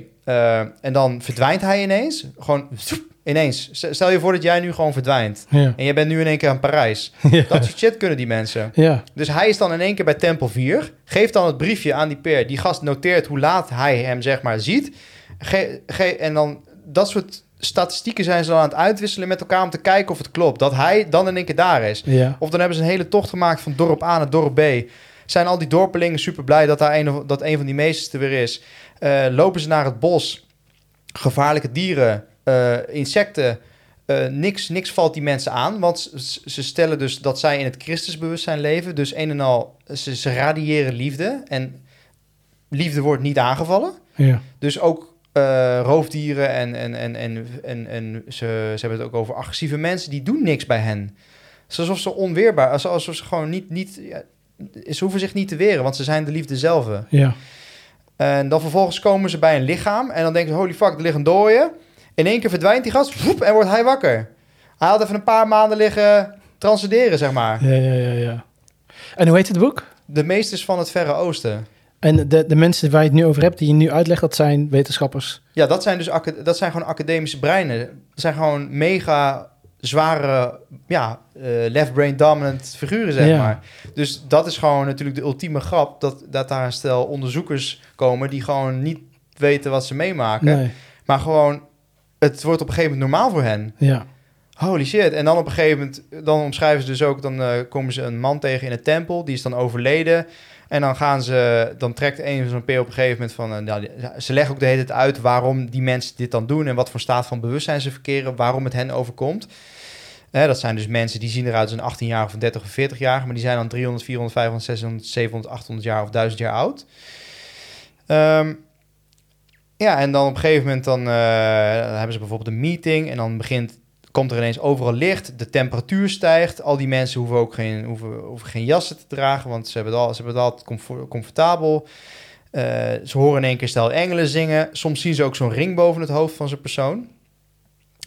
en dan verdwijnt hij ineens. Gewoon zoep, ineens. Stel je voor dat jij nu gewoon verdwijnt. Ja. En je bent nu in één keer aan Parijs. Ja. Dat soort shit kunnen die mensen. Ja. Dus hij is dan in één keer bij Tempel 4. Geeft dan het briefje aan die peer. Die gast noteert hoe laat hij hem zeg maar ziet. Ge- ge- en dan dat soort statistieken zijn ze dan aan het uitwisselen met elkaar... om te kijken of het klopt. Dat hij dan in één keer daar is. Ja. Of dan hebben ze een hele tocht gemaakt van dorp A naar dorp B. Zijn al die dorpelingen super blij dat daar een, dat een van die meesters er weer is. Eh, lopen ze naar het bos. Gevaarlijke dieren, eh, insecten. Eh, niks, niks valt die mensen aan. Want ze, stellen dus dat zij in het Christusbewustzijn leven. Dus een en al, ze, ze radiëren liefde. En liefde wordt niet aangevallen. Ja. Dus ook eh, roofdieren en, en, en, en, en, en ze, ze hebben het ook over agressieve mensen. Die doen niks bij hen. Het alsof ze onweerbaar, alsof ze gewoon niet, niet ja, ze hoeven zich niet te weren, want ze zijn de liefde zelf. Ja. En dan vervolgens komen ze bij een lichaam en dan denken ze, holy fuck, er ligt een dooie. In één keer verdwijnt die gast woep, en wordt hij wakker. Hij had even een paar maanden liggen transcenderen, zeg maar. Ja, ja, ja, ja. En hoe heet het boek? De meesters van het Verre Oosten. En de, de mensen waar je het nu over hebt, die je nu uitlegt, dat zijn wetenschappers. Ja, dat zijn dus dat zijn gewoon academische breinen. Dat zijn gewoon mega zware, ja, eh, left brain dominant figuren, zeg Ja. maar. Dus dat is gewoon natuurlijk de ultieme grap, dat, dat daar een stel onderzoekers komen die gewoon niet weten wat ze meemaken, Nee. maar gewoon, het wordt op een gegeven moment normaal voor hen. Ja. Holy shit. En dan op een gegeven moment, dan omschrijven ze dus ook, dan eh, komen ze een man tegen in een tempel, die is dan overleden. En dan gaan ze, dan trekt een van zo'n peer op een gegeven moment van, nou, die- ze leggen ook de hele tijd uit waarom die mensen dit dan doen en wat voor staat van bewustzijn ze verkeren, waarom het hen overkomt. Dat zijn dus mensen die zien eruit als een 18 jaar of een 30 of 40 jaar, maar die zijn dan 300, 400, 500, 600, 700, 800 jaar of 1000 jaar oud. Ehm, ja, en dan op een gegeven moment dan, eh, dan hebben ze bijvoorbeeld een meeting en dan begint komt er ineens overal licht, de temperatuur stijgt. Al die mensen hoeven ook geen, hoeven, hoeven geen jassen te dragen, want ze hebben het, al, ze hebben het comfort- comfortabel. Eh, ze horen in één keer stel engelen zingen. Soms zien ze ook zo'n ring boven het hoofd van zo'n persoon.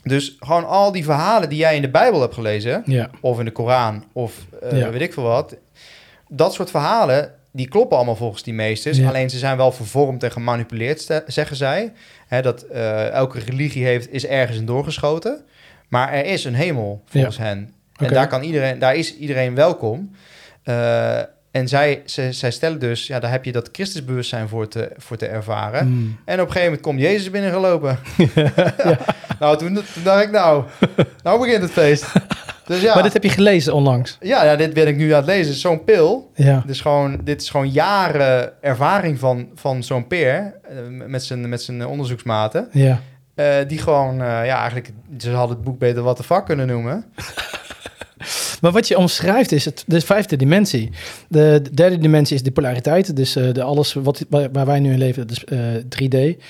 Dus gewoon al die verhalen die jij in de Bijbel hebt gelezen, Ja. of in de Koran, of eh, Ja. weet ik veel wat. Dat soort verhalen, die kloppen allemaal volgens die meesters. Ja. Alleen ze zijn wel vervormd en gemanipuleerd, zeggen zij. Hè, dat eh, elke religie heeft, is ergens in doorgeschoten. Maar er is een hemel, volgens hen. En daar, kan iedereen, daar is iedereen welkom. Eh, en zij, ze, zij stellen dus, ja, daar heb je dat Christusbewustzijn voor te, voor te ervaren. Mm. En op een gegeven moment komt Jezus binnengelopen. Nou, toen, toen dacht ik, nou, nou begint het feest. Dus ja, Maar dit heb je gelezen onlangs. ja, ja, dit ben ik nu aan het lezen. Zo'n pil. Ja. Dit is gewoon, dit is gewoon jaren ervaring van, van zo'n peer. eh, met zijn, met zijn onderzoeksmaten. Ja. eh, die gewoon, eh, ja, eigenlijk, ze hadden het boek beter wat de fuck kunnen noemen. Maar wat je omschrijft is het, de vijfde dimensie. De, de derde dimensie is de polariteit. Dus de alles wat, waar, wij nu in leven, dat is eh, 3D.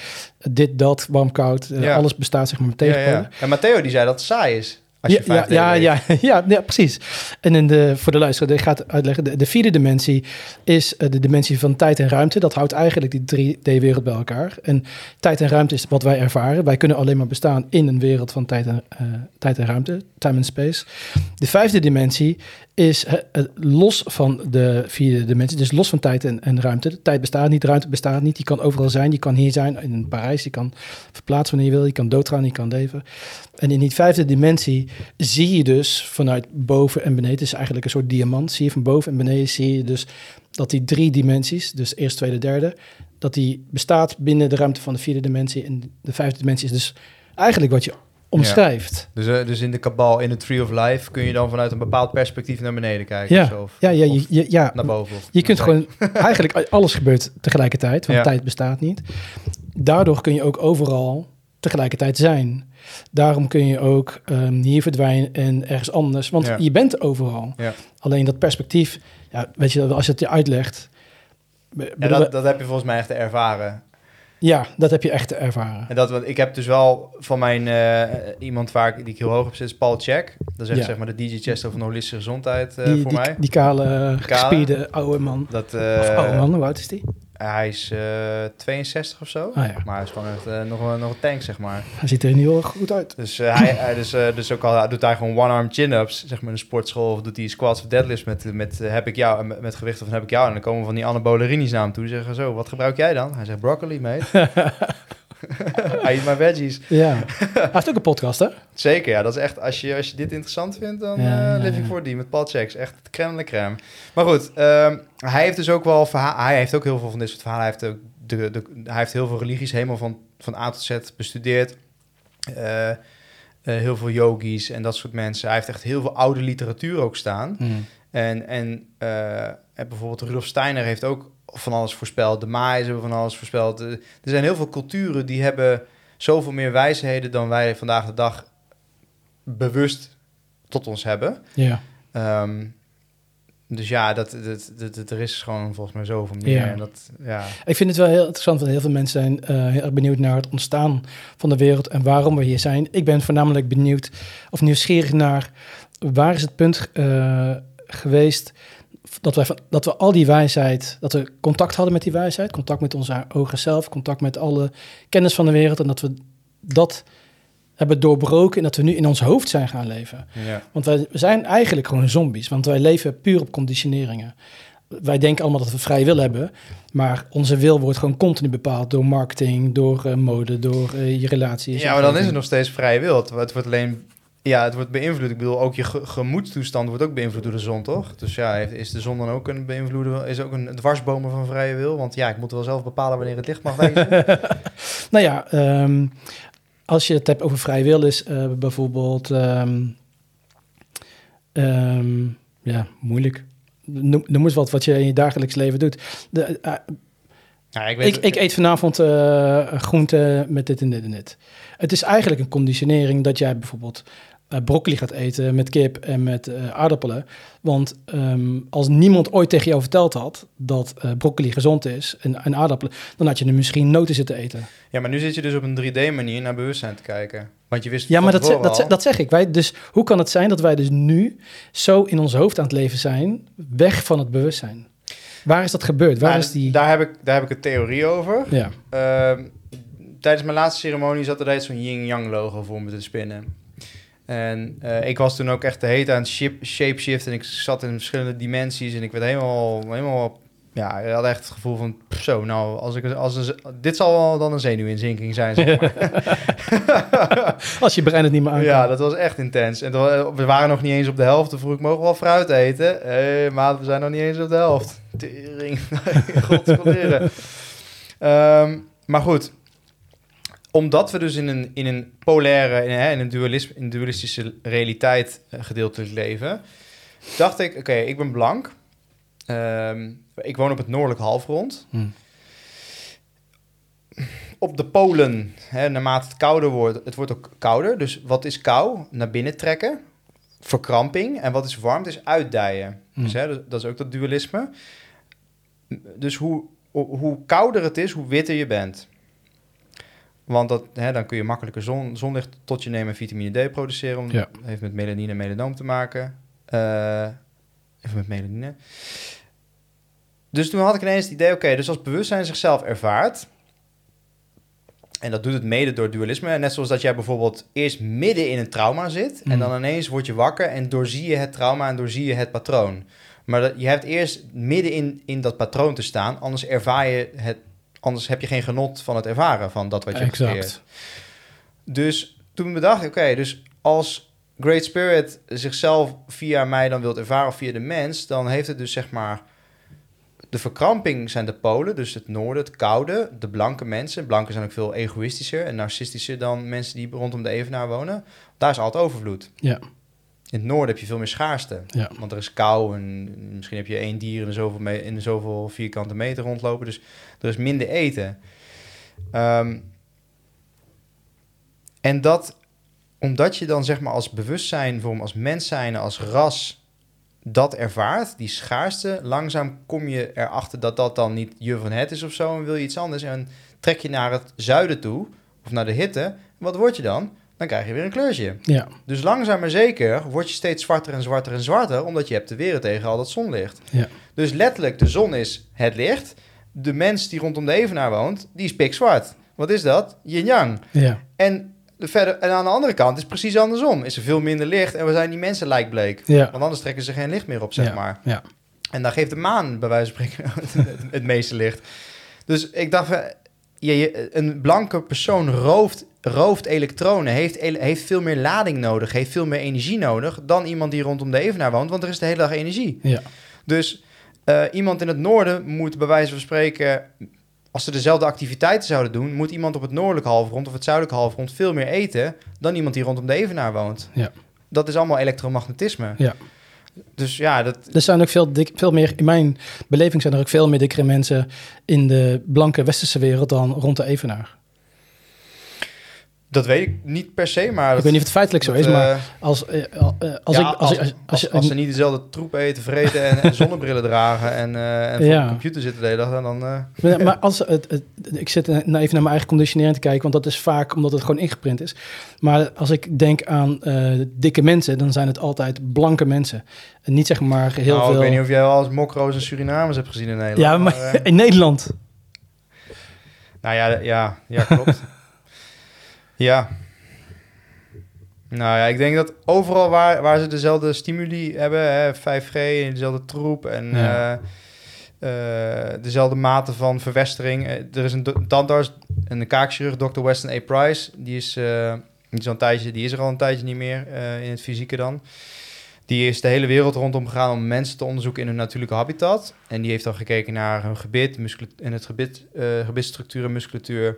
Dit, dat, warm, koud. Ja. Alles bestaat zeg maar met Ja, ja. En Matteo die zei dat het saai is. Als je Ja, ja, 5D ja, ja, precies. En in de, voor de luisteraar, ik ga het uitleggen. De, de vierde dimensie is eh, de dimensie van tijd en ruimte. Dat houdt eigenlijk die 3D-wereld bij elkaar. En tijd en ruimte is wat wij ervaren. Wij kunnen alleen maar bestaan in een wereld van tijd en, eh, tijd en ruimte, time and space. De vijfde dimensie is los van de vierde dimensie, dus los van tijd en, en ruimte. Tijd bestaat niet, ruimte bestaat niet. Die kan overal zijn. Die kan hier zijn, in Parijs. Die kan verplaatsen wanneer je wil. Je kan doodgaan, je kan leven. En in die vijfde dimensie zie je dus vanuit boven en beneden, het is eigenlijk een soort diamant, zie je van boven en beneden, zie je dus dat die drie dimensies, dus eerste, tweede, derde, dat die bestaat binnen de ruimte van de vierde dimensie. En de vijfde dimensie is dus eigenlijk wat je omschrijft. Dus, eh, dus in de kabal, in de Tree of Life, kun je dan vanuit een bepaald perspectief naar beneden kijken. Ja, of ja, ja, of je, je- ja. naar boven. Of Je kunt gewoon, eigenlijk alles gebeurt tegelijkertijd, want Ja. tijd bestaat niet. Daardoor kun je ook overal tegelijkertijd zijn. Daarom kun je ook ehm, hier verdwijnen en ergens anders, want je bent overal. Alleen dat perspectief, ja, weet je, als je het je uitlegt, Ja, dat, dat heb je volgens mij echt ervaren. Ja, dat heb je echt ervaren. En dat, want ik heb dus wel van mijn eh, iemand waar ik, die ik heel hoog op zit, is Paul Check. Dat is echt Ja. zeg maar de DJ Chester van de holistische gezondheid eh, die, voor die, mij. die kale, gespierde oude man. Dat, Of oude eh man, hoe oud is die? Hij is eh, 62 of zo. Ah ja, Maar hij is gewoon echt eh, nog, een- nog een tank, zeg maar. hij ziet er niet heel erg goed uit. Dus, eh, hij, dus, eh, dus ook al doet hij gewoon one-arm chin-ups, zeg maar in de sportschool, of doet hij squats of deadlifts met, met eh, heb ik jou, met, met gewicht of heb ik jou. En dan komen van die anabole rini's naar hem toe. Die zeggen zo, wat gebruik jij dan? Hij zegt broccoli, mate. hij eet mijn veggies. Ja. hij heeft ook een podcast, hè? Zeker, ja. Dat is echt, als je, als je dit interessant vindt, dan Ja, eh ja, Living ja. for D met Paul Checks. Echt crème de crème. Maar goed, ehm, hij heeft dus ook wel verha- Hij heeft ook heel veel van dit soort verhalen. Hij heeft, ook de, de, hij heeft heel veel religies helemaal van, van A tot Z bestudeerd. Eh, eh, heel veel yogis en dat soort mensen. Hij heeft echt heel veel oude literatuur ook staan. Hmm. En, en eh, en bijvoorbeeld Rudolf Steiner heeft ook van alles voorspeld. De Maai's hebben van alles voorspeld. Eh, Er zijn heel veel culturen die hebben zoveel meer wijsheden dan wij vandaag de dag bewust tot ons hebben. Ja. Ehm, dus ja, dat, dat, dat, dat- er is gewoon volgens mij zoveel meer. Ja. En dat, ja. Ik vind het wel heel interessant, want heel veel mensen zijn eh, heel erg benieuwd naar het ontstaan van de wereld en waarom we hier zijn. Ik ben voornamelijk benieuwd of nieuwsgierig naar waar is het punt eh, geweest dat, wij, van- dat we al die wijsheid, dat we contact hadden met die wijsheid, contact met onze hoger zelf, contact met alle kennis van de wereld en dat we dat hebben doorbroken en dat we nu in ons hoofd zijn gaan leven. Ja. Want wij zijn eigenlijk gewoon zombies, want wij leven puur op conditioneringen. Wij denken allemaal dat we vrij wil hebben, maar onze wil wordt gewoon continu bepaald door marketing, door eh, mode, door eh, je relaties. ja, maar dan is het nog steeds vrije wil. Het wordt alleen... Ja, het wordt beïnvloed. Ik bedoel, ook je ge- gemoedstoestand wordt ook beïnvloed door de zon, toch? Dus ja, is de zon dan ook een beïnvloeden? Is ook een dwarsbomen van vrije wil? Want ja, ik moet wel zelf bepalen wanneer het licht mag wijzen. Nou ja, ehm, als je het hebt over vrij wil, is eh, bijvoorbeeld, ehm, ehm, ja, moeilijk. Noem, noem eens wat wat je in je dagelijks leven doet. De, eh, ja, ik ik, ik eet vanavond eh groente met dit en dit en dit. Het is eigenlijk een conditionering dat jij bijvoorbeeld broccoli gaat eten met kip en met eh, aardappelen. Want ehm, als niemand ooit tegen jou verteld had dat eh, broccoli gezond is en, en aardappelen, dan had je er misschien noten zitten eten. Ja, maar nu zit je dus op een 3D-manier naar bewustzijn te kijken. Want je wist Ja, maar van dat, ze- tevoren dat, dat zeg ik. Wij, dus hoe kan het zijn dat wij dus nu zo in ons hoofd aan het leven zijn, weg van het bewustzijn? Waar is dat gebeurd? Waar Nou, is die... daar, heb ik, daar heb ik een theorie over. Ja, Ehm, tijdens mijn laatste ceremonie zat er steeds zo'n yin-yang logo voor me te spinnen. En eh, ik was toen ook echt de heet aan het ship, shapeshift en ik zat in verschillende dimensies en ik werd helemaal, helemaal ja, ik had echt het gevoel van, zo, nou, als ik, als een, dit zal wel dan een zenuwinzinking zijn, zeg maar. als je brein het niet meer aan ja, dat was echt intens. En we waren nog niet eens op de helft, toen vroeg ik, mogen we wel fruit eten? Eh, maar we zijn nog niet eens op de helft. Tering, godverdomme. Ehm maar goed, omdat we dus in een, in een polaire, in, hè, in een, dualisme, in een dualistische realiteit eh, gedeeltelijk leven, dacht ik, oké, ik ben blank. Ehm, ik woon op het noordelijk halfrond. Hm. Op de polen, hè, naarmate het kouder wordt, het wordt ook kouder. Dus wat is kou? Naar binnen trekken, verkramping. En wat is warmte? Is uitdijen. Hm. Dus, hè, dat- dat is ook dat dualisme. Dus hoe hoe kouder het is, hoe witter je bent. Want dat, hè, dan kun je makkelijker zon, zonlicht tot je nemen en vitamine D produceren. om- Ja. heeft met melanine en melanoom te maken. Eh, even met melanine. Dus toen had ik ineens het idee, oké, dus als bewustzijn zichzelf ervaart... en dat doet het mede door dualisme... net zoals dat jij bijvoorbeeld eerst midden in een trauma zit... en Mm. dan ineens word je wakker en doorzie je het trauma en doorzie je het patroon. Maar dat, je hebt eerst midden in, in dat patroon te staan... anders ervaar je het... anders heb je geen genot van het ervaren van dat wat je hebt. Dus toen bedacht ik, oké, dus als Great Spirit zichzelf via mij dan wilt ervaren of via de mens, dan heeft het dus zeg maar de verkramping zijn de polen, dus het noorden, het koude, de blanke mensen. Blanken zijn ook veel egoïstischer en narcistischer dan mensen die rondom de evenaar wonen. Daar is altijd overvloed. Ja, In het noorden heb je veel meer schaarste. ja. Want er is kou en misschien heb je één dier in zoveel, me- in zoveel vierkante meter rondlopen. Dus er is minder eten. Ehm, en dat, omdat je dan zeg maar als bewustzijn, als mens zijn, als ras, dat ervaart, die schaarste, langzaam kom je erachter dat dat dan niet je van het is of zo en wil je iets anders. En trek je naar het zuiden toe, of naar de hitte. Wat word je dan? Dan krijg je weer een kleurtje. Ja, Dus langzaam maar zeker word je steeds zwarter en zwarter en zwarter, omdat je hebt te weren tegen al dat zonlicht. Ja. Dus letterlijk, de zon is het licht. de mens die rondom de Evenaar woont, die is pikzwart. Wat is dat? Yin-yang. Ja. En, de verder, en aan de andere kant is het precies andersom. Is er veel minder licht en we zijn die mensen lijkbleek. Ja. Want anders trekken ze geen licht meer op, zeg ja. maar. Ja. En dan geeft de maan, bij wijze van spreken, het, het meeste licht. Dus ik dacht, je, je- een blanke persoon rooft, rooft elektronen, heeft, heeft veel meer lading nodig, heeft veel meer energie nodig dan iemand die rondom de Evenaar woont, want er is de hele dag energie. Ja. Dus eh, iemand in het noorden moet bij wijze van spreken, als ze dezelfde activiteiten zouden doen, moet iemand op het noordelijke halfrond of het zuidelijke halfrond veel meer eten dan iemand die rondom de Evenaar woont. Ja. Dat is allemaal elektromagnetisme. Ja. Dus ja, dat, Er zijn ook veel, dik, veel meer, in mijn beleving zijn er ook veel meer dikkere mensen in de blanke westerse wereld dan rond de Evenaar. Dat weet ik niet per se, maar... ik dat- weet niet of het feitelijk zo dat, is, maar als, als ja, ik... Als, ik- als, als, je- als ze niet dezelfde troep eten, vreten en, en zonnebrillen dragen en, eh, en voor Ja. de computer zitten de hele dag, dan... eh, Maar, maar als het, het, ik zit nou even naar mijn eigen conditionering te kijken, want dat is vaak omdat het gewoon ingeprint is. Maar als ik denk aan eh, dikke mensen, dan zijn het altijd blanke mensen. En niet zeg maar heel nou, veel. ik weet niet of jij wel eens mokro's en Surinamers hebt gezien in Nederland. ja, maar in Nederland. nou ja, ja, ja klopt. Ja. Nou ja, ik denk dat overal waar, waar ze dezelfde stimuli hebben, hè, 5G en dezelfde troep en Ja. eh, eh, dezelfde mate van verwestering. Eh, er is een tandarts en een kaakchirurg, Dr. Weston A. Price, die is, die is, al een tijdje, die is er al een tijdje niet meer in het fysieke dan. Die is de hele wereld rondom gegaan om mensen te onderzoeken in hun natuurlijke habitat. En die heeft dan gekeken naar hun gebit en het gebit, gebitstructuur en musculatuur.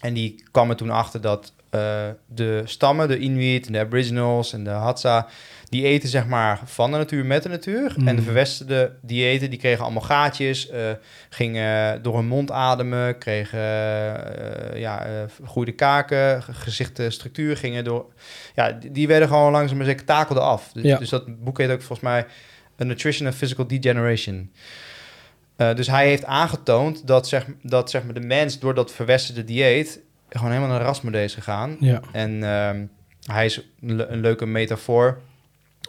En die kwam er toen achter dat eh, de stammen, de Inuit en de Aboriginals en de Hadza, die eten zeg maar van de natuur met de natuur. Mm. En de verwesterde diëten, die kregen allemaal gaatjes, eh, gingen door hun mond ademen, kregen eh, ja, goede kaken, ge- gezichtstructuur gingen door... Ja, die- die werden gewoon langzaam maar zeker takelden af. Dus, Ja. dus dat boek heet ook volgens mij A Nutrition and Physical Degeneration. Eh, dus hij heeft aangetoond dat, zeg, dat zeg maar, de mens door dat verwesterde dieet gewoon helemaal naar rasmode is gegaan. Ja. En ehm, hij is een, le- een leuke metafoor. Eh,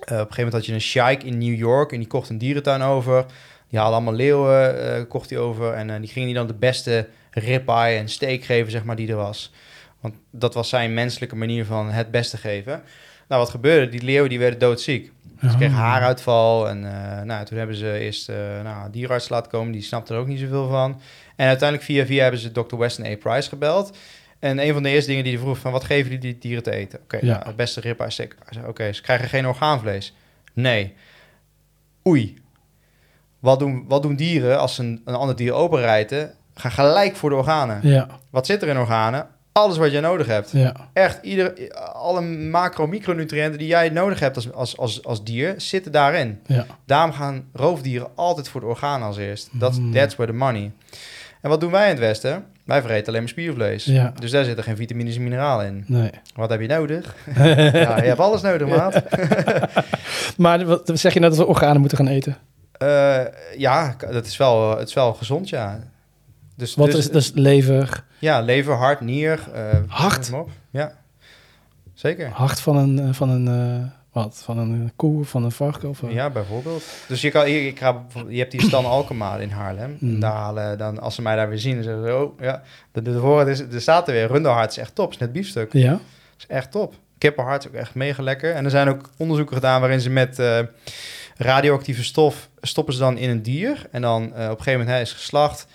op een gegeven moment had je een sheik in New York en die kocht een dierentuin over. Die haalde allemaal leeuwen, eh, kocht hij over. En die gingen die dan de beste ribeye en steak geven, zeg maar, die er was. Want dat was zijn menselijke manier van het beste geven. Nou, wat gebeurde? Die leeuwen die werden doodziek. Ze kregen haaruitval en eh, nou, toen hebben ze eerst eh nou, een dierenarts laten komen. Die snapte er ook niet zoveel van. En uiteindelijk via via hebben ze Dr. Weston A. Price gebeld. En een van de eerste dingen die hij vroeg van, wat geven jullie die dieren te eten? Oké, Ja. nou, het beste ribeye steak. Hij zei, oké, ze krijgen geen orgaanvlees. Nee. Oei. Wat doen, wat doen dieren als ze een, een ander dier openrijten? Gaan gelijk voor de organen. Ja, Wat zit er in organen? Alles wat je nodig hebt. ja, Echt, ieder, alle macro-micronutriënten die jij nodig hebt als, als, als, als dier, zitten daarin. ja. Daarom gaan roofdieren altijd voor de organen als eerst. Dat Mm. That's where the money. En wat doen wij in het Westen? Wij vreten alleen maar spiervlees. Ja. Dus daar zitten geen vitamines en mineralen in. Nee. Wat heb je nodig? ja, je hebt alles nodig, maat. maar wat zeg je net dat we organen moeten gaan eten? Eh, ja, dat is wel, het is wel gezond, ja. Dus, Wat dus, is dus lever, Ja, lever, hart, nier. eh, Hart? Ja, zeker. hart van een, eh, van een, eh, wat, van een koe van een varken? Of? Ja, bijvoorbeeld. Dus je, kan, ga, bijvoorbeeld- je hebt die Stan Alkmaar in Haarlem. Mm. Daar halen dan, als ze mij daar weer zien, dan zeggen ze, oh ja, de, de, de is, er staat er weer, runderhart is echt top, is net biefstuk. Ja? is echt top. Kippenhart is ook echt mega lekker. En er zijn ook onderzoeken gedaan waarin ze met radioactieve stof stoppen ze dan in een dier. En dan op een gegeven moment hij is geslacht.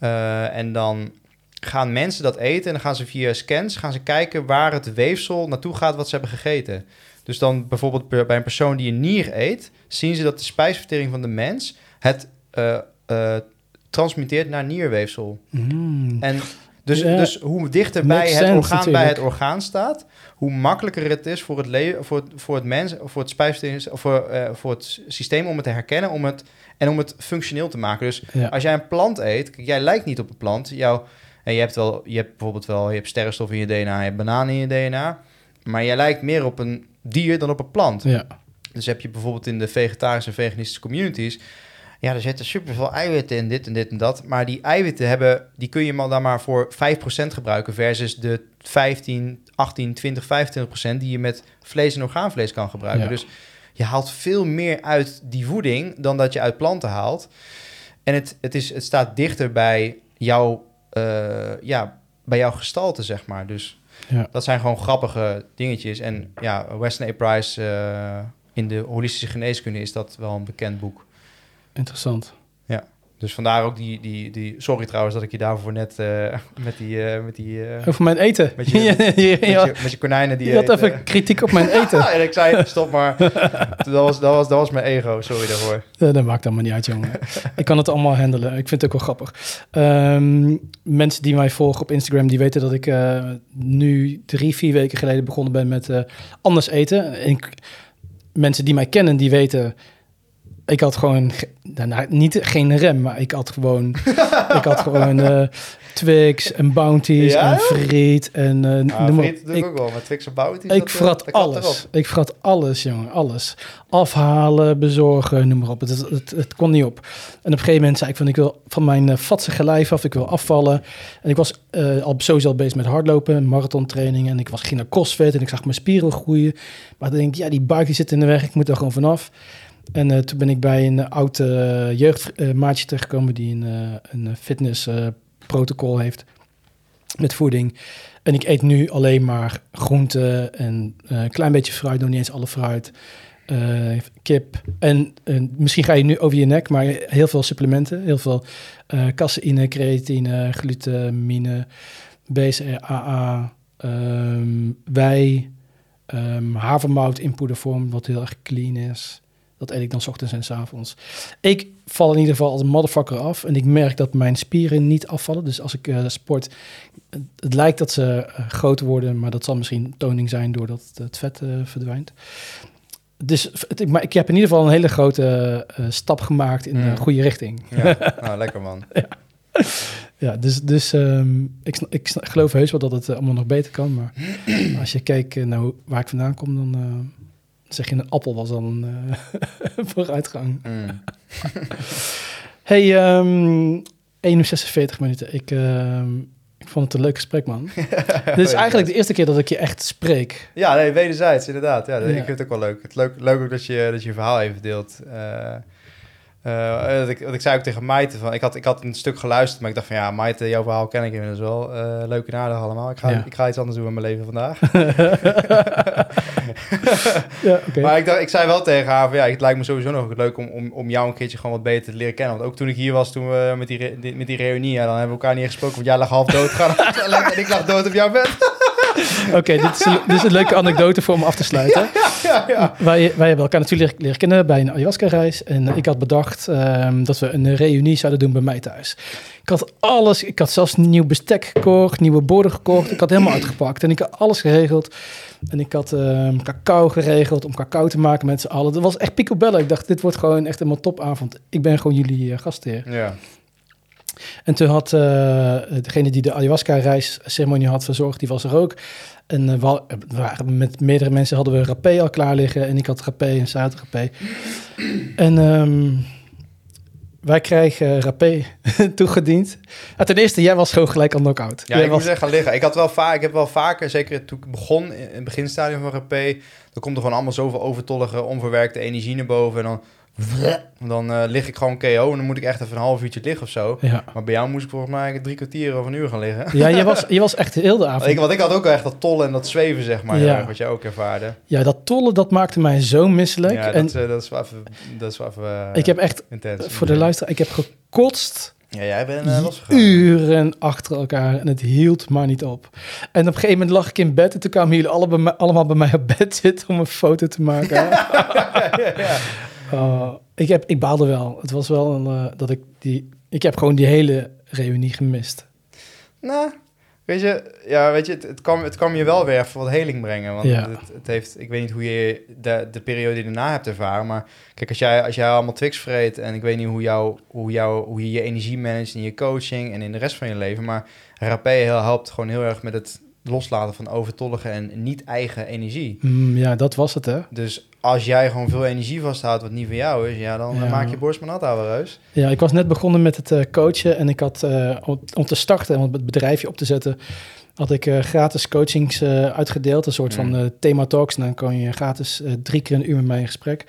Eh, en dan gaan mensen dat eten en dan gaan ze via scans gaan ze kijken waar het weefsel naartoe gaat wat ze hebben gegeten. Dus dan bijvoorbeeld bij een persoon die een nier eet, zien ze dat de spijsvertering van de mens het transmitteert naar nierweefsel. Mm. En dus, dus hoe dichter bij Makes het sense, orgaan bij het orgaan staat, hoe makkelijker het is voor het, le- voor het, voor het mens, voor het of voor, voor het systeem om het te herkennen om het, en om het functioneel te maken. Dus Ja. als jij een plant eet, kijk, jij lijkt niet op een plant. Jouw, en je hebt wel, je hebt bijvoorbeeld wel, je hebt sterrenstof in je DNA, je hebt bananen in je DNA, maar jij lijkt meer op een dier dan op een plant. ja. Dus heb je bijvoorbeeld in de vegetarische en veganistische communities. Ja, er zitten superveel eiwitten in, dit en dit en dat. Maar die eiwitten hebben, die kun je maar dan maar voor 5% gebruiken. Versus de 15, 18, 20, 25% die je met vlees en orgaanvlees kan gebruiken. Ja. Dus je haalt veel meer uit die voeding dan dat je uit planten haalt. En het, het, is, het staat dichter bij jouw, eh, ja, bij jouw gestalte, zeg maar. Dus Ja. dat zijn gewoon grappige dingetjes. En ja, Weston A. Price eh, in de holistische geneeskunde is dat wel een bekend boek. Interessant. Dus vandaar ook die, die, die... Sorry trouwens dat ik je daarvoor net eh, met die... eh, met die eh, Over mijn eten. Met je- Ja, met je, met, je, met je konijnen die je had even kritiek op mijn eten. en ik zei, stop maar. dat, was, dat, was, dat was mijn ego, sorry daarvoor. Dat maakt allemaal niet uit, jongen. ik kan het allemaal handelen. Ik vind het ook wel grappig. Ehm, mensen die mij volgen op Instagram, die weten dat ik nu drie, vier weken geleden begonnen ben met anders eten. En mensen die mij kennen, die weten... Ik had gewoon, ge- nou, nou, niet geen rem, maar ik had gewoon, ik had gewoon eh, Twix en Bounties Ja? en friet en eh, Ah, noem maar friet doe ik ook wel, met Twix en Bounties. Ik dat, eh, vrat dat alles. Ik vrat alles, jongen. Alles. Afhalen, bezorgen, noem maar op. Het, het, het, het kon niet op. En op een gegeven moment zei ik van... ik wil van mijn uh, vatsige lijf af, ik wil afvallen. En ik was al sowieso al bezig met hardlopen, marathontraining. En ik was, ging naar CrossFit en ik zag mijn spieren groeien. Maar dan denk ik, ja, die buik die zit in de weg. Ik moet er gewoon vanaf. En eh, toen ben ik bij een oud uh, jeugdmaatje terechtgekomen... die een, een fitnessprotocol heeft met voeding... En ik eet nu alleen maar groenten en een klein beetje fruit, nog niet eens alle fruit. Kip. En misschien ga je nu over je nek, maar heel veel supplementen. Heel veel uh, caseïne, creatine, glutamine, BCAA, um, wei, um, havermout in poedervorm, wat heel erg clean is. Dat eet ik dan 's ochtends en 's avonds. Ik val in ieder geval als een motherfucker af. En ik merk dat mijn spieren niet afvallen. Dus als ik uh, sport, het, het, lijkt dat ze uh, groter worden. Maar dat zal misschien toning zijn doordat het vet uh, verdwijnt. Dus het, maar ik heb in ieder geval een hele grote stap gemaakt in de mm. goede richting. Ja, nou, lekker man. ja. ja, dus, dus um, ik, ik geloof heus wel dat het allemaal nog beter kan. Maar als je kijkt naar waar ik vandaan kom, dan zeg je een appel was dan een uh, vooruitgang. Mm. hey, um, 1 uur 46 minuten. Ik, uh, ik vond het een leuk gesprek, man. Dit is eigenlijk de eerste keer dat ik je echt spreek. Ja, nee, wederzijds, inderdaad. Ja, ja. Ik vind het ook wel leuk. Het leuk, leuk ook dat je, dat je je verhaal even deelt. Uh, uh, wat, ik, wat ik zei ook tegen Maite, van, ik, had, ik had een stuk geluisterd, maar ik dacht van ja, Maite, jouw verhaal ken ik inmiddels wel. Uh, leuk en aardig allemaal. Ik ga, ja. ik ga iets anders doen in mijn leven vandaag. ja, okay. Maar ik, dacht, ik zei wel tegen haar van ja, het lijkt me sowieso nog leuk om, om, om jou een keertje gewoon wat beter te leren kennen. Want ook toen ik hier was, toen we met die, die met die reunie, ja, dan hebben we elkaar niet gesproken, want jij lag half dood gaan en ik lag dood op jouw bed. Oké, okay, dit, is een, dit is een leuke anekdote voor om af te sluiten. Ja, ja, ja. Wij, wij hebben elkaar natuurlijk leren, kennen bij een ayahuasca-reis. En ik had bedacht um, dat we een reunie zouden doen bij mij thuis. Ik had alles, ik had zelfs nieuw bestek gekocht, nieuwe borden gekocht. Ik had helemaal uitgepakt en ik had alles geregeld. En ik had um, cacao geregeld om cacao te maken met z'n allen. Dat was echt picobello. Ik dacht, dit wordt gewoon echt een topavond. Ik ben gewoon jullie uh, gastheer. Ja. En toen had uh, degene die de ayahuasca-reisceremonie had verzorgd, die was er ook. En we, we met meerdere mensen hadden we rapé al klaar liggen. En ik had rapé en zij had rapé. En um, wij krijgen rapé toegediend. Ah, ten eerste, jij was gewoon gelijk al knock-out. Ja, jij ik was... moest echt gaan liggen. Ik, had wel vaak, ik heb wel vaker, zeker toen ik begon in het beginstadium van rapé... dan komt er gewoon allemaal zoveel overtollige, onverwerkte energie naar boven. En dan dan uh, lig ik gewoon KO en dan moet ik echt even een half uurtje liggen of zo. Ja. Maar bij jou moest ik volgens mij drie kwartier of een uur gaan liggen. Ja, je was, je was echt heel de avond. Ik, want ik had ook echt dat tollen en dat zweven, zeg maar, ja. wat jij ook ervaarde. Ja, dat tollen, dat maakte mij zo misselijk. Ja, en dat, uh, dat is wel even, dat is wel even uh, Ik heb echt, intens. voor de luisteraar, ik heb gekotst. Ja, jij bent uh, losgegaan. Uren achter elkaar en het hield maar niet op. En op een gegeven moment lag ik in bed en toen kwamen jullie alle bij mij, allemaal bij mij op bed zitten om een foto te maken. ja. Uh, ik, heb, ik baalde wel. Het was wel een, uh, dat ik die... Ik heb gewoon die hele reunie gemist. Nou, weet je, ja, weet je het, het, kan, het kan je wel weer even wat heling brengen. Want ja. het, het, heeft, ik weet niet hoe je de, de periode daarna hebt ervaren. Maar kijk, als jij, als jij allemaal Twix vreet en ik weet niet hoe, jou, hoe, jou, hoe je je energie managt in je coaching en in de rest van je leven. Maar rapé helpt gewoon heel erg met het loslaten van overtollige en niet eigen energie. Mm, ja, dat was het, hè? Dus als jij gewoon veel energie vasthoudt wat niet van jou is, ja, dan ja. maak je borst maar nat. Ja, ik was net begonnen met het uh, coachen en ik had, uh, om, om, te starten, om het bedrijfje op te zetten, had ik uh, gratis coachings uitgedeeld, een soort mm. van thema talks. En dan kon je gratis drie keer een uur met mij in gesprek.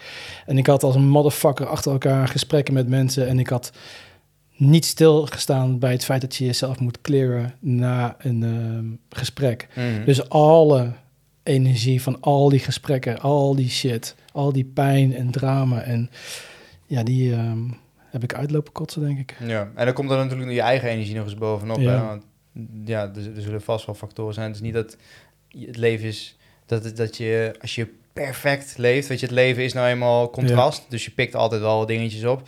En ik had als een motherfucker achter elkaar gesprekken met mensen en ik had niet stilgestaan bij het feit dat je jezelf moet clearen na een ehm, gesprek. Mhm. Dus alle energie van al die gesprekken, al die shit, al die pijn en drama en ja, die ehm, heb ik uitlopen kotsen, denk ik. Ja, en dan komt er natuurlijk je eigen energie nog eens bovenop. Ja. Hè? Want ja, er, er zullen vast wel factoren zijn. Het is niet dat het leven is... Dat, het- dat je, als je perfect leeft... Weet je, het leven is nou eenmaal contrast. Dus je pikt altijd wel dingetjes op.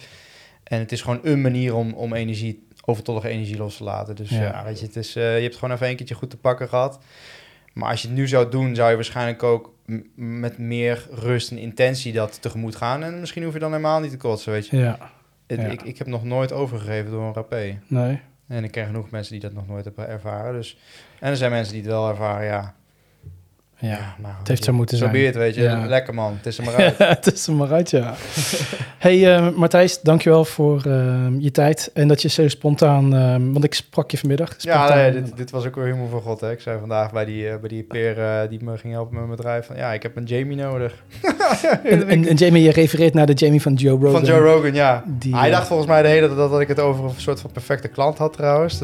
En het is gewoon een manier om, om energie, overtollige energie los te laten. Dus Ja. weet je, het is, eh, je hebt gewoon even een keertje goed te pakken gehad. Maar als je het nu zou doen, zou je waarschijnlijk ook met meer rust en intentie dat tegemoet gaan. En misschien hoef je dan helemaal niet te kotsen, weet je. Ja, Het- Ja. Ik, ik heb nog nooit overgegeven door een rapé. nee. En ik ken genoeg mensen die dat nog nooit hebben ervaren. Dus. En er zijn mensen die het wel ervaren, ja. Ja, maar het heeft zo moeten zijn. be it, weet je. Ja. Lekker man, het is er maar uit. het is er maar uit, ja. hey eh, Martijs, dankjewel voor ehm, je tijd en dat je zo spontaan, ehm, want ik sprak je vanmiddag. ja, nee, dit, dit was ook weer humor van God. Hè. Ik zei vandaag bij die, eh, bij die peer eh, die me ging helpen met mijn bedrijf... van ja, ik heb een Jamie nodig. En, en, en Jamie, je refereert naar de Jamie van Joe Rogan. Van Joe Rogan, ja. Die, Hij dacht volgens mij de hele tijd dat, dat ik het over een soort van perfecte klant had trouwens.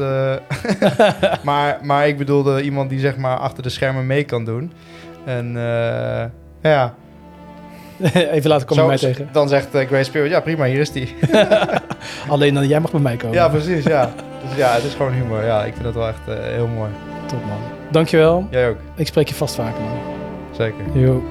Maar, maar ik bedoelde iemand die zeg maar achter de schermen mee kan doen. En eh, ja, Even laten komen bij mij tegen. dan zegt eh, Grace Spirit, ja prima, hier is die. Alleen dan jij mag bij mij komen. ja, precies, ja. Dus ja, het is gewoon humor. Ja, ik vind dat wel echt eh, heel mooi. Top man. Dankjewel. Jij ook, Ik spreek je vast vaker man. zeker. Yo.